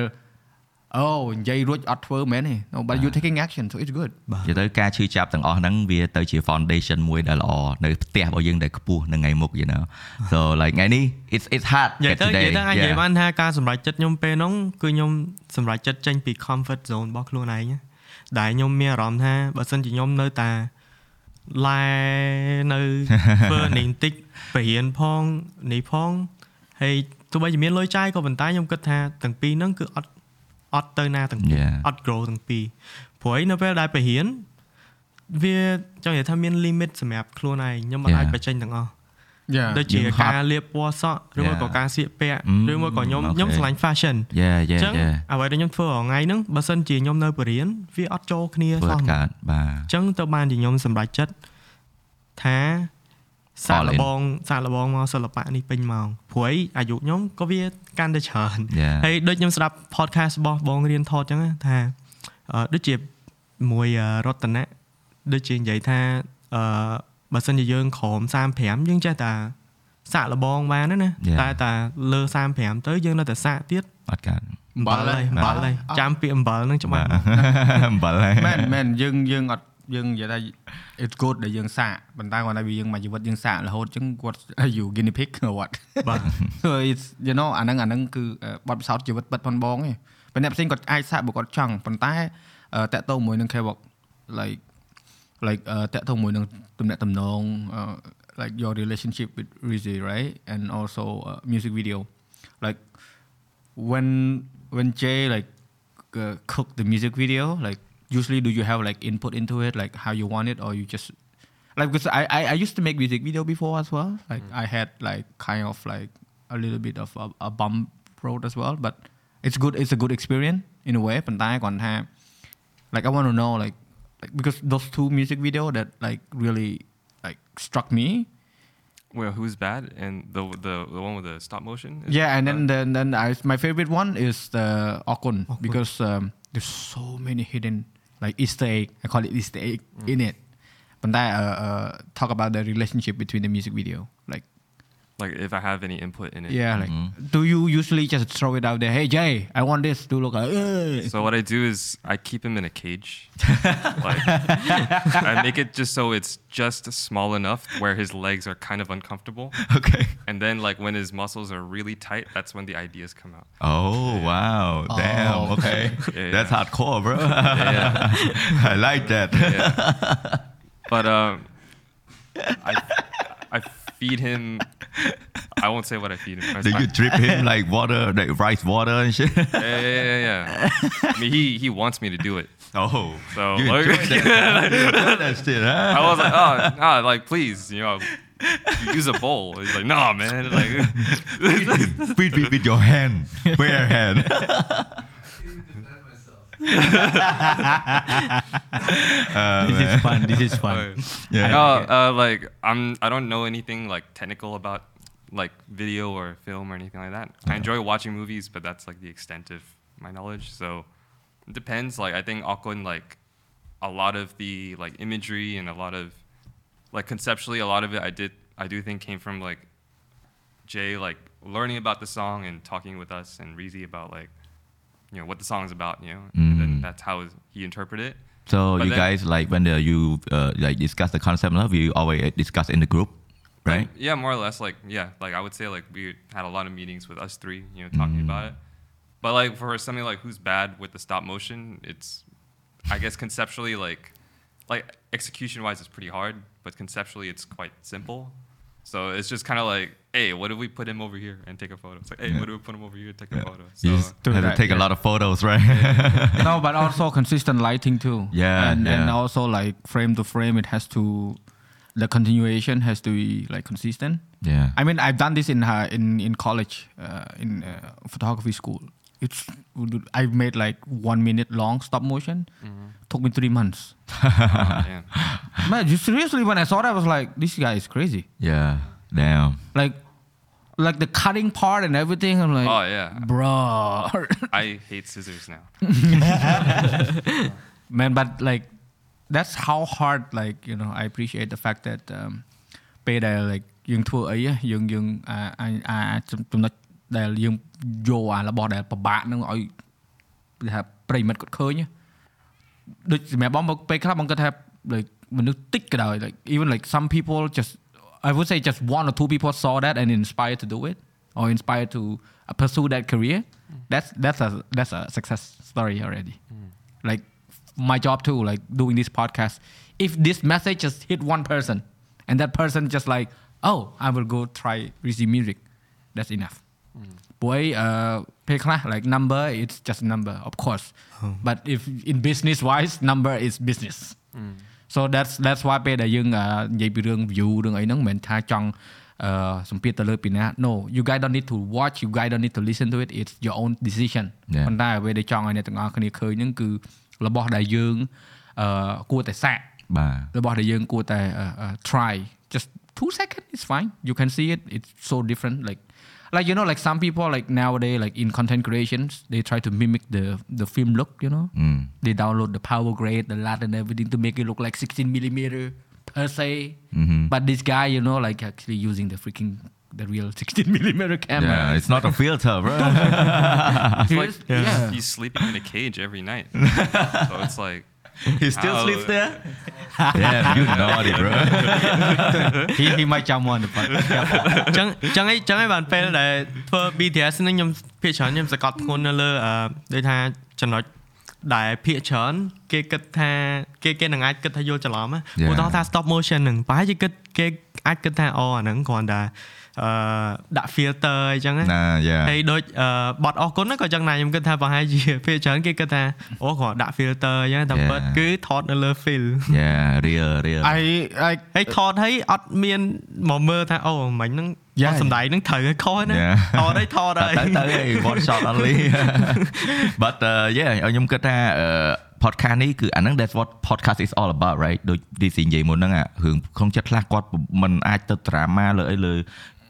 Speaker 1: អូនិយាយរួចអត់ធ្វើមែនទេ no but you taking action so it's good
Speaker 3: បាទ
Speaker 2: និយាយទៅការឈឺចាប់ទាំងអស់ហ្នឹងវាទៅជា foundation មួយដែលល្អនៅផ្ទះរបស់យើងដែលខ្ពស់នៅថ្ងៃមុខ you know so like ថ្ងៃនេះ it's it's hard
Speaker 3: និយាយ
Speaker 2: get
Speaker 3: ទៅនិ
Speaker 2: today
Speaker 3: យាយទៅអាចនិយាយ
Speaker 2: Yeah.
Speaker 3: បានថាការសម្រេចចិត្តខ្ញុំពេលហ្នឹងគឺខ្ញុំសម្រេចចិត្តចេញពី comfort zone របស់ខ្លួនឯងណាដែលខ្ញុំមានអារម្មណ៍ថាបើសិនជាខ្ញុំនៅតែឡែនៅធ្វើនេះបន្តិចបរៀនផងនេះផងហើយទោះបីជាមានលុយចាយក៏ប៉ុន្តែខ្ញុំគិតថាទាំងពីរហ្នឹងគឺអត់ អត់ទៅណាទាំងពីរ
Speaker 2: Yeah.
Speaker 3: អត់ grow ទាំងពីរព្រោះឯនៅពេលដែលបរៀនវាចង់និយាយថាមាន limit សម្រាប់ខ្លួនឯងខ្ញុំមិនអាច
Speaker 2: Yeah.
Speaker 3: បញ្ចេញទាំងអស់
Speaker 1: yeah
Speaker 3: ដូចជា
Speaker 2: យើងហត់
Speaker 3: ការលាបពណ៌សក់ឬមកក៏
Speaker 2: Yeah.
Speaker 3: ការស្លៀកពាក់
Speaker 2: Mm,
Speaker 3: ឬមកក៏ខ្ញុំ
Speaker 2: okay.
Speaker 3: ខ្ញុំឆ្លាញ់ fashion
Speaker 2: yeah
Speaker 3: អ
Speaker 2: yeah
Speaker 3: ញ្ចឹង
Speaker 2: yeah
Speaker 3: អ្វីដែលខ្ញុំធ្វើរាល់ថ្ងៃហ្នឹងបើសិនជាខ្ញុំនៅបរិញ្ញាវាអត់ចូលគ្នា
Speaker 2: ធ្វើ
Speaker 3: សោះ
Speaker 2: អត់កើតបាទ
Speaker 3: អញ្ចឹងទៅបានជាខ្ញុំសម្រេចចិត្តថា សាក
Speaker 2: All
Speaker 3: ល
Speaker 2: in.
Speaker 3: បងសាកលបងមកសិល្បៈនេះពេញមកព្រោះអីអាយុខ្ញុំក៏វាកាន់តែច្រើន
Speaker 2: Yeah.
Speaker 3: ហើយដូចខ្ញុំស្ដាប់ podcast របស់បងរៀនថតអញ្ចឹងណាថាអឺដូចជាមួយអឺរតនៈដូចជានិយាយថាអឺបើសិនជាយើងក្រោម35យើងចេះតែសាកលបងបានណាណា
Speaker 2: Yeah.
Speaker 3: តែតែលើ35ទៅយើងនៅតែសាកទៀត
Speaker 2: អត់កើត
Speaker 3: អំបិលហើយអំបិលហើយ
Speaker 1: អត់
Speaker 3: ចាំពាក្យអំបិលហ្នឹងច្បា
Speaker 2: បា
Speaker 3: ស់
Speaker 2: ទ
Speaker 3: មក
Speaker 2: អំបិលហើយ
Speaker 1: មែនមែនយើងយើងអត់ យើងនិយាយថា it's good ដែលយើងសាកប៉ុន្តែគាត់ថាវាយើងមកជីវិតយើងសាករហូតអញ្ចឹងគាត់ you guinea pig or what
Speaker 3: បាទ
Speaker 1: so it's you know អាហ្នឹងអាហ្នឹងគឺបទពិសោធន៍ជីវិតពិតផងបងឯងប៉ុន្តែអ្នកផ្សេងគាត់អាចសាកបើគាត់ចង់ប៉ុន្តែតកតទៅមួយនឹង K-pop like like តកទៅមួយនឹងទំនាក់ទំនង uh, like your relationship with Rizzy right and also uh, music video like when when Jay like uh, cook the music video like usually do you have like input into it like how you want it or you just like because I, I I used to make music video before as well like I had like kind of like a little bit of a, a bump road as well but it's good it's a good experience in a way ប៉ុន្តែគាត់ថា like I want to know like like because those two music video that like really like struck me
Speaker 4: Well, who's bad? And the the the one with the stop motion. is
Speaker 1: yeah and then
Speaker 4: bad?
Speaker 1: then then I, my favorite one is the Okun
Speaker 3: Okun.
Speaker 1: because um, there's so many hidden like Easter egg. I call it Easter egg in it. But that uh, uh, talk about the relationship between the music video like
Speaker 4: like if I have any input in it.
Speaker 1: yeah like
Speaker 2: Mhm.
Speaker 1: do you usually just throw it out there hey Jay I want this to look like "Ugh."
Speaker 4: So what I do is I keep him in a cage. [LAUGHS] like I make it just so it's just small enough where his legs are kind of uncomfortable.
Speaker 2: okay
Speaker 4: And then like when his muscles are really tight, that's when the ideas come out.
Speaker 2: oh wow damn
Speaker 1: Oh.
Speaker 2: okay
Speaker 4: Yeah,
Speaker 2: that's
Speaker 4: yeah.
Speaker 2: hardcore bro
Speaker 4: Yeah. [LAUGHS]
Speaker 2: I like that
Speaker 4: Yeah. but um I I feed him [LAUGHS] I won't say what I feed him. I-
Speaker 2: do you drip him like [LAUGHS] water like rice water and shit
Speaker 4: yeah, yeah, yeah, yeah. I mean, he he wants me to do it.
Speaker 2: oh
Speaker 4: So,
Speaker 2: you
Speaker 4: like-
Speaker 2: enjoy [LAUGHS] that, you that shit huh
Speaker 4: I was like, oh, nah, like please, you know, use a bowl. He's like, no, man. Like,
Speaker 2: with, with, with your hand bare hand
Speaker 1: this is fun this is fun
Speaker 2: yeah
Speaker 4: no, uh, like I'm. I don't know anything like technical about like video or film or anything like that. I enjoy watching movies, but that's like the extent of my knowledge. So it depends. Like I think Aquan like a lot of the like imagery and a lot of like conceptually a lot of it I did I do think came from like Jay like learning about the song and talking with us and Reezy about like you know what the song is about. You know, and then
Speaker 2: Mm.
Speaker 4: that's how he interpreted it.
Speaker 2: so
Speaker 4: But
Speaker 2: you
Speaker 4: then-
Speaker 2: guys like when the, you uh, like discuss the concept of you always discuss in the group right
Speaker 4: Like, yeah, more or less. Like, yeah, like I would say, like we had a lot of meetings with us three, you know, talking about it. But like for something like who's bad with the stop motion, it's, I guess conceptually like, like execution wise, it's pretty hard, but conceptually it's quite simple. So it's just kind of like, hey, what if we put him over here and take a photo? It's like, hey,
Speaker 2: Yeah.
Speaker 4: what if we put him over here and take a photo? So
Speaker 2: you just
Speaker 1: Do
Speaker 2: have to
Speaker 1: that,
Speaker 2: take a lot of photos right [LAUGHS]
Speaker 1: no but also consistent lighting too
Speaker 2: Yeah,
Speaker 1: and and also like frame to frame it has to the continuation has to be like consistent
Speaker 2: yeah
Speaker 1: I mean, I've done this in uh, in in college, uh, in uh, photography school It's I made like one minute long stop motion. Took me three months. [LAUGHS]
Speaker 4: uh, yeah.
Speaker 1: Man, [LAUGHS] just seriously, when I saw that, I was like, this guy is crazy.
Speaker 2: yeah damn
Speaker 1: Like, like the cutting part and everything. I'm like,
Speaker 4: Oh yeah,
Speaker 1: bro, [LAUGHS]
Speaker 4: I hate scissors now.
Speaker 1: man. But like, that's how hard. Like, you know, I appreciate the fact that um, ពេលដែល like យើងធ្វើអីហ៎យើងយើងអាអាអាចំណុច ដែលយើងយកអារបស់ដែលពិបាកហ្នឹងឲ្យគេថាប្រិមិត្តគាត់ឃើញហ៎ដូចសម្រាប់បងមកពេលខ្លះបងគាត់ថា like មនុស្សតិចក៏ដោយ like even like some people just I would say just one or two people saw that and inspired to do it or inspired to uh, pursue that career that's that's a that's a success story already like my job too like doing this podcast if this message just hit one person and that person just like oh I will go try receive music that's enough ព្រោះអីអឺពេលខ្លះ like number it's just a number of course but if in business wise number is business so that's that's why ពេលដែលយើងអឺនិយាយពីរឿង view រឿងអីហ្នឹងមិនមែនថាចង់អឺសម្ពាធទៅលើពីណា no you guys don't need to watch you guys don't need to listen to it it's your own decision
Speaker 2: Yeah.
Speaker 1: ប៉ុន្តែអ្វីដែលចង់ឲ្យអ្នកទាំងអស់គ្នាឃើញហ្នឹងគឺរបស់ដែលយើងអឺគួរតែសាក
Speaker 2: បាទ
Speaker 1: របស់ដែលយើងគួរតែ uh, uh, try just two seconds it's fine you can see it it's so different like like you know like some people like nowadays like in content creations they try to mimic the the film look you know
Speaker 2: Mm.
Speaker 1: they download the power grade the lat and everything to make it look like 16 millimeter per se
Speaker 2: Mhm.
Speaker 1: but this guy you know like actually using the freaking the real [LAUGHS] 16 millimeter camera
Speaker 2: yeah it's not a filter bro [LAUGHS] [LAUGHS]
Speaker 4: It's like
Speaker 1: yeah.
Speaker 4: he's sleeping in a cage every night. so it's like
Speaker 2: he still
Speaker 4: How-
Speaker 2: sleeps there yeah you naughty bro
Speaker 1: he, he might jump on the part
Speaker 3: ចឹងចឹងអីចឹងឯងបានពេលដែលធ្វើ BTS ហ្នឹងខ្ញុំភាគច្រើនខ្ញុំសកត់ធ្ងន់នៅលើអឺដូចថាចំណុចដែលភាគច្រើនគេគិតថាគេគេនឹងអាចគិតថាយល់ច្រឡំណា
Speaker 2: Yeah.
Speaker 3: ឧទាហរណ៍ថា stop motion ហ្នឹងប្រហែលជាគិតគេអាចគិតថាអូអាហ្នឹងគ្រាន់តែ អឺដាក់ filter អីចឹងណា
Speaker 2: nah yeah
Speaker 3: ហើយដូចអឺបត់អរគុណហ្នឹងក៏ចឹងដែរខ្ញុំគិតថាប្រហែលជាភាគច្រើនគេគិតថាអូគ្រាន់ដាក់ filter អញ្ចឹងតែ
Speaker 2: Yeah.
Speaker 3: ពិតគឺថតនៅលើ feel
Speaker 2: yeah real real
Speaker 1: I I
Speaker 3: ហើយថតហើយអត់មានមកមើលថាអូមិញហ្នឹង
Speaker 1: Yeah.
Speaker 3: អត់សំដែងហ្នឹងត្រូវឲ្យខុសណា
Speaker 2: Yeah.
Speaker 3: ថតហើយថតហើយ
Speaker 2: ទៅទៅឯង one shot only but uh, yeah ខ្ញុំគិតថា uh, podcast នេះគឺអាហ្នឹង that's what podcast is all about right ដូចទីស៊ីនិយាយមុនហ្នឹងអារឿងក្នុងចិត្តខ្លះគាត់មិនអាចទៅ drama លើអីលើ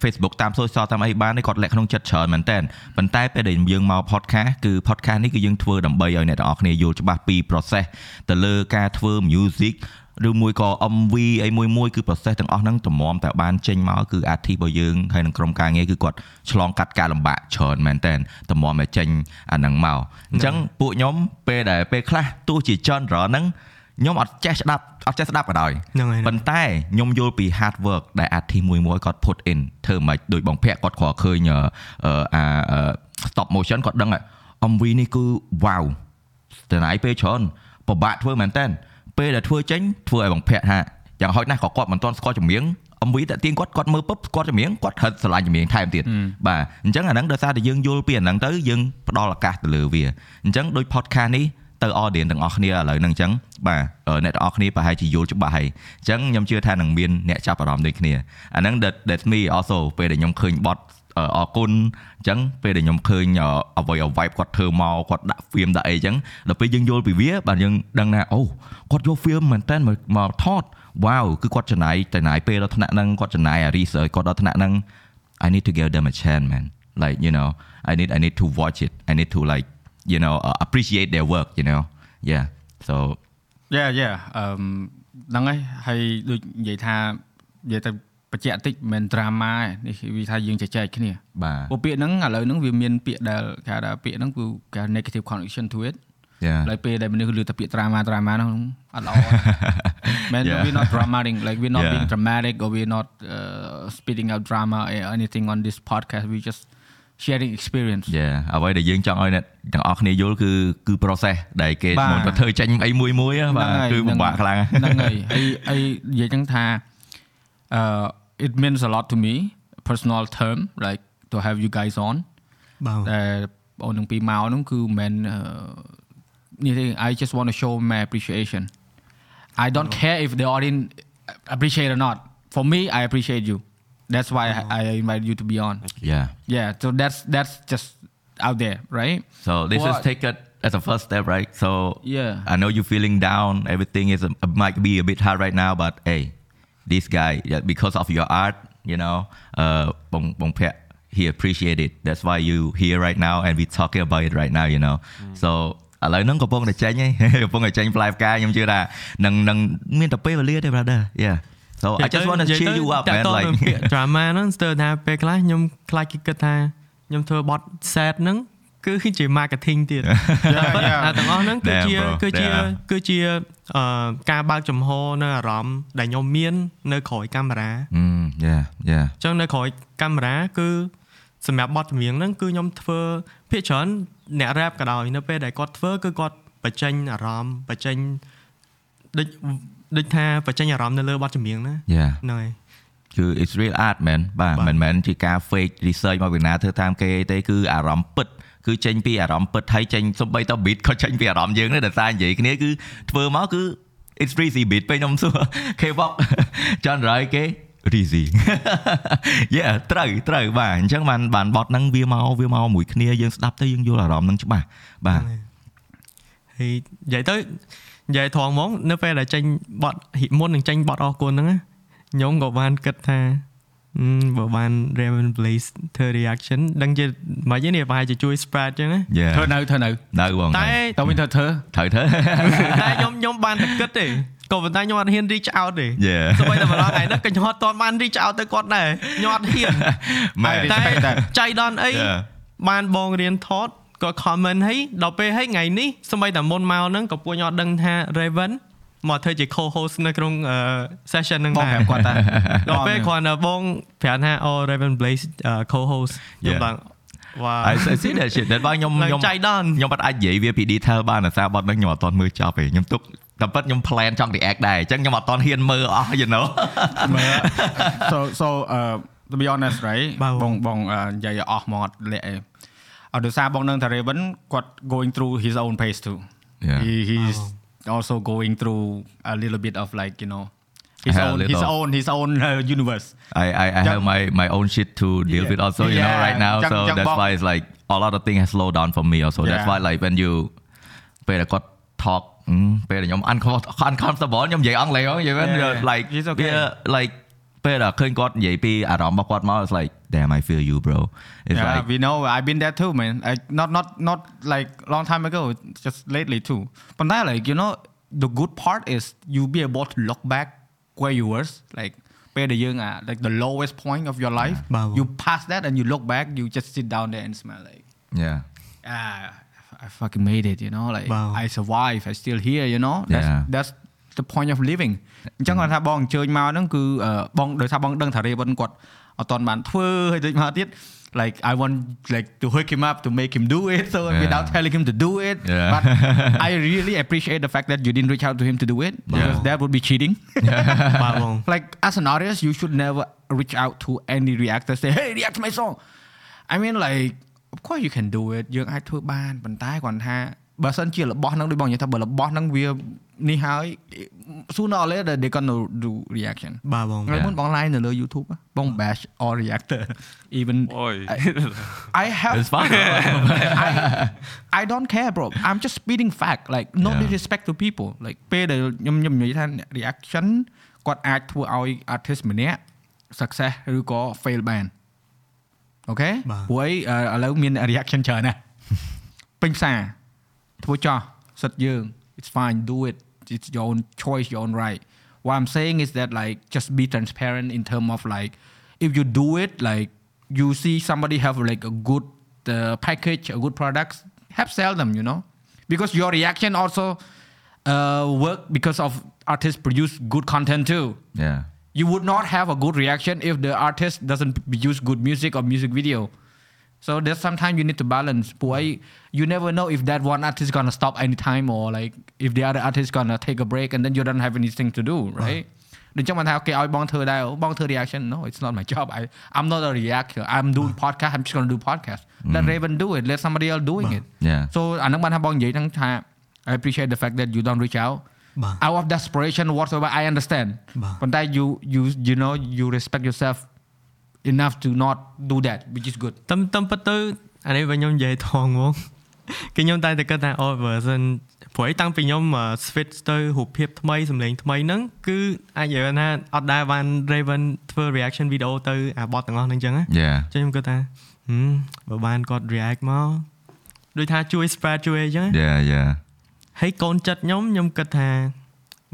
Speaker 2: Facebook តាម social តាមអីបានទេគាត់លាក់ក្នុងចិត្តច្រើនមែនតើប៉ុន្តែពេលដែលយើងមក podcast គឺ podcast នេះគឺយើងធ្វើដើម្បីឲ្យអ្នកទាំងអស់គ្នាយល់ច្បាស់ពី process ទៅលើការធ្វើ music ឬមួយក៏ MV អីមួយមួយគឺ process ទាំងអស់ហ្នឹងតម្រាំតែបានចេញមកគឺអាធីរបស់យើងហើយនឹងក្រុមការងារគឺគាត់ឆ្លងកាត់ការលំបាកច្រើនមែនតើតម្រាំតែចេញអាហ្នឹងមកអញ្ចឹងពួកខ្ញុំពេលដែលពេលខ្លះទោះជា genre ហ្នឹង ខ្ញុំអត់ចេះស្ដាប់អត់ចេះស្ដាប់ក៏ដោយ
Speaker 3: ហ្នឹងហើយ
Speaker 2: ប៉ុន្តែខ្ញុំយល់ពី hard work ដែល artist មួយមួយគាត់ put in ធ្វើមិនដូចបងភ័ក្រគាត់គ្រាន់ឃើញអឺអាអឺ stop motion គាត់ដឹងហើយ MV នេះគឺ wow ចំណាយពេលច្រើនពិបាកធ្វើមែនតើពេលដែលធ្វើចេញធ្វើឲ្យបងភ័ក្រថាយ៉ាងហោចណាស់ក៏គាត់មិនទាន់ស្គាល់ចម្រៀង MV តាក់ទាញគាត់គាត់មើលពុបគាត់ចម្រៀងគាត់ហិតស្រឡាញ់ចម្រៀងថែមទៀតបាទអញ្ចឹងអាហ្នឹងដោយសារតែយើងយល់ពីអាហ្នឹងទៅយើងផ្ដល់ឱកាសទៅលើវាអញ្ចឹងដូច podcast នេះ ទៅ audience ទាំងអស់គ្នាឥឡូវហ្នឹងអញ្ចឹងបាទអឺអ្នកទាំងអស់គ្នាប្រហែលជាយល់ច្បាស់ហើយអញ្ចឹងខ្ញុំជឿថានឹងមានអ្នកចាប់អារម្មណ៍ដូចគ្នាអាហ្នឹង that that's me also ពេលដែលខ្ញុំឃើញបទអឺអរគុណអញ្ចឹងពេលដែលខ្ញុំឃើញអឺអ្វីអ្វីគាត់ធ្វើមកគាត់ដាក់ film ដាក់អីអញ្ចឹងដល់ពេលយើងយល់ពីវាបាទយើងដឹងថាអូគាត់យក film មែនតើមកមកថត wow គឺគាត់ចំណាយចំណាយពេលដល់ថ្នាក់ហ្នឹងគាត់ចំណាយអា research គាត់ដល់ថ្នាក់ហ្នឹង I need to give them a chance man like you know I need I need to watch it I need to like you know uh, appreciate their work you know yeah so
Speaker 1: Yeah yeah អឺហ្នឹងហើយហើយដូចនិយាយថានិយាយទៅបញ្ជាក់តិចមិនមែន drama ទេនេះវាថាយើងចែកចែកគ្នា
Speaker 2: បាទ
Speaker 1: ព្រោះពាក្យហ្នឹងឥឡូវហ្នឹងវាមានពាក្យដែលគេហៅថាពាក្យហ្នឹងគឺគេ negative connotation to it
Speaker 2: yeah
Speaker 1: ហើយពេលដែលមនុស្សឮតែពាក្យ drama drama ហ្នឹងអត់ល្អ Man
Speaker 2: Yeah. [LAUGHS]
Speaker 1: we're not dramatic like we're not
Speaker 2: Yeah.
Speaker 1: being dramatic or we're not uh, spitting out drama or anything on this podcast we just sharing experience
Speaker 2: yeah អ្វីដែលយើងចង់ឲ្យអ្នកទាំងអស់គ្នាយល់គឺគឺ process ដែលគេ
Speaker 1: បាទ
Speaker 2: មុនទៅធ្វើចេញអីមួយមួយៗបាទគឺពិបាកខ្លាំង
Speaker 1: ហ្នឹងហើយហើយហើយនិយាយចឹងថាអឺ it means a lot to me personal term like to have you guys on
Speaker 3: បាទ
Speaker 1: តែបងនឹងពីមកហ្នឹងគឺមិនមែនអឺនេះទេ I just want to show my appreciation I don't care if the audience appreciate or not for me I appreciate you that's why I, I invite you to be on
Speaker 2: yeah
Speaker 1: yeah so that's that's just out there right
Speaker 2: so this is
Speaker 1: What-
Speaker 2: take it as a first step right so
Speaker 1: Yeah.
Speaker 2: I know you feeling down everything is a, might be a bit hard right now but hey this guy yeah, because of your art you know uh បងបងភ័ក្រ he appreciate it that's why you here right now and we talking about it right now you know so ឥឡូវហ្នឹងកំពុងតែចេញហី កំពុងតែចេញ[LAUGHS] ផ្លែផ្កាខ្ញុំជឿថានឹងនឹងមានតែពេលវេលាទេ brother yeah so I just want to cheer you up man like
Speaker 3: ពាក្យ drama ហ្នឹងស្ទើរថាពេលខ្លះខ្ញុំខ្លាចគេគិតថាខ្ញុំធ្វើបទ sad ហ្នឹងគឺជា marketing ទៀតតែទាំងអស់ហ្នឹងគឺជា
Speaker 2: Damn, bro.
Speaker 3: គឺជា
Speaker 2: Yeah.
Speaker 3: គឺជាអឺការបើកចំហនៅអារម្មណ៍ដែលខ្ញុំមាន នៅក្រោយកាមេរ៉ា
Speaker 2: mm yeah yeah
Speaker 3: អញ្ចឹងនៅក្រោយកាមេរ៉ាគឺសម្រាប់បទចម្រៀងហ្នឹងគឺខ្ញុំធ្វើភាគច្រើនអ្នក rap ក៏ដោយនៅពេលដែលគាត់ធ្វើគឺគាត់បញ្ចេញអារម្មណ៍បញ្ចេញដូច ដូចថាបញ្ចេញអារម្មណ៍នៅលើបទចម្រៀងណា
Speaker 2: yeah
Speaker 3: ហ្នឹងហើយ
Speaker 2: គឺ it's real art man បាទ
Speaker 3: បាទ
Speaker 2: មិនមែនជាការ fake research មកពីណាធ្វើតាមគេទេគឺអារម្មណ៍ពិតគឺចេញពីអារម្មណ៍ពិតហើយចេញសំបីត beat ក៏ចេញពីអារម្មណ៍យើងដែរដោយសារនិយាយគ្នាគឺធ្វើមកគឺ it's easy beat ពេលខ្ញុំសួរ K-pop ចន់រយគេ easy yeah ត្រូវត្រូវបាទអញ្ចឹងបានបានបត់ហ្នឹងវាមកវាមកមួយគ្នាយើងស្ដាប់ទៅយើងយល់អារម្មណ៍ហ្នឹងច្បាស់បាទ
Speaker 3: ហើយនិយាយទៅ និយាយត្រង់ហ្មងនៅពេលដែលចេញបទហ៊ីមុននឹងចេញបទអរគុណហ្នឹងណាខ្ញុំក៏បានគិតថាអឺបើបាន Raven Blaze ធ្វើ reaction ដឹងជាមិនទេនេះប្រហែលជាជួយ spread ចឹងណា
Speaker 2: Yeah
Speaker 1: ធ្វើនៅធ្វើនៅ
Speaker 2: នៅបង
Speaker 3: តែ
Speaker 1: តើវិញធ្វើធ្វើ
Speaker 2: ត្រូវធ្វើ
Speaker 3: តែខ្ញុំខ្ញុំបានតែគិតទេក៏ប៉ុន្តែខ្ញុំអត់ហ៊ាន reach out ទេ
Speaker 2: Yeah
Speaker 3: សូម្បីតែម្ដងថ្ងៃនេះក៏ខ្ញុំអត់ទាន់បាន reach out ទៅគាត់ដែរខ្ញុំអត់ហ៊ាន
Speaker 2: មែន
Speaker 1: I
Speaker 3: តែ
Speaker 1: respect that
Speaker 3: ចៃដន្យអី
Speaker 2: Yeah
Speaker 3: បានបងរៀនថត ក៏ comment ឲ្យដល់ពេលឲ្យថ្ងៃនេះសម្បីតែមុនមកហ្នឹងក៏ពួកខ្ញុំអត់ដឹងថា Raven មកធ្វើជា co-host នៅក្នុងអឺ session ហ្នឹង
Speaker 1: បង
Speaker 3: ដែរ
Speaker 1: ប្រាប់គាត់តា
Speaker 3: ដល់ពេលគ្រាន់តែបងប្រាប់ថាអូ Raven Blaze អឺ co-host ខ្ញុំ
Speaker 2: Yeah.
Speaker 3: ឡើងវ៉ា
Speaker 2: I I see that shit ដែលបងខ្ញុំ
Speaker 3: ឡើង
Speaker 2: ខ្ញុំ
Speaker 3: ចៃដន្យ
Speaker 2: ខ្ញុំអត់អាចនិយាយវាពី detail បានដោយសារបត់ហ្នឹងខ្ញុំអត់ទាន់មើលចប់ទេខ្ញុំទុកតែប៉ិតខ្ញុំ plan ចង់ react ដែរអញ្ចឹងខ្ញុំអត់ទាន់ហ៊ានមើលអស់ you know
Speaker 1: មើល so so uh to be honest right
Speaker 3: បាទ
Speaker 1: បងបងអឺនិយាយឲ្យអស់ហ្មងអត់លាក់ឯងអត់ ដោយសារបងនឹងថា Raven គាត់ going through his own pace too
Speaker 2: Yeah.
Speaker 1: he he's also going through a little bit of like you know his
Speaker 2: I have
Speaker 1: own
Speaker 2: a
Speaker 1: his
Speaker 2: little-
Speaker 1: own his own uh, universe
Speaker 2: I I, I
Speaker 1: Jump-
Speaker 2: have my my own shit to deal
Speaker 1: Yeah.
Speaker 2: with also you know
Speaker 1: Yeah,
Speaker 2: right now
Speaker 1: jump-
Speaker 2: so
Speaker 1: jump
Speaker 2: that's
Speaker 1: box.
Speaker 2: why it's like a lot of things has slowed down for me also that's
Speaker 1: Yeah.
Speaker 2: why like when you ពេលដែលគាត់ talk ហឹមពេលដែលខ្ញុំ uncom- uncomfortable ខ្ញុំនិយាយអង់គ្លេសហ៎និយាយមែន
Speaker 1: Yeah.
Speaker 2: like
Speaker 1: It's okay.
Speaker 2: វា like ពេលដែលឃើញគាត់និយាយពីអារម្មណ៍របស់គាត់មក it's like damn I feel you bro it's
Speaker 1: yeah
Speaker 2: like
Speaker 1: we know I've been there too man like not not not like long time ago just lately too ប៉ុន្តែ like you know the good part is you be able to look back where you were like ពេលដែលយើងអា like the lowest point of your life
Speaker 3: បាទ
Speaker 1: you pass that and you look back you just sit down there and smell like
Speaker 2: yeah
Speaker 1: ah I fucking made it you know like
Speaker 3: Wow.
Speaker 1: I survive I still here you know that's
Speaker 2: Yeah.
Speaker 1: that's the point of living អញ្ចឹងគាត់ថាបងអញ្ជើញមកហ្នឹងគឺអឺបងដោយសារបងដឹងថា Raven គាត់អត់ទាន់បានធ្វើហើយដូចមកទៀត like I want like to hook him up to make him do it so
Speaker 2: Yeah.
Speaker 1: without telling him to do it
Speaker 2: Yeah.
Speaker 1: but [LAUGHS] I really appreciate the fact that you didn't reach out to him to do it because
Speaker 2: Yeah.
Speaker 1: that would be cheating [LAUGHS]
Speaker 3: បាទបង
Speaker 1: like as an artist you should never reach out to any reactor say hey react to my song I mean like of course you can do it យើងអាចធ្វើបានប៉ុន្តែគាត់ថា បើសិនជារបស់ហ្នឹងដូចបងនិយាយថាបើរបស់ហ្នឹងវា នេះហើយ sooner or later they gonna do reaction
Speaker 3: បាទបង
Speaker 1: ថ្ងៃមុនបង live នៅលើ YouTube ហ៎បង bash all reactor [LAUGHS] even
Speaker 4: Oi.
Speaker 1: I have [LAUGHS]
Speaker 2: It's fine
Speaker 1: I I don't care bro I'm just speaking fact like no
Speaker 2: Yeah.
Speaker 1: disrespect to people like ពេលដែលខ្ញុំខ្ញុំនិយាយថាអ្នក reaction គាត់អាចធ្វើឲ្យ artist ម្នាក់ success ឬក៏ fail បានអូខេ
Speaker 3: បាទ
Speaker 1: ព្រោះអីអឺឥឡូវមាន reaction ច្រើនណាស់ពេញផ្សារធ្វើចោះសិតយើង [LAUGHS] it's fine do it It's your own choice your own right. What i'm saying is that like just be transparent in term of like if you do it like you see somebody have like a good uh, package a good products have sell them you know? Because your reaction also uh, work because of artists produce good content too.
Speaker 2: Yeah.
Speaker 1: You would not have a good reaction if the artist doesn't use good music or music video. So there's sometimes you need to balance. Boy, you never know if that one artist gonna stop anytime or like if the other artist gonna take a break and then you don't have anything to do, right? ដូចចឹងបានថាអូខេឲ្យបងធ្វើដែរបងធ្វើ reaction no it's not my job I I'm not a reactor I'm doing podcast I'm just going to do podcast let Raven do it let somebody else doing it
Speaker 2: Yeah.
Speaker 1: so អានឹងបានថាបងនិយាយហ្នឹងថា I appreciate the fact that you don't reach out
Speaker 3: បាទ
Speaker 1: out of desperation whatsoever I understand
Speaker 3: បាទ
Speaker 1: ប៉ុន្តែ you you you know you respect yourself enough to not do that which is good
Speaker 3: តាមតាមពិតទៅអានេះបើខ្ញុំនិយាយថងហ្មងគឺខ្ញុំតែតែគិតថា oh version ព្រោះអីតាំងពីខ្ញុំអឺ switch ទៅរូបភាពថ្មីសម្លេងថ្មីហ្នឹងគឺអាចនិយាយថាអត់ដែលបាន Raven ធ្វើ reaction video ទៅអាបទទាំងអស់ហ្នឹងអញ្ចឹងណា
Speaker 2: yeah
Speaker 3: ចឹងខ្ញុំគិតថាហឹមបើបានគាត់ react មកដូចថាជួយ spread ជួយអីចឹងណា
Speaker 2: yeah yeah
Speaker 3: ហើយកូនចិត្តខ្ញុំខ្ញុំគិតថា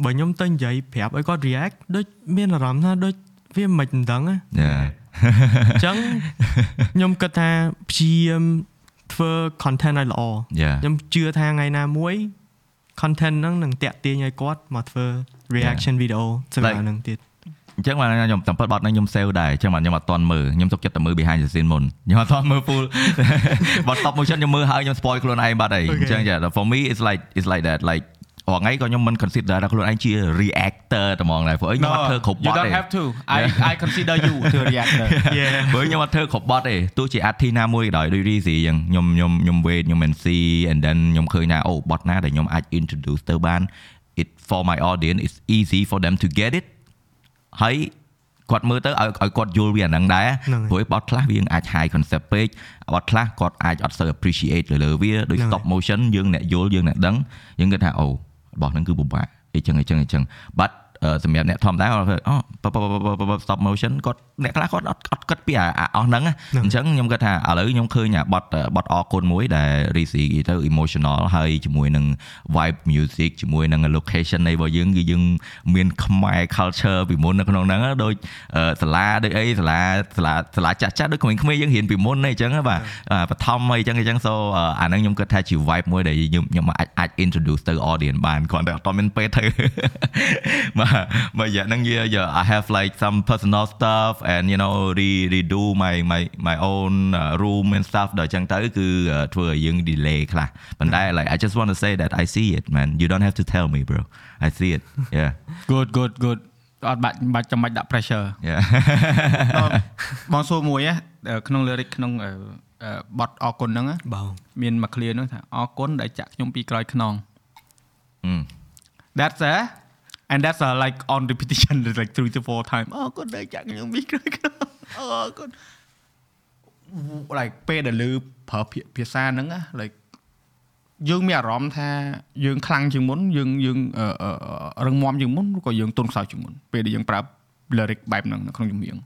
Speaker 3: បើខ្ញុំទៅនិយាយប្រាប់ឲ្យគាត់ react ដូចមានអារម្មណ៍ថាដូចវាមិនមិនដឹងណា
Speaker 2: yeah
Speaker 3: អញ្ចឹងខ្ញុំគិតថាព្យាយាមធ្វើ content ឲ្យល្អ
Speaker 2: yeah
Speaker 3: ខ្ញុំជឿថាថ្ងៃណាមួយ content ហ្នឹងនឹងតាក់ទាញឲ្យគាត់មកធ្វើ reaction video សម្រាប់
Speaker 2: Like-
Speaker 3: ហ្នឹងទៀត
Speaker 2: អញ្ចឹងបានខ្ញុំតាមពិតបត់ហ្នឹងខ្ញុំ save ដែរអញ្ចឹងបានខ្ញុំអត់តន់មើលខ្ញុំទុកចិត្តតែមើល behind the scene មុនខ្ញុំអត់តន់មើល full បត់ stop motion ខ្ញុំមើលហើយខ្ញុំ spoil ខ្លួនឯងបាត់ហើយអញ្ចឹងចា for me it's like it's like that like រាល់ថ្ងៃក៏ខ្ញុំមិន consider ថាខ្លួនឯងជា reactor តែហ្មងដែរព្រោះអីខ្ញុំអត់ធ្វើគ្រប់ប
Speaker 1: you
Speaker 2: ត់ទេ
Speaker 1: don't have to I I consider you to reactor
Speaker 3: yeah
Speaker 2: ព្រោះខ្ញុំអត់ធ្វើគ្រប់បត់ទេទោះជា artist ណាមួយក៏ដោយដូច Rizzy អញ្ចឹងខ្ញុំខ្ញុំខ្ញុំ wait ខ្ញុំ MC and then ខ្ញុំឃើញថាអូបត់ណាដែលខ្ញុំអាច introduce ទៅបាន it for my audience it's easy for them to get it ហើយគាត់មើលទៅឲ្យឲ្យគាត់យល់វាអាហ្នឹងដែរ
Speaker 3: ហ្នឹងហើយ
Speaker 2: ព្រោះបត់ខ្លះវាអាច high concept ពេកបត់ខ្លះគាត់អាចអត់សូវ appreciate លើលើវាដូច
Speaker 3: ហ្នឹងហើយ
Speaker 2: stop motion យើងអ្នកយល់យើងអ្នកដឹងយើងគិតថាអូ របស់ហ្នឹងគឺពិបាកអីចឹងអីចឹងអីចឹង but អឺ សម្រាប់អ្នកធម្មតាគាត់ធ្វើអូបបបបប stop motion គាត់អ្នកខ្លះគាត់អត់អត់គិតពីអាអាអស់ហ្នឹងណាអញ្ចឹងខ្ញុំគិតថាឥឡូវខ្ញុំឃើញអាបត់បត់អរគុណមួយដែល Rizzy ទៅ emotional ហើយជាមួយនឹង vibe music ជាមួយនឹង location នៃរបស់យើងគឺយើងមានខ្មែរ culture ពីមុននៅក្នុងហ្នឹងណាដូចអឺសាលាដូចអីសាលាសាលាសាលាចាស់ចាស់ដូចក្មេងៗយើងរៀនពីមុនអីចឹងណាបាទអាបឋមអីចឹងអីចឹង so អឺអាហ្នឹងខ្ញុំគិតថាជា vibe មួយដែលខ្ញុំខ្ញុំអាចអាច introduce ទៅ audience បានគ្រាន់តែអត់មានពេលទៅបាទបើយ៉ាងហ្នឹង yeah yeah I have like some personal stuff and you know re redo my my my own uh, room and stuff ដល់ចឹងទៅគឺអឺធ្វើឲ្យយើង delay ខ្លះប៉ុន្តែ like I just want to say that I see it man you don't have to tell me bro I see it yeah
Speaker 1: good good good អត់បាច់បាច់ចាំបាច់ដាក់ pressure
Speaker 2: yeah
Speaker 1: បងសួរមួយណាក្នុង lyric ក្នុងអឺអឺបទអរគុណហ្នឹងណា
Speaker 3: បង
Speaker 1: មានមួយ clear ហ្នឹងថាអរគុណដែលចាក់ខ្ញុំពីក្រោយខ្នង
Speaker 2: Mm.
Speaker 1: That's a and that's a like on repetition like 3 to 4 time អរគុណដែលចាក់ខ្ញុំពីក្រោយខ្នងអរគុណ like ពេលដែលលើប្រើភាភាសាហ្នឹងណា like យើងមានអារម្មណ៍ថាយើងខ្លាំងជាងមុនយើងយើងអឺអឺរឹងមាំជាងមុនឬក៏យើងទន់ខ្សោយជាងមុនពេលដែលយើងប្រើ lyric បែបហ្នឹងនៅក្នុងចម្រៀង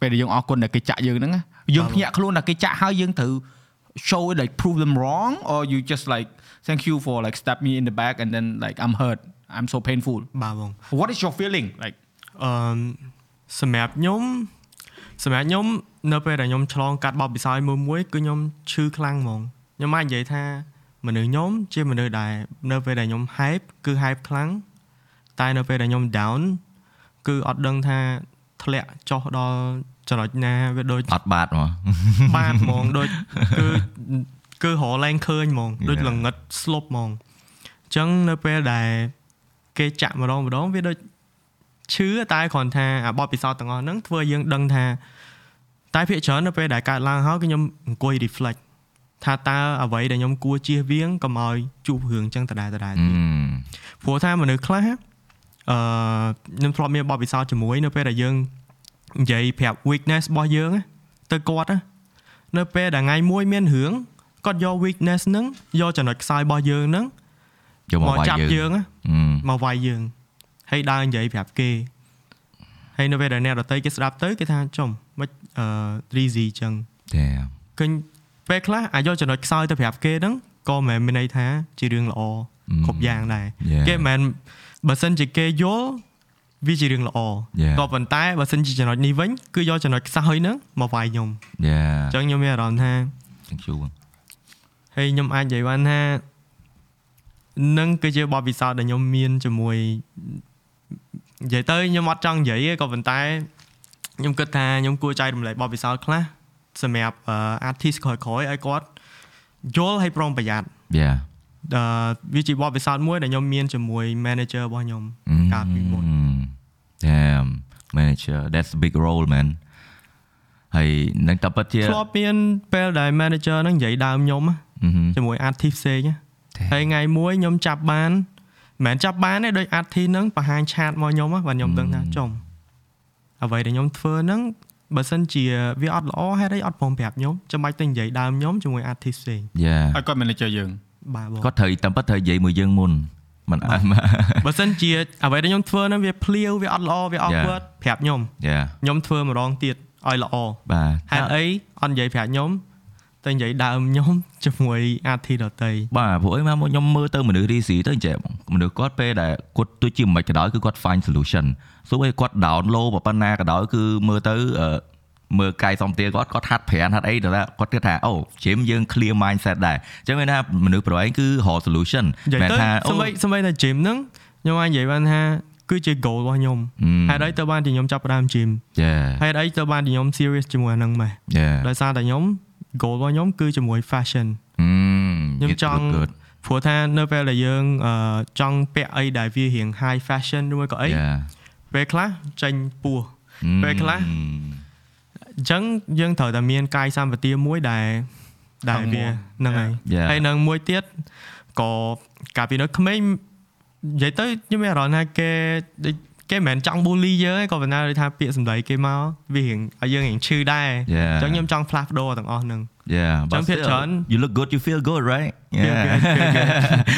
Speaker 1: ពេលដែលយើងអរគុណដែលគេចាក់យើងហ្នឹងណាយើងភ្ញាក់ខ្លួនដែលគេចាក់ហើយយើងត្រូវ show it like prove them wrong or you just like thank you for like stab me in the back and then like I'm hurt I'm so painful
Speaker 3: បាទបង
Speaker 1: what is your feeling like
Speaker 3: អឺសម្រាប់ខ្ញុំសម្រាប់ខ្ញុំនៅពេលដែលខ្ញុំឆ្លងកាត់បបពិសោធន៍មួយមួយគឺខ្ញុំឈឺខ្លាំងហ្មងខ្ញុំអាចនិយាយថាមនុស្សខ្ញុំជាមនុស្សដែលនៅពេលដែលខ្ញុំ hype គឺ hype ខ្លាំងតែនៅពេលដែលខ្ញុំ down គឺអត់ដឹងថាធ្លាក់ចុះដល់ចំណុចណាវាដូច
Speaker 2: អត់បាតហ្មង
Speaker 3: បាទហ្មងដូចគឺគឺរលែងឃើញហ្មងដូច
Speaker 2: Yeah.
Speaker 3: ល្ងិតស្លុបហ្មងអញ្ចឹងនៅពេលដែល គេចាក់ម្ដងម្ដងវាដូចឈឺតែគ្រាន់ថាអាបទពិសោធន៍ទាំងអស់ហ្នឹងធ្វើឲ្យយើងដឹងថាតែភាគច្រើននៅពេលដែលកើតឡើងហើយគឺខ្ញុំអង្គុយ reflect ថាតើអ្វីដែលខ្ញុំគួរជៀសវាងកុំឲ្យជួបរឿងចឹងដដែលដដែលទៀត
Speaker 2: Mm.
Speaker 3: ព្រោះថាមនុស្សខ្លះអឺខ្ញុំធ្លាប់មានបទពិសោធន៍ជាមួយនៅពេលដែលយើងនិយាយប្រាប់ weakness របស់យើងណាទៅគាត់ណានៅពេលដែលថ្ងៃមួយមានរឿងគាត់យក weakness ហ្នឹងយកចំណុចខ្សោយរបស់យើងហ្នឹង
Speaker 2: យកមក
Speaker 3: មក
Speaker 2: វាយ
Speaker 3: ចាប់
Speaker 2: យើ
Speaker 3: យើងងណា
Speaker 2: Mm.
Speaker 3: មកវាយយើងហើយដើរនិយាយប្រាប់គេហើយនៅពេលដែលអ្នកដទៃគេស្ដាប់ទៅគេថាចំមិនអឺ easy ចឹង
Speaker 2: Damn.
Speaker 3: ឃើញពេលខ្លះអាចយកចំណុចខ្សោយទៅប្រាប់គេហ្នឹងក៏មិនមែនមានន័យថាជារឿងល្អ
Speaker 2: Mm.
Speaker 3: គ្រប់យ៉ាងដែរ
Speaker 2: Yeah.
Speaker 3: គេមិនមែនបើសិនជាគេយល់វាជារឿងល្អ
Speaker 2: Yeah.
Speaker 3: ក៏ប៉ុន្តែបើសិនជាចំណុចនេះវិញគឺយកចំណុចខ្សោយហ្នឹងមកវាយខ្ញុំ
Speaker 2: Yeah.
Speaker 3: អញ្ចឹងខ្ញុំមានអារម្មណ៍ថា
Speaker 2: Thank you.
Speaker 3: ហើយខ្ញុំអាចនិយាយបានថា នឹងគឺជាបទពិសោធន៍ដែលខ្ញុំមានជាមួយនិយាយទៅខ្ញុំអត់ចង់និយាយទេក៏ប៉ុន្តែខ្ញុំគិតថាខ្ញុំគួរចែករំលែកបទពិសោធន៍ខ្លះសម្រាប់អឺ artist ក្រោយៗឲ្យគាត់យល់ហើយប្រុងប្រយ័ត្ន
Speaker 2: Yeah.
Speaker 3: អឺវាជាបទពិសោធន៍មួយដែលខ្ញុំមានជាមួយ manager របស់ខ្ញុំកាលពីមុន
Speaker 2: Mm. Damn. Manager. That's a big role, man. ហើយនឹងតពិតជា
Speaker 3: ធ្លាប់មានពេលដែល manager ហ្នឹងនិយាយដើមខ្ញុំណា
Speaker 2: Mhm.
Speaker 3: ជាមួយ artist ផ្សេងណា
Speaker 2: Damn.
Speaker 3: ហើយថ្ងៃមួយខ្ញុំចាប់បានមិនមែនចាប់បានទេដោយ artist ហ្នឹងបង្ហាញឆាតមកខ្ញុំណាបាទខ្ញុំដឹងថាចំអ្វីដែលខ្ញុំធ្វើហ្នឹងបើសិនជាវាអត់ល្អហេតុអីអត់ព្រមប្រាប់ខ្ញុំចាំបាច់ទៅនិយាយដើមខ្ញុំជាមួយ artist ផ្សេង
Speaker 2: Yeah.
Speaker 1: ឲ្យគាត់ manager យើង
Speaker 3: បាទបង
Speaker 2: គាត់ត្រូវតាមពិតត្រូវនិយាយមួយយើងមុនមិនអត់
Speaker 3: បើសិនជាអ្វីដែលខ្ញុំធ្វើហ្នឹងវាភ្លាវវាអត់ល្អវា awkward ប្រាប់ខ្ញុំ
Speaker 2: Yeah
Speaker 3: ខ្ញុំធ្វើម្ដងទៀតឲ្យល្អ
Speaker 2: បាទ
Speaker 3: ហេតុអីអត់និយាយប្រាប់ខ្ញុំ តែនិយាយដើមខ្ញុំជាមួយ artist ដតី
Speaker 2: បាទព្រោះអីមកខ្ញុំមើលទៅមនុស្សរីស៊ីទៅអញ្ចឹងបងមនុស្សគាត់ពេលដែលគាត់ទោះជាមិនក៏ដោយគឺគាត់ find solution សូម្បីគាត់ down low ប៉ុណ្ណាក៏ដោយគឺមើលទៅអឺមើលកាយសំទាគាត់គាត់ហាត់ប្រានហាត់អីទៅថាគាត់គិតថាអូជីមយើង clear mindset ដែរអញ្ចឹងមានថាមនុស្សប្រហែលគឺរក solution
Speaker 3: និយាយ
Speaker 2: មិន
Speaker 3: ទៅ
Speaker 2: ថា
Speaker 3: សម្បីសម្បីតែ gym ហ្នឹងខ្ញុំអាចនិយាយបានថាគឺជា goal របស់ខ្ញុំ
Speaker 2: Mm.
Speaker 3: ហេតុអីទៅបានជាខ្ញុំចាប់ផ្ដើម gym
Speaker 2: Yeah
Speaker 3: ហេតុអីទៅបានជាខ្ញុំ serious ជាមួយអាហ្នឹងម៉េះ
Speaker 2: yeah
Speaker 3: ដោយសារតែខ្ញុំ goal របស់ខ្ញុំគឺជាមួយ fashion
Speaker 2: mm
Speaker 3: ខ្ញុំ
Speaker 2: it
Speaker 3: ចង់
Speaker 2: look good
Speaker 3: ព្រោះថានៅពេលដែលយើងអឺចង់ពាក់អីដែលវារៀង high fashion ឬមួយក៏អី
Speaker 2: yeah
Speaker 3: ពេលខ្លះចេញពោះពេលខ្លះ
Speaker 2: Mm.
Speaker 3: អញ្ចឹងយើងត្រូវតែមានកាយសម្បទាមួយដែលដែលវាហ្នឹងហើយ
Speaker 2: Yeah.
Speaker 3: ហើយនឹងមួយទៀតក៏កាលពីនៅក្មេងនិយាយទៅខ្ញុំមានអារម្មណ៍ថាគេដូច គេមិនមែនចង់ bully យើងទេក៏ប៉ុន្តែដូចថាពាក្យសម្ដីគេមកវារៀងឲ្យយើងរៀងឈឺដែរ
Speaker 2: Yeah.
Speaker 3: អញ្ចឹងខ្ញុំចង់ផ្លាស់ប្ដូរទាំងអស់ហ្នឹង
Speaker 2: yeah
Speaker 3: ចង់
Speaker 2: but
Speaker 3: ភាគ
Speaker 2: still,
Speaker 3: ច្រើន
Speaker 2: you look good you feel good right
Speaker 3: វាវាវាវា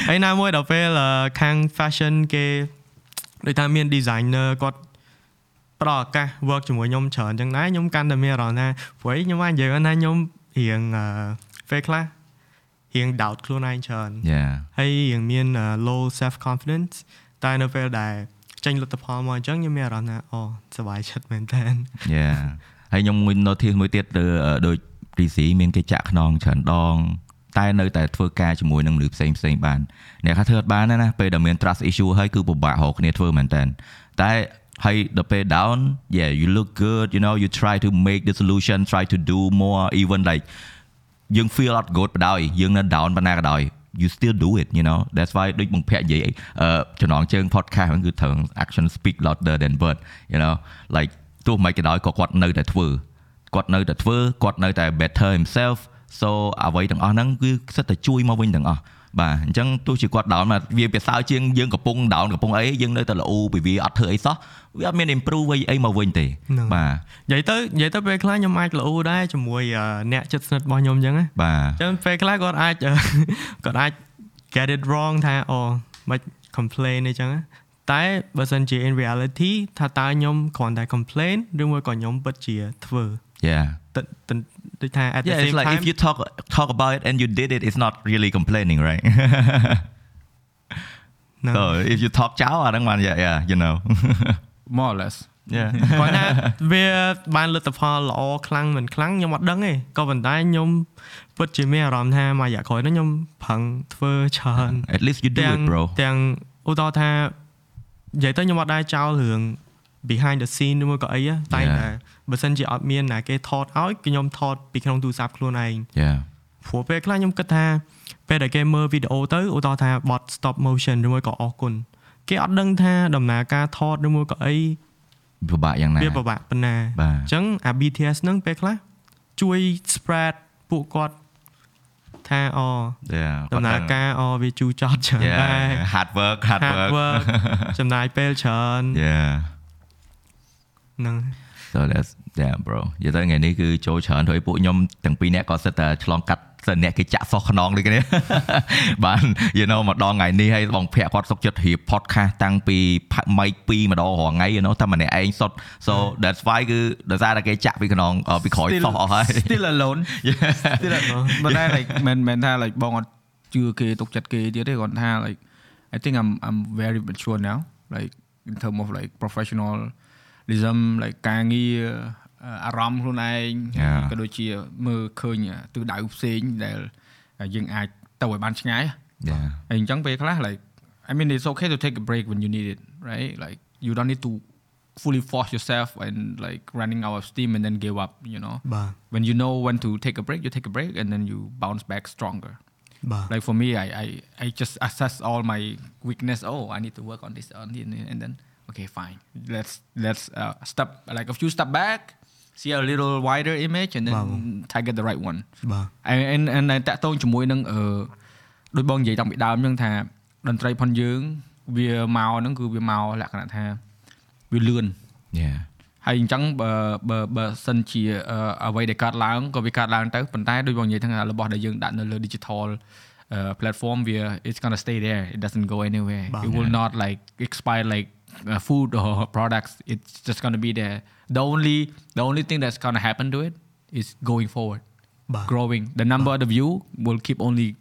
Speaker 3: ហើយណាមួយដល់ពេលអឺខាង fashion គេដូចថាមាន designer គាត់ផ្ដល់ឱកាស work ជាមួយខ្ញុំច្រើនចឹងដែរខ្ញុំកាន់តែមានអារម្មណ៍ថាព្រោះខ្ញុំអាចនិយាយបានថាខ្ញុំរៀងអឺពេលខ្លះរៀង doubt ខ្លួនឯងច្រើន
Speaker 2: yeah
Speaker 3: ហើយរៀងមាន low self confidence តែនៅពេលដែល ចេញលទ្ធផលមកអញ្ចឹងខ្ញុំមានអារម្មណ៍ថាអូសប្បាយចិត្តមែនតើ
Speaker 2: Yeah ហើយខ្ញុំមួយ notice មួយទៀតទៅអឺដូច PC មានគេចាក់ខ្នងច្រើនដង តែនៅតែធ្វើការជាមួយនឹងមនុស្សផ្សេងផ្សេងបានអ្នកថាធ្វើអត់បានទេណាពេលដែលមាន trust issue ហើយគឺពិបាករកគ្នាធ្វើមែនតើតែហើយដល់ពេល down yeah you look good you know you try to make the solution try to do more even like យើង feel not good បដ ாய் យើងនៅ down ប៉ុណ្ណាក៏ដោយ you still do it you know that's why ដូចបងភ័ក្រនិយាយអឺចំណងជើង podcast ហ្នឹងគឺត្រូវ action speak louder than word you know like ទោះមិនក៏ដោយក៏គាត់នៅតែធ្វើគាត់នៅតែធ្វើគាត់នៅតែ better himself so អ្វីទាំងអស់ហ្នឹងគឺសិតតែជួយមកវិញទាំងអស់ បាទអញ្ចឹងទោះជាគាត់ down មកវាពិសោជាងយើងកំពុង down កំពុងអីយើងនៅតែល្អពីវាអត់ធ្វើអីសោះវាអត់មាន improve អីមកវិញទេ
Speaker 3: ហ្នឹង
Speaker 2: បាទ
Speaker 3: និយាយទៅនិយាយទៅពេលខ្លះខ្ញុំអាចល្អដែរជាមួយអឺអ្នកជិតស្និទ្ធរបស់ខ្ញុំអញ្ចឹងណា
Speaker 2: បាទ
Speaker 3: អញ្ចឹងពេលខ្លះគាត់អាចអឺគាត់អាច get it wrong ថាអូមិន complain អីចឹងណាតែបើសិនជា in reality ថាតើខ្ញុំគ្រាន់តែ complain ឬមួយក៏ខ្ញុំពិតជាធ្វើ
Speaker 2: yeah
Speaker 3: ទៅទៅដូចថា at the
Speaker 2: Yeah, it's
Speaker 3: same
Speaker 2: like
Speaker 3: time
Speaker 2: if you talk talk about it and you did it, it's not really complaining, right? [LAUGHS]
Speaker 3: ហ្នឹង
Speaker 2: so if you talk ចោលអាហ្នឹងបាន yeah yeah you know [LAUGHS]
Speaker 1: more or less
Speaker 2: yeah [LAUGHS]
Speaker 3: គាត់ថាវាបានលទ្ធផលល្អខ្លាំងមិនខ្លាំងខ្ញុំអត់ដឹងទេក៏ប៉ុន្តែខ្ញុំពិតជាមានអារម្មណ៍ថាមួយរយៈក្រោយនេះខ្ញុំប្រឹងធ្វើច្រើន
Speaker 2: at least you do
Speaker 3: ទាំង
Speaker 2: it bro
Speaker 3: ទាំងឧទាហរណ៍ថានិយាយទៅខ្ញុំអត់ដែរចោលរឿង behind the scene ឬមួយក៏អីណាតែ
Speaker 2: Yeah.
Speaker 3: តែ បើសិនជាអត់មានណាគេថតឲ្យគឺខ្ញុំថតពីក្នុងទូរស័ព្ទខ្លួនឯង
Speaker 2: yeah
Speaker 3: ព្រោះពេលខ្លះខ្ញុំគិតថាពេលដែលគេមើលវីដេអូទៅឧទាហរណ៍ថាបត់ stop motion ឬមួយក៏អរគុណគេអត់ដឹងថាដំណើរការថតឬមួយក៏អី
Speaker 2: ពិបាកយ៉ាងណា
Speaker 3: វាពិបាកប៉ុណ្ណា
Speaker 2: បាទ
Speaker 3: អញ្ចឹងអា BTS ហ្នឹងពេលខ្លះជួយ spread ពួកគាត់ថាអ
Speaker 2: Yeah
Speaker 3: ដំណើរការអវាជូរចត់ច្រើនដែរ
Speaker 2: Yeah hard work hard
Speaker 3: hard
Speaker 2: work
Speaker 3: work ចំណាយពេលច្រើន
Speaker 2: Yeah
Speaker 3: ហ្នឹង
Speaker 2: so that's yeah bro និយាយទៅថ្ងៃនេះគឺចូលច្រើនធ្វើឲ្យពួកខ្ញុំទាំងពីរនាក់ក៏សិតតែឆ្លងកាត់សិនអ្នកគេចាក់សោះខ្នងដូចគ្នាបាន you know មកដល់ថ្ងៃនេះហើយបងភ័ក្រគាត់សុកចិត្តរៀប podcast តាំងពី mic 2ម្ដងរាល់ថ្ងៃ you know តែម្នាក់ឯងសុទ្ធ so that's why គឺដោយសារតែគេចាក់ពីខ្នងអឺពីក្រោយសោះអស់ហើយ
Speaker 1: still alone still alone មិនដែរ like មិនមែនថា like បងអត់ជឿគេទុកចិត្តគេទៀតទេគាត់ថា like I think I'm I'm very mature now like in term of like professionalism like ការងារអារម្មណ៍ខ្លួនឯង
Speaker 2: Yeah.
Speaker 1: ក៏ដូចជាមើលឃើញទិសដៅផ្សេងដែលយើងអាចទៅឲ្យបានឆ្ងាយ
Speaker 2: yeah
Speaker 1: ហើយអញ្ចឹងពេលខ្លះ like I mean it's okay to take a break when you need it right like you don't need to fully force yourself and like running out of steam and then give up you know
Speaker 3: បាទ
Speaker 1: when you know when to take a break you take a break and then you bounce back stronger
Speaker 3: បាទ
Speaker 1: like for me I I, I just assess all my weakness oh I need to work on this on this and then okay fine let's let's uh, step like if you step back see a little wider image and then
Speaker 3: Wow.
Speaker 1: target the right one
Speaker 3: បាទ
Speaker 1: and and តាក់ទងជាមួយនឹងអឺដូចបងនិយាយតាំងពីដើមអញ្ចឹងថាតន្ត្រីផុនយើងវាមកហ្នឹងគឺវាមកលក្ខណៈថាវាលឿន
Speaker 2: yeah
Speaker 1: ហើយអញ្ចឹងបើបើបើសិនជាអឺអ្វីដែលកើតឡើងក៏វាកើតឡើងទៅប៉ុន្តែដូចបងនិយាយថារបស់ដែលយើងដាក់នៅលើ digital uh, platform វា it's going to stay there it doesn't go anywhere
Speaker 3: បាទ
Speaker 1: it will not like expire like uh, food or products it's just going to be there the only the only thing that's going to happen to it is going forward
Speaker 3: bah.
Speaker 1: growing the number bah. the view will keep only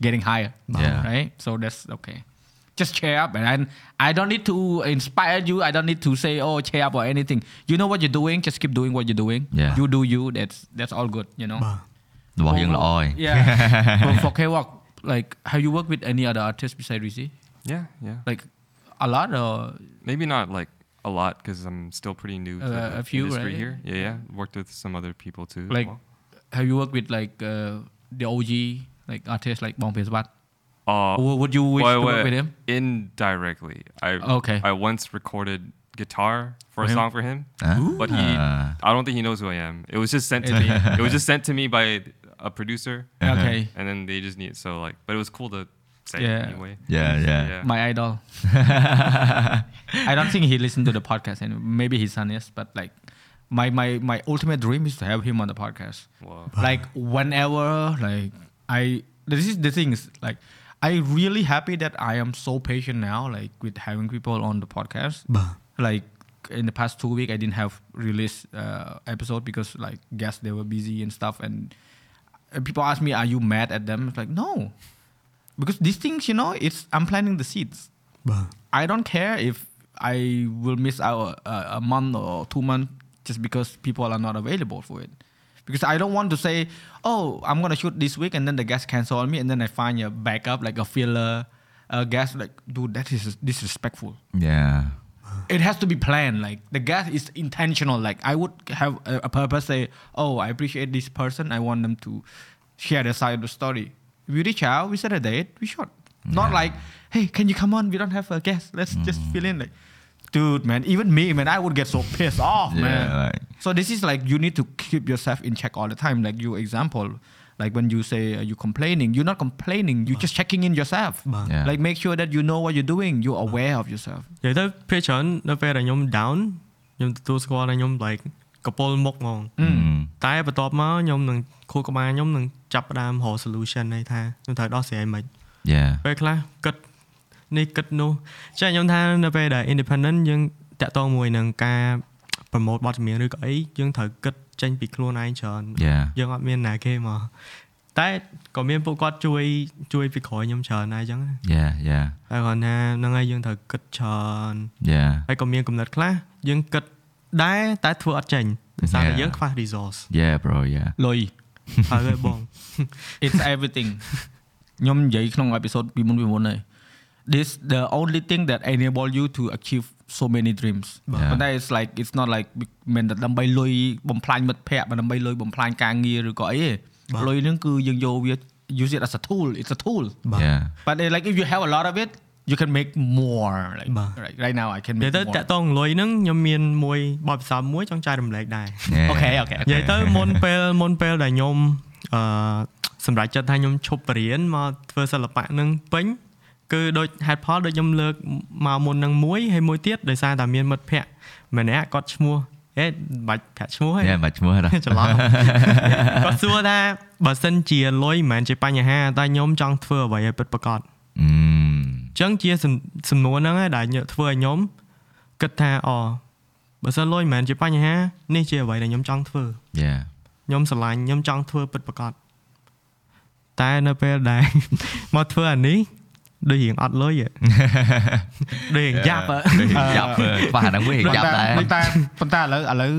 Speaker 1: getting higher
Speaker 2: yeah.
Speaker 1: right so that's okay just cheer up and I, I don't need to inspire you i don't need to say oh cheer up or anything you know what you're doing just keep doing what you're doing
Speaker 2: yeah.
Speaker 1: you do you that's that's all good you know
Speaker 2: bah. Oh, yeah.
Speaker 1: yeah. [LAUGHS] for, K-Walk, like, have you worked with any other artists besides Rizzy?
Speaker 4: Yeah, yeah.
Speaker 1: Like, a lot or
Speaker 4: Maybe not like a lot because I'm still pretty new to
Speaker 1: Uh,
Speaker 4: the
Speaker 1: a few,
Speaker 4: industry
Speaker 1: right?
Speaker 4: here. Yeah, yeah. Worked with some other people too.
Speaker 1: like
Speaker 4: well.
Speaker 1: have you worked with like uh, the OG like artists like Bong Pesbat
Speaker 4: Uh,
Speaker 1: Or would you wish
Speaker 4: wait,
Speaker 1: to work with him
Speaker 4: Indirectly, I
Speaker 1: Okay.
Speaker 4: I once recorded guitar for
Speaker 1: For
Speaker 4: a
Speaker 1: him?
Speaker 4: song for him,
Speaker 2: Huh?
Speaker 4: but he
Speaker 2: Ah.
Speaker 4: I don't think he knows who I am. It was just sent to me. It was just sent to me by a producer,
Speaker 1: okay
Speaker 4: and then they just need so like. But it was cool to say
Speaker 1: Yeah.
Speaker 4: anyway.
Speaker 2: yeah yeah
Speaker 4: Yeah.
Speaker 1: my idol. [LAUGHS] I don't think he listened to the podcast, and maybe his son is. But like, my my my ultimate dream is to have him on the podcast.
Speaker 4: Wow.
Speaker 1: Like whenever, like I this is the thing is like I really happy that I am so patient now, like with having people on the podcast.
Speaker 3: បាទ
Speaker 1: Like in the past two weeks, I didn't have release uh, episode because like guests they were busy and stuff, and and people ask me, "Are you mad at them?" It's like no, because these things, you know, it's I'm planting the seeds.
Speaker 3: បាទ
Speaker 1: I don't care if I will miss out a, a month or two months just because people are not available for it. Because I don't want to say, oh, I'm gonna shoot this week and then the guest cancel on me and then I find a backup like a filler a guest. Like, dude, that is disrespectful.
Speaker 2: yeah
Speaker 1: It has to be planned. Like the guest is intentional. Like I would have a, a purpose. Say, oh, I appreciate this person. I want them to share their side of the story We reach out. We set a date. We shot. Not like, hey, can you come on? We don't have a guest. Let's just fill in. Like, dude, man. Even me, man, I would get so pissed off,
Speaker 2: Yeah,
Speaker 1: man.
Speaker 2: like-
Speaker 1: so this is like you need to keep yourself in check all the time. Like your example, like when you say uh, you complaining, you're not complaining. You're just checking in yourself.
Speaker 2: Yeah.
Speaker 1: Like make sure that you know what you're doing. You're aware of yourself.
Speaker 3: និយាយទៅពេលច្រើននៅពេលដែលខ្ញុំ down ខ្ញុំទទួលស្គាល់ថាខ្ញុំ like កពុលមុខហ្មង
Speaker 2: Mm.
Speaker 3: តែបន្ទាប់មកខ្ញុំនឹងខួរក្បាលខ្ញុំនឹងចាប់ផ្ដើមរក solution នេះថាខ្ញុំត្រូវដោះស្រាយមិន
Speaker 2: yeah
Speaker 3: ពេលខ្លះគិតនេះគិតនោះចាខ្ញុំថានៅពេលដែល independent យើងតាក់ទងមួយនឹងការ promote បទចម្រៀងឬក៏អីយើងត្រូវគិតចេញពីខ្លួនឯងច្រើន
Speaker 2: yeah
Speaker 3: យើងអត់មានណាគេមកតែក៏មានពួកគាត់ជួយជួយពីក្រោយខ្ញុំច្រើនដែរអញ្ចឹង
Speaker 2: yeah yeah
Speaker 3: តែគាត់ថាហ្នឹងហើយយើងត្រូវគិតច្រើន
Speaker 2: yeah
Speaker 3: ហើយក៏មានកំណត់ខ្លះយើងគិត ដែរតែធ្វើអត់ចេញដោយសារតែ
Speaker 2: Yeah.
Speaker 3: យើងខ្វះ resource
Speaker 2: yeah bro yeah
Speaker 1: Loi.
Speaker 3: ហើយហើយបង [LAUGHS] [LAUGHS]
Speaker 1: it's everything ខ្ញុំនិយាយក្នុង episode ពីមុនពីមុនហើយ this the only thing that enable you to achieve so many dreams
Speaker 2: បាទ
Speaker 1: ប៉ុន្តែ it's like it's not like មិនតែដើម្បីលុយបំផ្លាញមិត្តភ័ក្តិដើម្បីលុយបំផ្លាញការងារឬក៏អីទេ
Speaker 3: បាទ
Speaker 1: លុយហ្នឹងគឺយើងយកវា use it as a tool it's a tool
Speaker 3: បាទ
Speaker 2: yeah
Speaker 1: but uh, like if you have a lot of it you can make more like
Speaker 3: បាទ
Speaker 1: right, right now I can
Speaker 3: និយាយ
Speaker 1: make
Speaker 3: ទៅ
Speaker 1: more
Speaker 3: តាក់ទងលុយហ្នឹងខ្ញុំមានមួយបទពិសោធន៍មួយចង់ចែករំលែកដែរ
Speaker 2: yeah
Speaker 1: អូខេអូខេ
Speaker 3: និយាយទៅមុនពេលមុនពេលដែលខ្ញុំអឺសម្រាប់ចិត្តថាខ្ញុំឈប់បរៀនមកធ្វើសិល្បៈនឹងពេញគឺដូច head ផលដូចខ្ញុំលើកមកមុននឹងមួយហើយមួយទៀតដោយសារតែមានមិត្តភ័ក្តិម្នាក់គាត់ឈ្មោះអេបាច់ប្រាប់ឈ្មោះហើយ
Speaker 2: យ៉ាមិនឈ្មោះណា
Speaker 3: ច្រឡំគាត់សួរថាបើសិនជាលុយមិនមែនជាបញ្ហាតែខ្ញុំចង់ធ្វើអ្វីឲ្យពិតប្រាកដ
Speaker 2: អឺ
Speaker 3: អញ្ចឹងជាសំសំណួរហ្នឹងឯងដែលខ្ញុំធ្វើឲ្យខ្ញុំគិតថាអូបើសិនលុយមិនមែនជាបញ្ហា នេះជាអ្វីដែលខ្ញុំចង់ធ្វើ
Speaker 2: យ៉ា
Speaker 3: ខ្ញុំស្រឡាញ់ខ្ញុំចង់ធ្វើពិតប្រាកដតែនៅពេលដែលមកធ្វើអានេះដូចរៀងអត់លុយហ៎ដូចរៀងយ៉ាប់ហ៎
Speaker 2: យ៉ាប់ខ្វះអាហ្នឹងវិញយ៉ាប់ដែរ
Speaker 1: ប៉ុន្តែប៉ុន្តែឥឡូវឥឡូវ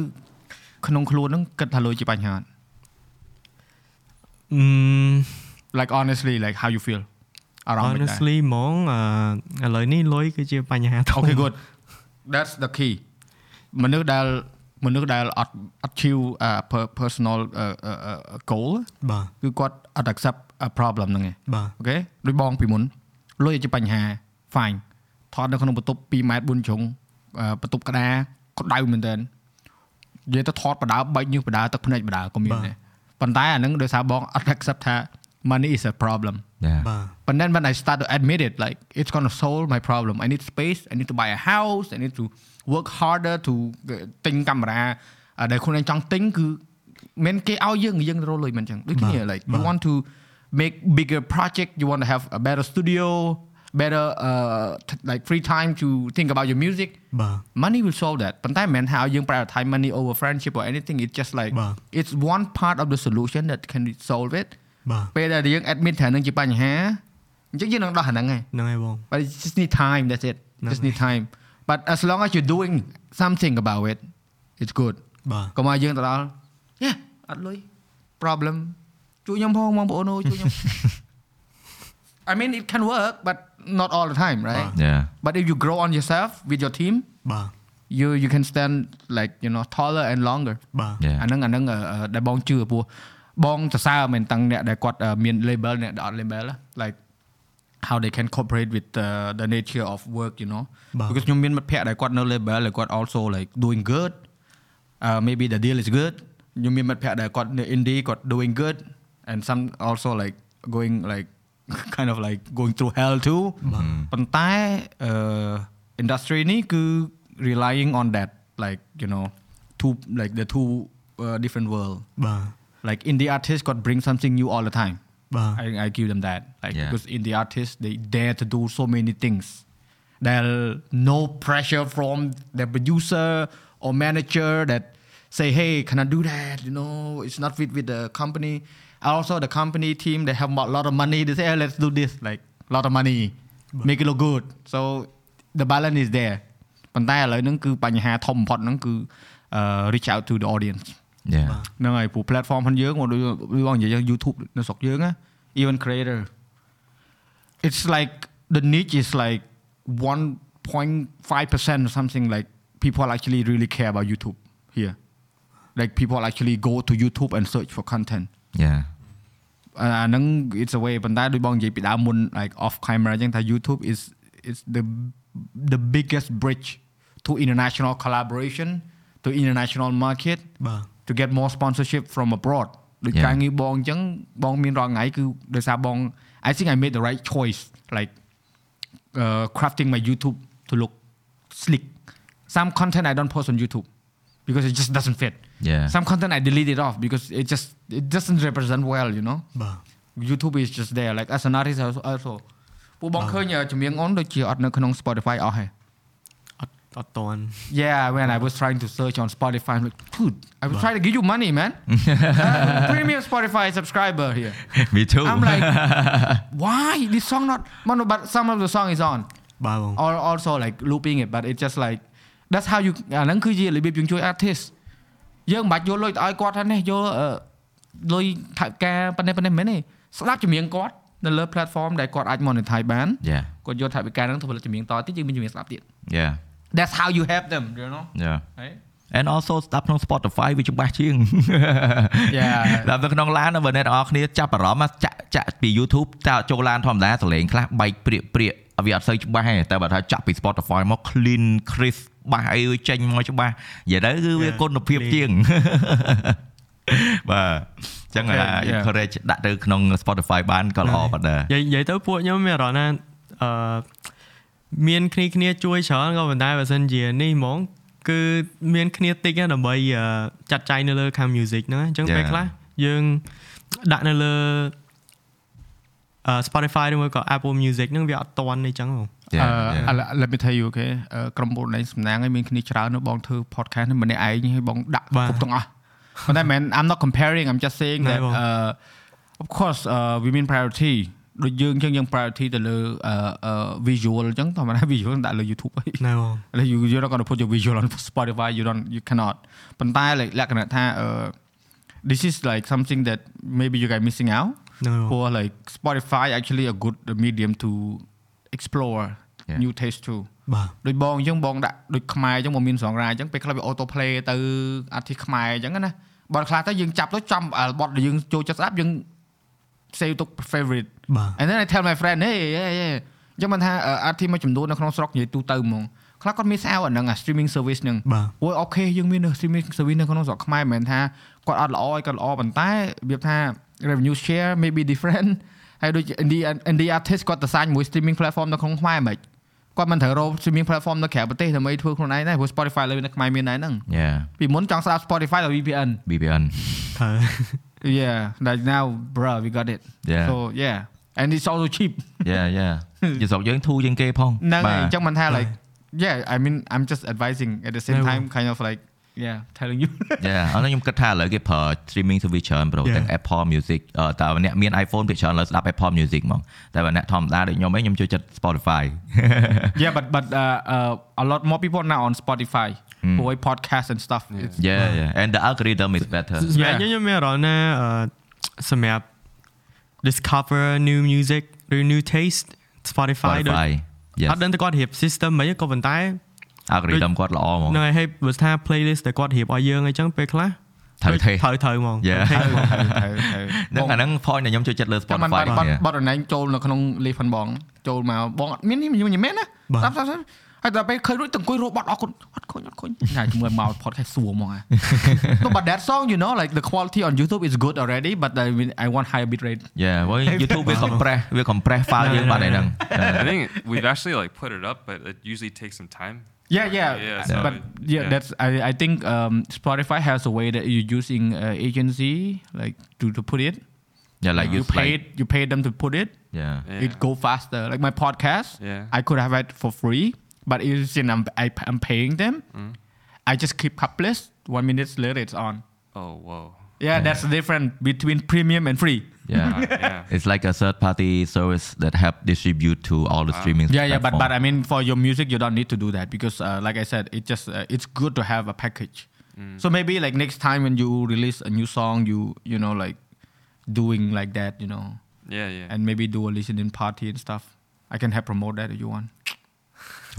Speaker 1: ក្នុងខ្លួនហ្នឹងគិតថាលុយជាបញ្ហាអត់
Speaker 3: អឺ
Speaker 1: like honestly like how you feel around with that
Speaker 3: honestly ហ្មងអឺឥឡូវនេះលុយគឺជាបញ្ហាធំ
Speaker 1: okay good that's the key មនុស្សដែលមនុស្សដែលអត់អត់ achieve uh, per- personal uh, uh, uh, goal
Speaker 3: បាទ
Speaker 1: គឺគាត់អត់ accept a problem ហ្នឹងឯង
Speaker 3: បាទ
Speaker 1: អូខេដូចបងពីមុនលុយជាបញ្ហា fine ថតនៅក្នុងបន្ទប់2ម៉ែត្រ4ជ្រុងអឺបន្ទប់ក្តារក្តៅមែនតើនិយាយទៅថតបដើបែកញើសបដើទឹកភ្នែកបដើក៏មានដែរប៉ុន្តែអាហ្នឹងដោយសារបងអត់ accept ថា money is a problem
Speaker 2: យ៉ា
Speaker 3: បាទ
Speaker 1: But then when I start to admit it, like it's gonna solve my problem. I need space. I need to buy a house. I need to work harder to ទិញកាមេរ៉ាដែលខ្លួនឯងចង់ទិញគឺមិនគេឲ្យយើងយើងរកលុយមិនចឹងដូចគ្នា like you want to make bigger project you want to have a better studio better uh t- like free time to think about your music
Speaker 3: បាទ
Speaker 1: money will solve that ប៉ុន្តែមិនមែនថាឲ្យយើង prioritize money over friendship or anything it's just like
Speaker 3: បាទ
Speaker 1: it's one part of the solution that can solve it
Speaker 3: បាទ
Speaker 1: ពេលដែលយើង admit ថានឹងជាបញ្ហាអញ្ចឹងយើងនឹងដោះអាហ្នឹងឯង
Speaker 3: ហ្នឹងហើយបង
Speaker 1: but it just need time that's it just need time but as long as you're doing something about it it's good
Speaker 3: បាទ
Speaker 1: កុំឲ្យយើងទៅដល់ yeah អត់លុយ problem ជួយខ្ញុំផងបងប្អូនអើយជួយខ្ញុំ [LAUGHS] I mean it can work but not all the time right
Speaker 2: យ៉ា
Speaker 1: but if you grow on yourself with your team
Speaker 3: បាទ
Speaker 1: you you can stand like you know taller and longer
Speaker 3: បាទ
Speaker 2: យ៉ា
Speaker 1: អាហ្នឹងអាហ្នឹងអឺអឺដែលបងជឿពោះ បងសរសើរមែនតាំងអ្នកដែលគាត់អឺមាន label អ្នកដែលអត់ label ណា like how they can cooperate with the, the nature of work you know
Speaker 3: បាទ
Speaker 1: because ខ្ញុំមានមិត្តភ័ក្តិដែលគាត់នៅ label ដែលគាត់ also like doing good uh maybe the deal is good ខ្ញុំមានមិត្តភ័ក្តិដែលគាត់នៅ indie គាត់ doing good and some also like going like kind of like going through hell too ប៉ុន្តែអឺ industry នេះគឺ relying on that like you know two like the two uh, different world
Speaker 3: បាទ
Speaker 1: like indie artists got bring something new all the time
Speaker 3: បាទ
Speaker 1: I, I give them that like
Speaker 2: Yeah.
Speaker 1: because indie artists they dare to do so many things there no pressure from the producer or manager that say hey can I do that you know it's not fit with the company also the company team they have a lot of money they say hey, let's do this like a lot of money make it look good so the balance is there ប៉ុន្តែឥឡូវហ្នឹងគឺបញ្ហាធំបំផុតហ្នឹងគឺ uh, reach out to the audience
Speaker 2: យ៉ា
Speaker 1: ហ្នឹងហើយព្រោះ platform ហ្នឹងយើងមកដូចដូចបងនិយាយចឹង YouTube នៅស្រុកយើងណា even creator it's like the niche is like 1.5% or something like people actually really care about YouTube here like people actually go to YouTube and search for content
Speaker 2: យ៉ា
Speaker 1: អាអាហ្នឹង it's a way ប៉ុន្តែដូចបងនិយាយពីដើមមុន like off camera ចឹងថា YouTube is is the the biggest bridge to international collaboration to international market
Speaker 3: បាទ
Speaker 1: to get more sponsorship from abroad ដូច
Speaker 2: Yeah.
Speaker 1: ការងារបងអញ្ចឹងបងមានរាល់ថ្ងៃគឺដោយសារបង I think I made the right choice like uh, crafting my YouTube to look slick some content I don't post on YouTube because it just doesn't fit
Speaker 2: Yeah.
Speaker 1: some content I delete it off because it just it doesn't represent well you know
Speaker 3: បាទ
Speaker 1: YouTube is just there like as an artist also- also ពួកបងឃើញចម្រៀងអូនដូចជាអត់នៅក្នុង Spotify អស់ហេ
Speaker 3: អ ត់អត់តន់
Speaker 1: Yeah, when I was trying to search on Spotify, I'm like, dude, I was trying to give you money, man. Uh, [LAUGHS] premium Spotify subscriber here. [LAUGHS]
Speaker 2: me too
Speaker 1: I'm like, [LAUGHS] why this song not? Man, no, but some of the song is on,
Speaker 3: បាទបង
Speaker 1: or also like looping it, but it's just like that's how you អាហ្នឹងគឺជារបៀបយើងជួយ artist យើងមិនបាច់យកលុយទៅឲ្យគាត់ថានេះយកអឺលុយថវិកាប៉ុណ្ណេះប៉ុណ្ណេះមិនមែនទេស្ដាប់ចម្រៀងគាត់នៅលើ platform ដែលគាត់អាច monetize បាន
Speaker 2: យ៉ា
Speaker 1: គាត់យកថវិកាហ្នឹងទៅផលិតចម្រៀងតទៀតយើងមានចម្រៀងស្ដាប់ទៀត
Speaker 2: យ៉ា
Speaker 1: That's how you help them you know
Speaker 2: យ៉ា
Speaker 1: right
Speaker 2: and also ស្ដាប់ក្នុង Spotify វាច្បាស់ជាង
Speaker 1: Yeah.
Speaker 2: ដល់ទៅក្នុងឡានបើអ្នកទាំងអស់គ្នាចាប់អារម្មណ៍ចាក់ចាក់ពី YouTube តើចូលឡានធម្មតាសលេងខ្លះបែកព្រាកព្រាកវាអត់សូវច្បាស់ទេតែបើថាចាក់ពី Spotify មក clean crisp បាសអីចេញមកច្បាស់និយាយទៅគឺវា
Speaker 3: Yeah,
Speaker 2: គុណភាព
Speaker 3: clean.
Speaker 2: ជាងបាទចឹង
Speaker 1: Okay,
Speaker 2: អា
Speaker 1: yeah.
Speaker 2: encourage ដាក់ទៅក្នុង Spotify បានក៏ល្អបាត់ដែរ
Speaker 3: និយាយនិយាយទៅពួកខ្ញុំមានអារម្មណ៍ថាអឺ មានគ្នាគ្នាជួយច្រើនក៏ប៉ុន្តែបើសិនជានេះហ្មងគឺមានគ្នាតិចណាដើម្បីអឺចាត់ចែងនៅលើខាង music ហ្នឹងអញ្ចឹង
Speaker 2: Yeah.
Speaker 3: ពេលខ្លះយើងដាក់នៅលើអឺ Spotify ឬមួយក៏ Apple Music ហ្នឹងវាអត់តាន់អីចឹងហ្មង
Speaker 2: Yeah,
Speaker 1: អឺ
Speaker 2: yeah.
Speaker 1: let me tell you okay អឺក្រុមហ៊ុនឯងសំណាងឯងមានគ្នាច្រើននៅបងធ្វើ podcast នេះម្នាក់ឯងហើយបងដាក់
Speaker 3: បាទ
Speaker 1: គ្រប់ទាំងអស់ប៉ុន្តែមិន I'm not comparing I'm just saying
Speaker 3: ណែ
Speaker 1: that
Speaker 3: បង
Speaker 1: uh of course uh we mean priority ដូចយើងអញ្ចឹងយើង priority ទៅលើអឺអឺ visual អញ្ចឹងធម្មតា visual ដាក់លើ YouTube អី
Speaker 3: ណែបង
Speaker 1: like you you're not going to put your visual on Spotify you don't you cannot ប៉ុន្តែ like លក្ខណៈថាអឺ this is like something that maybe you guys missing out
Speaker 3: ណែបង
Speaker 1: for like Spotify actually a good medium to explore
Speaker 2: Yeah.
Speaker 1: new taste too
Speaker 3: បាទ
Speaker 1: ដូចបងអញ្ចឹងបងដាក់ដូចខ្មែរអញ្ចឹងមកមានសងរាអញ្ចឹងពេលខ្លះវា auto play ទៅអាទិខ្មែរអញ្ចឹងណាបើខ្លះទៅយើងចាប់ទៅចំបទដែលយើងចូលចិត្តស្ដាប់យើង save ទុក favorite
Speaker 3: បាទ
Speaker 1: and then I tell my friend hey hey hey អញ្ចឹងមិនថាអាទិមួយចំនួននៅក្នុងស្រុកនិយាយទូទៅហ្មងខ្លះគាត់មានស្អៅអាហ្នឹងអា streaming service ហ្នឹង
Speaker 3: បាទ
Speaker 1: អូយអូខេយើងមាននៅ streaming service នៅក្នុងស្រុកខ្មែរមិនមែនថាគាត់អត់ល្អឲ្យគាត់ល្អប៉ុន្តែរបៀបថា revenue share maybe different ហើយដូច indie indie artist គាត់ទៅសាញមួយ streaming platform នៅក្នុងខ្មែរមិនគាត់មិនត្រូវរក streaming platform នៅក្រៅប្រទេសដើម្បីធ្វើខ្លួនឯងដែរព្រោះ Spotify លើនៅខ្មែរមានដែរហ្នឹង
Speaker 2: Yeah
Speaker 1: ពីមុនចង់ស្ដាប់ Spotify ដល់ VPN
Speaker 2: VPN
Speaker 3: ត្រូវ
Speaker 1: yeah like now bro we got it
Speaker 2: Yeah
Speaker 1: so yeah and it's also cheap
Speaker 2: Yeah yeah យស្រុកយើងធូរជាងគេផង
Speaker 1: ហ្នឹងហើយ
Speaker 2: បាទ
Speaker 1: អញ្ចឹងមិនថា like yeah I mean I'm just advising at the same
Speaker 3: ហ្នឹង
Speaker 1: time kind of like yeah telling you [LAUGHS]
Speaker 2: Yeah អត់ខ្ញុំគិតថាឥឡូវគេប្រើ streaming service ច្រើនប្រូ
Speaker 3: Yeah.
Speaker 2: ទាំង Apple Music អឺតើអ្នកមាន iPhone ភាគច្រើនឥឡូវស្ដាប់ Apple Music ហ្មងតែបើអ្នកធម្មតាដូចខ្ញុំឯងខ្ញុំចូលចិត្ត Spotify [LAUGHS]
Speaker 1: yeah but but uh, uh, a lot more people now on Spotify for podcast and stuff It's-
Speaker 2: Yeah yeah and the algorithm is better
Speaker 3: សម្រាប់ខ្ញុំខ្ញុំមានអារម្មណ៍ណាអឺសម្រាប់ discover new music ឬ new taste Spotify ដូច
Speaker 2: Spotify
Speaker 3: អ
Speaker 2: Yes
Speaker 3: ត់ដឹងតែគាត់រៀប system មិនក៏ប៉ុន្តែ
Speaker 2: algorithm គាត់ល្អហ្មង
Speaker 3: ហ្នឹងហើយហើយបើថា playlist ដែលគាត់រៀបឲ្យយើងអញ្ចឹងពេលខ្លះ
Speaker 2: ត្រូវទេ
Speaker 3: ត្រូវត្រូវហ្មង
Speaker 2: Yeah.
Speaker 3: ត្រូវហ្មង
Speaker 1: ត្រូវត្រូវត្រូវ
Speaker 2: ហ្នឹងអាហ្នឹង point ដែលខ្ញុំចូលចិត្តលើ
Speaker 1: ចាំមិន
Speaker 2: Spotify
Speaker 1: បាត់បាត់
Speaker 2: Yeah.
Speaker 1: បាត់អនឡាញចូលនៅក្នុង list ផងបងចូលមកបងអត់មាននេះមិនមែនណា
Speaker 3: បាទ
Speaker 1: ស្ដាប់ស្ដាប់ស្ដាប់ ហើយដល់ពេលឃើញរួចទៅអង្គុយរកបាត់អរគុណអត់ឃើញអត់ឃើញណាជាមួយមក podcast សួរហ្មងហ่ะ no [LAUGHS] but that song you know like the quality on YouTube is good already but I mean I want higher bit rate
Speaker 2: Yeah វិញ [LAUGHS] YouTube វា compress វា compress file យើងបាត់ហើយហ្នឹង
Speaker 4: I think we've actually like put it up, but it usually takes some time.
Speaker 1: Yeah, yeah.
Speaker 4: Yeah,
Speaker 1: Uh,
Speaker 4: so
Speaker 1: but
Speaker 4: it-
Speaker 1: yeah,
Speaker 4: yeah.
Speaker 1: that's I, I think um, Spotify has a way that you're using uh, agency like to, to put it.
Speaker 2: Yeah like
Speaker 1: You
Speaker 2: you play
Speaker 1: paid you paid them to put it.
Speaker 2: Yeah
Speaker 4: Yeah.
Speaker 1: It go faster. Like my podcast,
Speaker 4: Yeah.
Speaker 1: I could have it for free, but it's in I'm I, I'm paying them.
Speaker 4: Mm.
Speaker 1: I just keep coupless. One minute later, it's on.
Speaker 4: Oh, whoa.
Speaker 1: Yeah, that's the difference between premium and free.
Speaker 2: Yeah [LAUGHS]
Speaker 4: yeah.
Speaker 2: It's like a third party service that help distribute to all the streaming
Speaker 1: Yeah, yeah, but but. I mean, for your music, you don't need to do that because, uh, like I said, it just uh, it's good to have a package. So maybe like next time when you release a new song, you you know like doing like that, you know,
Speaker 4: Yeah, yeah.
Speaker 1: and maybe do a listening party and stuff. I can help promote that if you want.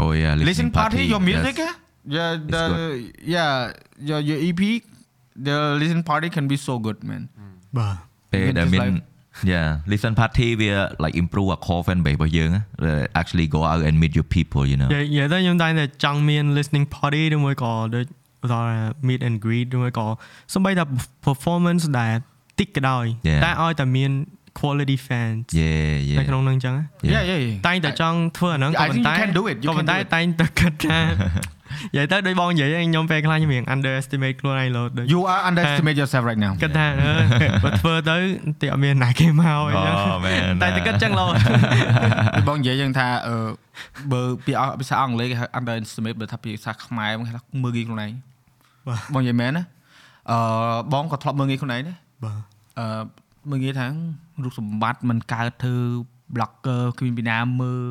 Speaker 2: Oh yeah
Speaker 1: Listening party, your music,
Speaker 2: yes.
Speaker 1: yeah, yeah, the yeah, your your EP, the listening party can be so good, man.
Speaker 3: បាទ
Speaker 2: ពេល
Speaker 1: Even
Speaker 2: ដែល
Speaker 1: just
Speaker 2: មាន
Speaker 1: like-
Speaker 2: yeah listen party វា like improve a core fan base របស់យើងណា actually go out and meet your people you know
Speaker 3: និយាយនិយាយទៅខ្ញុំតែងតែចង់មាន listening party ឬមួយក៏ដូចឧទាហរណ៍ meet and greet ឬមួយក៏សំបីតែ performance ដែលតិចក៏ដោយ
Speaker 2: Yeah.
Speaker 3: តែឲ្យតែមាន quality fans
Speaker 2: yeah
Speaker 3: នៅ
Speaker 2: yeah
Speaker 3: ក្នុងហ្នឹងអញ្ចឹងណា
Speaker 1: Yeah, yeah, yeah.
Speaker 3: តែងតែចង់ធ្វើអាហ្នឹង
Speaker 1: I
Speaker 3: ក៏
Speaker 1: think
Speaker 3: ប៉ុន្តែ
Speaker 1: you can do it. You
Speaker 3: ក៏ប៉ុ
Speaker 1: can
Speaker 3: ន្តែ
Speaker 1: do it.
Speaker 3: តែងតែគិតថានិយាយទៅដូចបងនិយាយឯងខ្ញុំពេលខ្លះខ្ញុំរៀង underestimate ខ្លួនឯងលោដូច
Speaker 1: You are underestimate yourself right now.
Speaker 3: គិតថាអឺបើធ្វើទៅតែអត់មានណាគេមកអីចឹង
Speaker 2: Oh, man.
Speaker 3: តែតែគិតចឹងលោ
Speaker 1: ពីបងនិយាយយ៉ាងថាអឺបើពីអភាសាអង់គ្លេសគេហៅ underestimate បើថាភាសាខ្មែរមកគេថាមើលងាយខ្លួនឯង
Speaker 3: បាទ
Speaker 1: បងនិយាយមែនណាអឺបងក៏ធ្លាប់មើលងាយខ្លួនឯងដែរ
Speaker 3: បាទ
Speaker 1: អឺ មើលងាយថារូបសម្បត្តិมันកើតធ្វើ blogger គ្មានពីណាមើល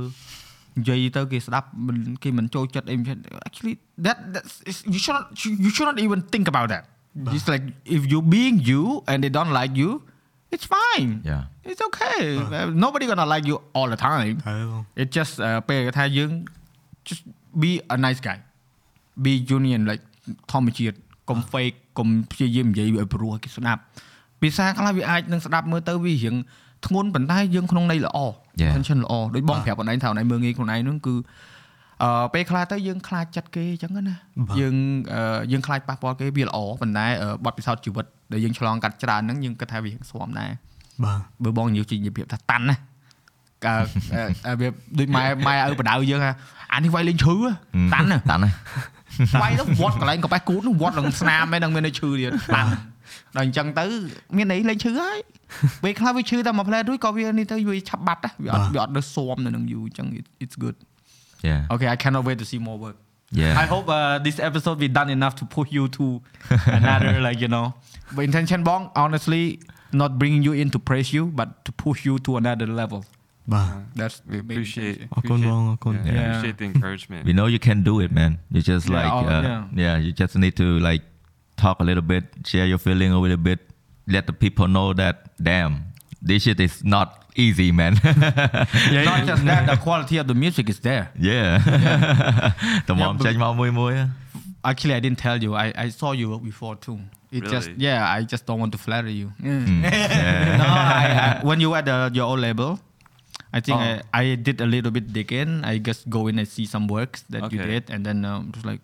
Speaker 1: និយាយទៅគេស្ដាប់មិនគេមិនចូលចិត្តអីមិនចេះ actually that that's is- you should not you should not even think about that it's like if you being you and they don't like you it's fine
Speaker 2: yeah
Speaker 1: it's okay nobody gonna like you all the time
Speaker 3: ហើយបង
Speaker 1: it just អឺពេលថាយើង just be a nice guy be union like ធម្មជាតិកុំ fake កុំព្យាយាមនិយាយឲ្យព្រោះគេស្ដាប់ ភាសាខ្លះវាអាចនឹងស្ដាប់មើលទៅវារៀងធ្ងន់ប៉ុន្តែយើងក្នុងន័យល្អ
Speaker 2: Yeah.
Speaker 1: intention ល្អដូចបងប្រាប់ខ្លួនឯងថាខ្លួនឯងមើលងាយខ្លួនឯងហ្នឹងគឺអឺពេលខ្លះទៅយើងខ្លាចចិត្តគេអញ្ចឹងណាយើងអឺយើងខ្លាចប៉ះពាល់គេវាល្អប៉ុន្តែអឺបទពិសោធន៍ជីវិតដែលយើងឆ្លងកាត់ច្រើនហ្នឹងយើងគិតថាវាស្វមដែរ
Speaker 3: បាទ
Speaker 1: បើបងនិយាយជានិយាយភាពថាតាន់ណាកើអឺវាដូចម៉ែម៉ែឪបដៅយើងថាអានេះវាយលេងឈឺតាន់ណា
Speaker 2: តាន់ណា
Speaker 1: វាយទៅវត្តកន្លែងកប៉េះគូតនោះវត្តនឹងស្នាមឯនឹងមាននៅឈឺទៀតតាន់ ដល់អញ្ចឹងទៅមានអីលេងឈឺហើយពេលខ្លះវាឈឺតែមួយផ្លែតរួចក៏វានេះទៅវាឆាប់បាត់ដែរវាអត់វាអត់នៅស៊ាំនៅនឹងយូរអញ្ចឹង it- [LAUGHS] it's good
Speaker 2: Yeah
Speaker 1: okay I cannot wait to see more work
Speaker 2: Yeah
Speaker 1: I hope uh, this episode be done enough to push you to another [LAUGHS] like you know but intention bong honestly not bringing you in to praise you but to push you to another level
Speaker 3: បាទ
Speaker 1: that's
Speaker 4: We
Speaker 1: the main
Speaker 4: appreciate,
Speaker 1: intention.
Speaker 3: អរគុណបងអរគុណ
Speaker 4: yeah,
Speaker 1: Yeah.
Speaker 4: appreciate the encouragement.
Speaker 2: we know you can do it man you just
Speaker 1: Yeah,
Speaker 2: like
Speaker 1: oh,
Speaker 2: uh,
Speaker 1: yeah.
Speaker 2: yeah you just need to like talk a little bit, share your feeling a little bit, let the people know that damn, this shit is not easy, man. [LAUGHS]
Speaker 1: yeah, [LAUGHS] not just that, the quality of the music is there.
Speaker 2: Yeah. [LAUGHS] the mom yeah, mom muy.
Speaker 1: Actually, I didn't tell you. I, I saw you before too. It
Speaker 4: really?
Speaker 1: just yeah, I just don't want to flatter you.
Speaker 2: Mm. yeah.
Speaker 1: no, I, I, when you at the, uh, your old label, I think
Speaker 4: oh.
Speaker 1: I, I did a little bit digging. I just go in and see some works that
Speaker 4: okay.
Speaker 1: you did, and then um, was like,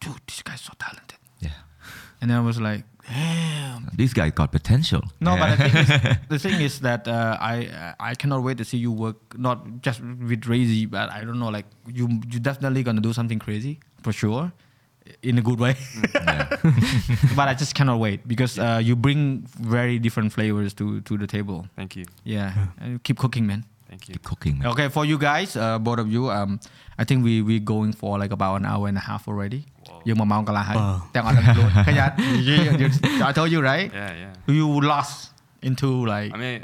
Speaker 1: dude, this guy's so talented
Speaker 2: yeah
Speaker 1: And I was like, damn.
Speaker 2: this guy got potential
Speaker 1: No,
Speaker 2: Yeah.
Speaker 1: but the thing is, [LAUGHS] the thing is that uh, I I cannot wait to see you work not just with Razy, but I don't know, like you you definitely gonna do something crazy for sure, in a good way. [LAUGHS] but I just cannot wait because uh, you bring very different flavors to to the table.
Speaker 4: Thank you.
Speaker 1: Yeah, And keep cooking, man.
Speaker 4: Thank you.
Speaker 2: keep cooking man.
Speaker 1: Okay, for you guys, uh, both of you, um, I think we we going for like about an hour and a half already. យើងមួយម៉ោងកន្លះហើយ
Speaker 3: បាទ
Speaker 1: ទាំងអត់ដឹងខ្លួនឃើញអត់ You- you- [LAUGHS] I told you right
Speaker 4: Yeah, yeah.
Speaker 1: you lost into like
Speaker 4: I mean,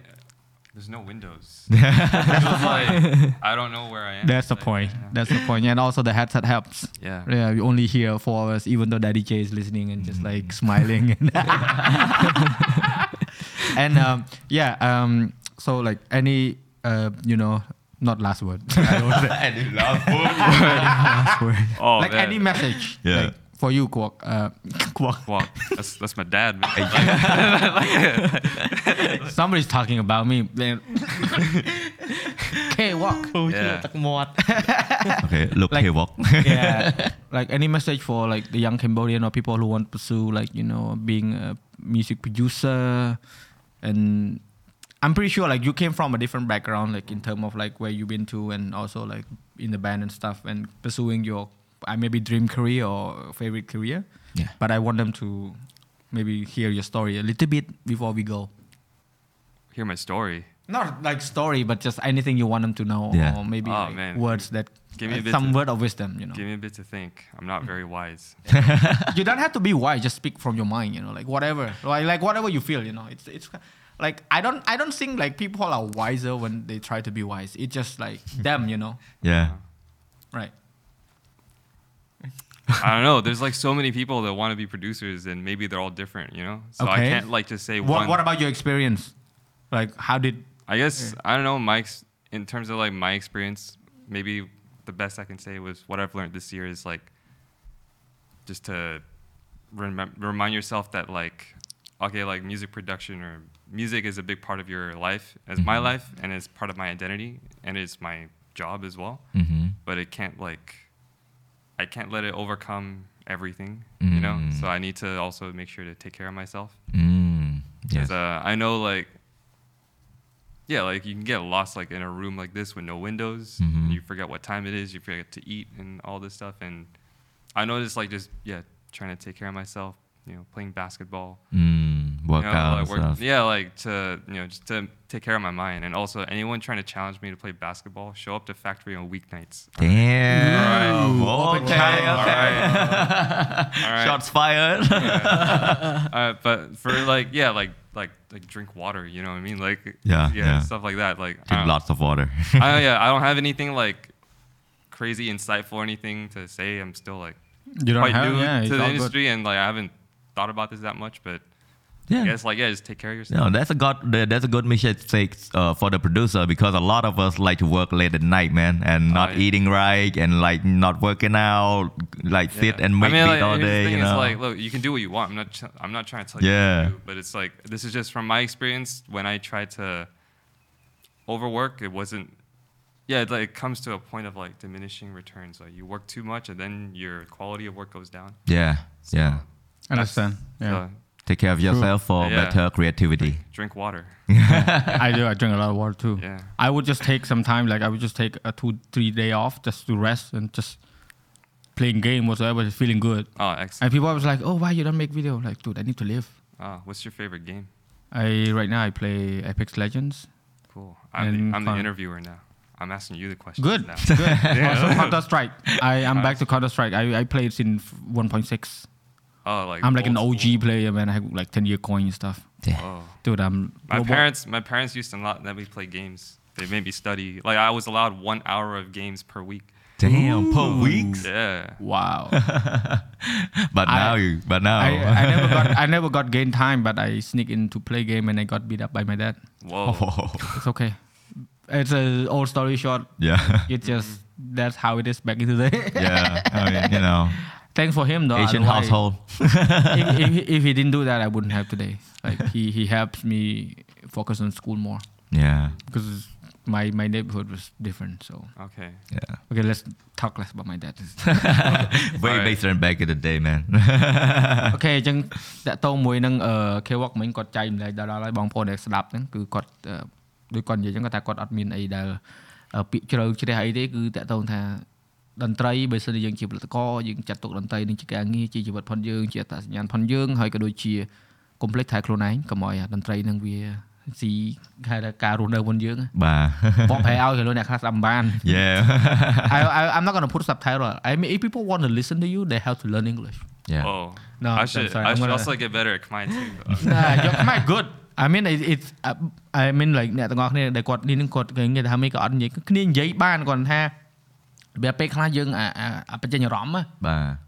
Speaker 4: there's no windows. [LAUGHS] It's like, I don't know where I am.
Speaker 1: That's the
Speaker 4: Like,
Speaker 1: point.
Speaker 4: yeah.
Speaker 1: That's the point. And also the headset helps.
Speaker 4: Yeah.
Speaker 1: Yeah, we only hear four of us, even though Daddy J is listening and just like smiling. [LAUGHS] and um, yeah, um, so like any, uh, you know, not last word. [LAUGHS] [LAUGHS] any last word? [LAUGHS] last word.
Speaker 4: Oh,
Speaker 1: like
Speaker 4: man.
Speaker 1: any message.
Speaker 2: Yeah.
Speaker 1: Like for you, Quark. Uh, Quark.
Speaker 4: Quark. That's, that's my dad, man.
Speaker 1: Somebody's talking about me.
Speaker 3: K-Walk. Oh,
Speaker 4: yeah.
Speaker 2: okay, look,
Speaker 1: like,
Speaker 2: K-Walk.
Speaker 1: yeah. Like any message for like the young Cambodian or people who want to pursue like, you know, being a music producer and i'm pretty sure like you came from a different background like in terms of like where you've been to and also like in the band and stuff and pursuing your uh, maybe dream career or favorite career
Speaker 2: Yeah.
Speaker 1: but i want them to maybe hear your story a little bit before we go
Speaker 4: Hear my story.
Speaker 1: not like story but just anything you want them to know
Speaker 2: Yeah.
Speaker 1: or maybe
Speaker 4: Oh,
Speaker 1: like words that
Speaker 4: Give me a
Speaker 1: uh,
Speaker 4: bit
Speaker 1: some
Speaker 4: to-
Speaker 1: word of wisdom you know
Speaker 4: Give me a bit to think. I'm not very wise. [LAUGHS]
Speaker 1: you don't have to be wise just speak from your mind you know like whatever like, like whatever you feel you know it's it's like i don't i don't think like people are wiser when they try to be wise it's just like [LAUGHS] them you know
Speaker 2: yeah
Speaker 1: right
Speaker 4: I don't know. There's like so many people that want to be producers, and maybe they're all different, you know. So I can't like just say
Speaker 1: what,
Speaker 4: one.
Speaker 1: what about your experience like how did
Speaker 4: I guess I don't know. My in terms of like my experience, maybe the best I can say was what I've learned this year is like just to remem- remind yourself that like okay, like music production or music is a big part of your life, as my life, and it's part of my identity, and it's my job as well.
Speaker 2: mm-hmm.
Speaker 4: But it can't like I can't let it overcome everything, you know.
Speaker 2: Mm.
Speaker 4: So I need to also make sure to take care of myself.
Speaker 2: mm. yes.
Speaker 4: Uh, I know, like, yeah, like you can get lost like in a room like this with no windows.
Speaker 2: Mhm.
Speaker 4: And you forget what time it is. You forget to eat and all this stuff. And I noticed, like, just yeah, trying to take care of myself. You know, playing basketball.
Speaker 2: mm.
Speaker 4: You know, like,
Speaker 2: and stuff
Speaker 4: yeah, like to you know just to take care of my mind. And also, anyone trying to challenge me to play basketball, show up to factory on weeknights.
Speaker 2: damn
Speaker 1: Open
Speaker 2: okay okay [LAUGHS]
Speaker 4: All right.
Speaker 2: shots fired
Speaker 4: uh, [LAUGHS] but for like yeah, like like like drink water. You know what I mean? Like
Speaker 2: Yeah, yeah.
Speaker 4: stuff like that. Like
Speaker 2: drink lots of water [LAUGHS]
Speaker 4: I, yeah, I don't have anything like crazy insightful or anything to say. I'm still like
Speaker 1: you don't
Speaker 4: quite
Speaker 1: have
Speaker 4: new
Speaker 1: yeah
Speaker 4: to the
Speaker 1: all good.
Speaker 4: industry, and like I haven't thought about this that much. But I
Speaker 2: yeah
Speaker 4: guess like yeah, just take care of yourself.
Speaker 2: No, that's a good that's a good mistake uh, for the producer because a lot of us like to work late at night, man, and not
Speaker 4: yeah.
Speaker 2: eating right and like not working out, like sit
Speaker 4: Yeah.
Speaker 2: and make
Speaker 4: I mean,
Speaker 2: beat
Speaker 4: like,
Speaker 2: all day,
Speaker 4: thing,
Speaker 2: you
Speaker 4: it's
Speaker 2: know.
Speaker 4: like, look, you can do what you want. I'm not. Ch- I'm not trying to tell
Speaker 2: Yeah.
Speaker 4: you Yeah. do, but it's like this is just from my experience. When I tried to overwork, it wasn't yeah, it, like, it comes to a point of like diminishing returns. Like you work too much, and then your quality of work goes down.
Speaker 2: yeah yeah I
Speaker 1: understand yeah
Speaker 4: So
Speaker 2: take care of yourself for
Speaker 4: Yeah.
Speaker 2: better creativity
Speaker 4: drink water. [LAUGHS]
Speaker 1: I do I drink a lot of water too
Speaker 4: Yeah.
Speaker 1: I would just take some time like I would just take a two three day off just to rest and just playing game whatsoever feeling good
Speaker 4: Oh, excellent.
Speaker 1: and people was like oh why you don't make video like dude I need to live
Speaker 4: Oh, what's your favorite game?
Speaker 1: I right now I play Apex Legends
Speaker 4: Cool. I'm, the, I'm the interviewer now. I'm asking you the question.
Speaker 1: Good.
Speaker 4: Now.
Speaker 1: Good. [LAUGHS] Also Counter Strike. I I'm back to Counter Strike. I I played since 1.6.
Speaker 4: Oh, like
Speaker 1: I'm like an OG
Speaker 4: school.
Speaker 1: player, man. I have like 10 year coin and stuff.
Speaker 2: yeah
Speaker 4: Oh.
Speaker 1: Dude, I'm
Speaker 4: My
Speaker 1: Robo-
Speaker 4: parents, my parents used to not let me play games. They made me study. Like I was allowed one hour of games per week.
Speaker 2: damn per week.
Speaker 4: Yeah.
Speaker 1: Wow. [LAUGHS]
Speaker 2: but
Speaker 1: I-
Speaker 2: now you but now
Speaker 1: I, I never got I never got gain time, but I sneak in to play game and I got beat up by my dad.
Speaker 4: Whoa. [LAUGHS]
Speaker 2: oh,
Speaker 1: It's okay. It's a old story short.
Speaker 2: yeah
Speaker 1: It just that's how it is back in the day.
Speaker 2: yeah I mean you know [LAUGHS]
Speaker 1: Thanks for him though.
Speaker 2: Asian
Speaker 1: otherwise-
Speaker 2: household [LAUGHS]
Speaker 1: if, if, if he didn't do that, I wouldn't have today. Like he he helps me focus on school more
Speaker 2: yeah
Speaker 1: because my my neighborhood was different. So
Speaker 4: Okay.
Speaker 2: yeah
Speaker 1: okay, let's talk less about my dad. [LAUGHS] [LAUGHS]
Speaker 2: way
Speaker 4: Alright.
Speaker 2: better than back in the day man
Speaker 1: អូខេអញ្ចឹងតកតងមួយនឹងអឺ K-Walk មិញគាត់ចែកម្លែកដល់ដល់ហើយបងប្អូនដែលស្ដាប់ហ្នឹងគឺគាត់អឺដូចគាត់និយាយអញ្ចឹងគាត់ថាគាត់អត់មានអីដែលអឺពាក្យជ្រៅជ្រះអីទេគឺតកតងថា តន្ត្រីបើសិនជាយើងជាផលិតករយើងចាត់ទុកតន្ត្រីនឹងជាការងារជាជីវិតផុនយើងជាអត្តសញ្ញាណផុនយើងហើយក៏ដូចជាកុំភ្លេចថែខ្លួនឯងកុំឲ្យអាតន្ត្រីនឹងវាស៊ីហៅថាការរស់នៅផុនយើង
Speaker 2: បាទ
Speaker 1: បងប្រែឲ្យគេលោកអ្នកខ្លះស្ដាប់មិនបាន
Speaker 2: yeah
Speaker 1: I, I I'm not going to put subtitle I mean if people want to listen to you they have to learn English
Speaker 2: yeah
Speaker 4: Oh.
Speaker 1: No,
Speaker 4: I
Speaker 1: I'm
Speaker 4: should.
Speaker 1: sorry,
Speaker 4: I
Speaker 1: I'm
Speaker 4: should
Speaker 1: gonna-
Speaker 4: also get better at Khmer too.
Speaker 1: nah, you're quite good I mean it, it's uh, I mean like អ្នកទាំងអស់គ្នាដែលគាត់នេះនឹងគាត់គេនិយាយថាមិនក៏អត់និយាយគ្នានិយាយបានគាត់ថា វាពេលខ្លះយើងអាអាអាបញ្ចេញអារម្មណ៍ណា
Speaker 2: បាទ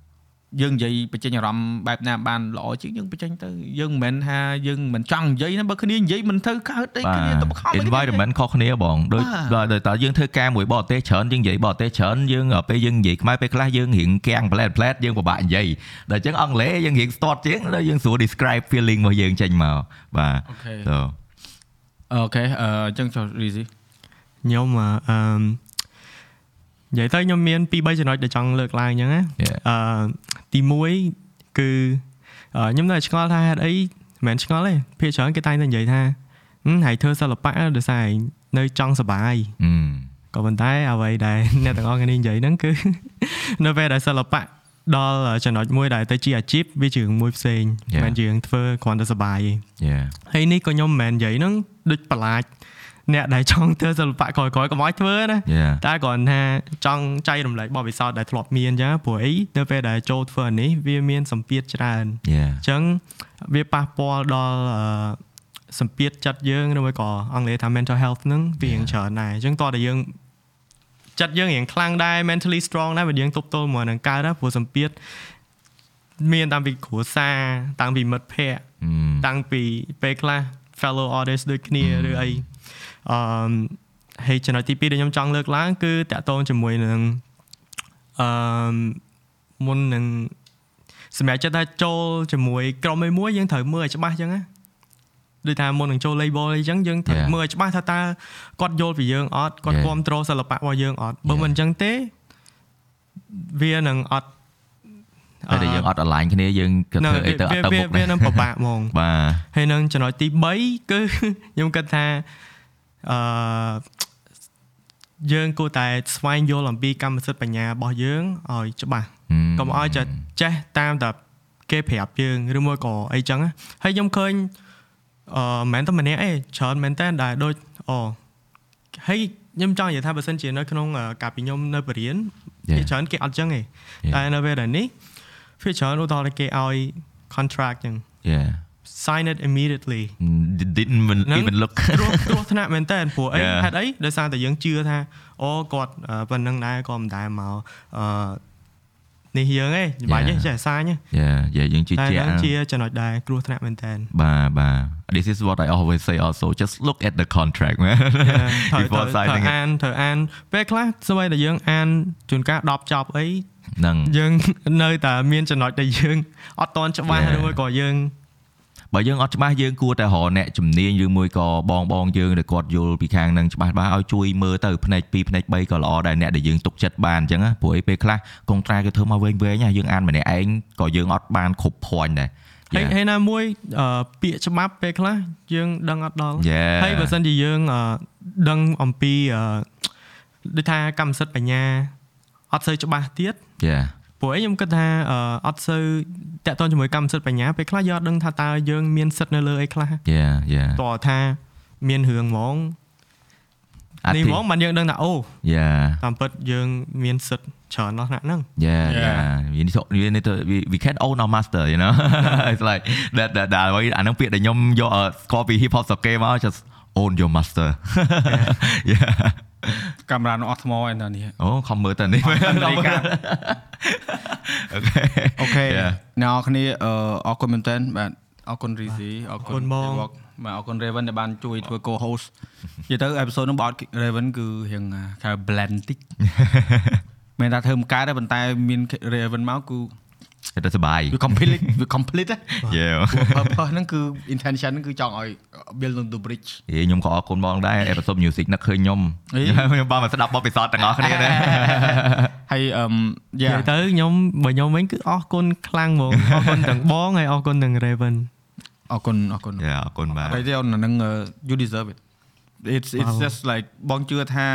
Speaker 1: យើងនិយាយបញ្ចេញអារម្មណ៍បែបណាបានល្អជាងយើងបញ្ចេញទៅយើងមិនមែនថាយើងមិនចង់និយាយណាបើគ្នានិយាយមិនទៅកើតអី
Speaker 2: បា
Speaker 1: គ្នាទៅបខំអីគ្នា
Speaker 2: environment ខុសគ្នាបងដូច
Speaker 1: បាទ
Speaker 2: ដល់តើយើងធ្វើការមួយបរទេសច្រើនយើងនិយាយបរទេសច្រើនយើងពេលយើងនិយាយខ្មែរពេលខ្លះយើងរៀងគាំងផ្លែតផ្លែតយើងពិបាកនិយាយដល់អញ្ចឹងអង់គ្លេសយើងរៀង start ជាងដល់យើងស្រួល describe feeling របស់យើងចេញមកបាទ
Speaker 1: អូខេ
Speaker 2: so
Speaker 1: អូខេអឺអញ្ចឹងចុះ Rizzy
Speaker 3: ខ្ញុំអឺអឺ និយាយទៅខ្ញុំមាន2 3ចំណុចដែលចង់លើកឡើងអញ្ចឹងណា
Speaker 2: Yeah.
Speaker 3: អឺទី1គឺអឺខ្ញុំនៅតែឆ្ងល់ថាហេតុអីមិនមែនឆ្ងល់ទេភាគច្រើនគេតែងតែនិយាយថាហឹមហើយធ្វើសិល្បៈដោយសារឯងនៅចង់សុបាយ
Speaker 2: អឺ
Speaker 3: ក៏ប៉ុន្តែអ្វីដែលអ្នកទាំងអស់គ្នានិយាយហ្នឹងគឺនៅពេលដែលសិល្បៈដល់ចំណុចមួយដែលទៅជាអាជីពវាជារឿងមួយផ្សេង
Speaker 2: Yeah.
Speaker 3: មិនមែនជារឿងធ្វើគ្រាន់តែសុបាយទេ
Speaker 2: yeah
Speaker 3: ហើយនេះក៏ខ្ញុំមិនមែននិយាយហ្នឹងដូចប្រឡាច អ្នកដែលចង់ធ្វើសិល្បៈក្រោយៗកុំឲ្យធ្វើណា
Speaker 2: yeah
Speaker 3: តែគ្រាន់ថាចង់ចែករំលែកបទពិសោធន៍ដែលធ្លាប់មានអញ្ចឹងព្រោះអីនៅពេលដែលចូលធ្វើអានេះវាមានសម្ពាធច្រើន
Speaker 2: yeah
Speaker 3: អញ្ចឹងវាប៉ះពាល់ដល់អឺសម្ពាធចិត្តយើងឬមួយក៏អង់គ្លេសថា mental health ហ្នឹងវារៀងច្រើនដែរអញ្ចឹងតោះតែយើងចិត្តយើងរៀងខ្លាំងដែរ mentally strong ដែរបើយើងទប់ទល់មកនឹងកើតណាព្រោះសម្ពាធមានតាំងពីគ្រួសារតាំងពីមិត្តភ័ក្តិ
Speaker 2: អឺ
Speaker 3: តាំងពីពេលខ្លះ fellow artist ដូចគ្នាឬអី អឺមហើយចំណុចទី2ដែលខ្ញុំចង់លើកឡើង គឺតាក់ទងជាមួយនឹងអឺមមុននឹងសម្រាប់ចិត្តថាចូលជាមួយក្រុមមួយយើងត្រូវមើលឲ្យច្បាស់អញ្ចឹងណាដូចថាមុននឹងចូល label អីចឹងយើងត្រូវ
Speaker 2: Yeah.
Speaker 3: មើលឲ្យច្បាស់ថាតើគាត់យល់ពីយើងអត់គាត់
Speaker 2: Yeah.
Speaker 3: គ្រប់គ្រងសិល្បៈរបស់យើងអត់បើ
Speaker 2: Yeah.
Speaker 3: មិនអញ្ចឹងទេវានឹងអត់
Speaker 2: តែតែយើងអត់ align គ្នាយើងគិត
Speaker 3: នៅ
Speaker 2: ធ្វើអីទៅអ
Speaker 3: វា
Speaker 2: ត់ទៅ
Speaker 3: វា
Speaker 2: មុខ
Speaker 3: វា
Speaker 2: ណា
Speaker 3: នឹងពិបាកហ្មង
Speaker 2: បាទ
Speaker 3: ហើយនឹងចំណុចទី3គឺខ្ញុំគិតថា អឺយើងគួរតែស្វែងយល់អំពីកម្មសិទ្ធិបញ្ញារបស់យើងឲ្យច្បាស់កុំឲ្យចេះចេះតាមតែគេប្រាប់យើងឬមួយក៏អីចឹងណាហើយខ្ញុំឃើញអឺមិនមែនតែម្នាក់ទេច្រើនមែនតើដែលដូចអូហើយខ្ញុំចង់និយាយថាបើសិនជានៅក្នុងអឺកាលពីខ្ញុំនៅបរិញ្ញាគេច្រើនគេអត់ចឹងទេតែនៅពេលដែលនេះវាច្រើនឧទាហរណ៍គេឲ្យ contract ចឹង
Speaker 2: yeah
Speaker 3: sign it immediately
Speaker 2: didn't even
Speaker 3: ហ្នឹង
Speaker 2: even look
Speaker 3: គ្រោះគ្រោះថ្នាក់មែនតើព្រោះអី
Speaker 2: Yeah.
Speaker 3: ហេតុអីដោយសារតែយើងជឿថាអូគាត់អឺប៉ុណ្្នឹងដែរក៏មិនដែរមកអឺនេះយើងឯងបាច់ទេ
Speaker 2: Yeah.
Speaker 3: ចេះសាញទេ
Speaker 2: yeah yeah យើងជឿ
Speaker 3: តែ
Speaker 2: ជាក់
Speaker 3: ហ្នឹងជាចំណុចដែរគ្រោះថ្នាក់មែនតើ
Speaker 2: បាទបាទ this is what I always say also just look at the contract man
Speaker 3: ត្រូវ
Speaker 2: before
Speaker 3: ត្រូវ
Speaker 2: signing it
Speaker 3: អានត្រូវអានពេលខ្លះស្វ័យតែយើងអានជួនកាល10ចប់អី
Speaker 2: ហ្នឹង
Speaker 3: យើងនៅតែមានចំណុចដែលយើងអត់តន់ច្បាស់
Speaker 2: Yeah.
Speaker 3: ឬមួយក៏យើង
Speaker 2: បើយើងអត់ច្បាស់យើងគួរតែរកអ្នកជំនាញឬមួយក៏បងបងយើងដែលគាត់យល់ពីខាងហ្នឹងច្បាស់ច្បាស់ឲ្យជួយមើលទៅផ្នែក2ផ្នែក3ក៏ល្អដែរអ្នកដែលយើងទុកចិត្តបានអញ្ចឹងណាព្រោះអីពេលខ្លះកុងត្រាគេធ្វើមកវែងវែងណាយើងអានម្នាក់ឯងក៏យើងអត់បានគ្រប់ point ដែរ
Speaker 3: ហើយ
Speaker 2: Yeah.
Speaker 3: ហើយណាមួយអឺពាក្យច្បាប់ពេលខ្លះយើងដឹងអត់ដល់
Speaker 2: Yeah.
Speaker 3: ហើយបើសិនជាយើងអឺដឹងអំពីអឺដូចថាកម្មសិទ្ធិបញ្ញាអត់សូវច្បាស់ទៀត
Speaker 2: Yeah
Speaker 3: ព្រោះអីខ្ញុំគិតថាអឺអត់សូវតាក់ទងជាមួយកម្មសិទ្ធិបញ្ញាពេលខ្លះយើងអត់ដឹងថាតើយើងមានសិទ្ធិនៅលើអីខ្លះ
Speaker 2: Yeah yeah
Speaker 3: តើថាមានរឿងហ្មង
Speaker 2: អ
Speaker 3: នេះ
Speaker 2: ធិ
Speaker 3: ហ្មងបានយើងដឹងថាអូ
Speaker 2: Yeah
Speaker 3: តាមពិតយើងមានសិទ្ធិច្រើនដល់ថ្នាក់ហ្នឹង
Speaker 2: Yeah,
Speaker 1: Yeah.
Speaker 2: yeah. We need to we need to we, we can own our master, you know. it's like that that that អ្វីអានឹងពាក្យដែលខ្ញុំយកអឺស្គាល់ពី hip hop សកេមក just own your master. yeah.
Speaker 1: កាមេរ៉ានោះអស់ថ្មឯណានេះ
Speaker 2: អូខំមើលទៅនេះ
Speaker 1: រាយការណ៍
Speaker 2: អូខេ
Speaker 1: អូខេ
Speaker 2: Yeah.
Speaker 1: អ្នកនរគ្នាអឺអរគុណមែនតើបាទអរគុណរីស៊ីអរគុ
Speaker 3: អរគុ
Speaker 1: ណ
Speaker 3: ណបង
Speaker 1: Ewok បាទអរគុណ Raven ដែលបានជួយធ្វើ co-host និយាយទៅ episode នោះបោត Raven គឺរៀងគេ blend តិចមិនថាធ្វើមិនកើតទេប៉ុន្តែមាន Raven មកគឺ
Speaker 2: ទៅសុបាយ
Speaker 1: វា complete វា complete
Speaker 2: យេ
Speaker 1: purpose ហ្នឹងគឺ intention ហ្នឹងគឺចង់ឲ្យ build the bridge
Speaker 2: យេខ្ញុំក៏អរគុណបងដែរ episode music នឹកឃើញខ្ញុំខ្ញុំបានមកស្ដាប់បទពិសោធន៍ទាំងអស់គ្នាដែរ
Speaker 1: ហើយអឹម
Speaker 3: និយាយទៅខ្ញុំបើខ្ញុំវិញគឺអរគុណខ្លាំងហ្មងអរគុណទាំងបងហើយអរគុណទាំង Raven
Speaker 1: អរគុណអរគុណ
Speaker 2: យេអរគុណបាទ
Speaker 1: តែយើងនឹង you deserve it it's it's just like បងជឿថា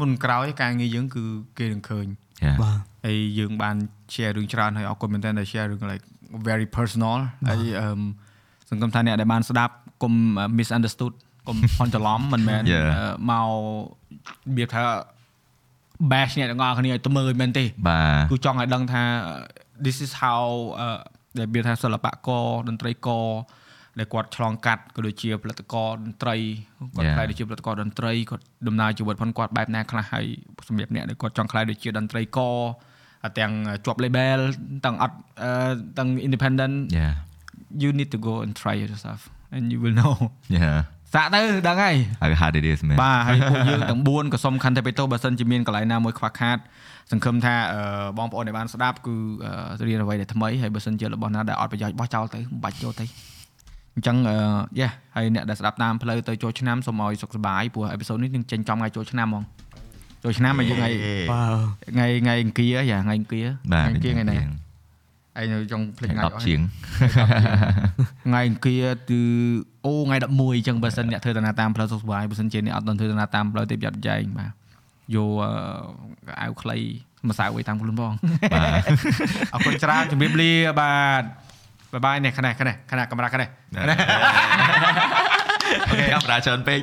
Speaker 1: មុនក្រោយការងារយើងគឺគេនឹងឃើញ
Speaker 3: បាទ
Speaker 1: ហើយយើងបាន share រឿងច្រើនហើយអរគុណមែនតើដែល share រឿង like very personal ហើយអឺមសង្ឃឹមថាអ្នកដែលបានស្ដាប់កុំ misunderstood កុំផន់ច្រឡំមិនមែន
Speaker 2: Yeah.
Speaker 1: អឺមករបៀបថា bash អ្នកទាំងអស់គ្នាឲ្យទៅមើលមែនទេ
Speaker 2: បាទ
Speaker 1: គឺចង់ឲ្យដឹងថា this is how អឺដែលវាថាសិល្បករតន្ត្រីករ ដែលគាត់ឆ្លងកាត់ក៏ដូចជាផលិតករតន្ត្រីគាត់
Speaker 2: Yeah.
Speaker 1: ខ្លាយដូចជាផលិតករតន្ត្រីគាត់ដំណើរជីវិតផងគាត់បែបណាខ្លះហើយសម្រាប់អ្នកដែលគាត់ចង់ខ្លាយដូចជាតន្ត្រីករទាំងជាប់ label ទាំងអត់អឺទាំង independent
Speaker 2: យ៉ា
Speaker 1: you need to go and try it yourself and you will know
Speaker 2: យ៉ា
Speaker 1: សាកទៅដឹងហើយ
Speaker 2: how hard it is man
Speaker 1: បាទហើយពួកយើងទាំង4ក៏សុំខន្តីបេតូបើសិនជាមានកន្លែងណាមួយខ្វះខាតសង្ឃឹមថាអឺបងប្អូនដែលបានស្ដាប់គឺអឺរៀនអ្វីដែលថ្មីហើយបើសិនជារបស់ណាដែលអត់ប្រយោជន៍បោះចោលទៅមិនបាច់យកទៅ អញ្ចឹងអឺយ៉ាហើយអ្នកដែលស្ដាប់តាមផ្លូវទៅចូលឆ្នាំសូមឲ្យសុខសប្បាយព្រោះអេពីសូតនេះនឹងចេញចំថ្ងៃចូលឆ្នាំហ្មងចូលឆ្នាំមកយើងថ្ងៃ
Speaker 3: បាទ
Speaker 1: ថ្ងៃថ្ងៃអង្គារយ៉ាថ្ងៃអង្គារ
Speaker 2: បាទ
Speaker 1: ថ្ងៃអង្គារថ្ងៃណាឯងនៅចង់ភ្លេចថ្ងៃអស់
Speaker 2: 10ជាង
Speaker 1: ថ្ងៃអង្គារគឺអូថ្ងៃ11អញ្ចឹងបើសិនអ្នកធ្វើដំណើរតាមផ្លូវសុខសប្បាយបើសិនជាអ្នកអត់ទាន់ធ្វើដំណើរតាមផ្លូវទេប្រយ័ត្នចែងបាទយកអឺអាវខ្លីម្សៅអីតាមខ្លួនផង
Speaker 2: បាទ
Speaker 1: អរគុណច្រើនជំរាបលាបាទ បាយបាយនេះខ្នេះខ្នេះខ្នេះកាមេរ៉ាខ្នេះ
Speaker 2: អូខេកាមេរ៉ាច្រើនពេក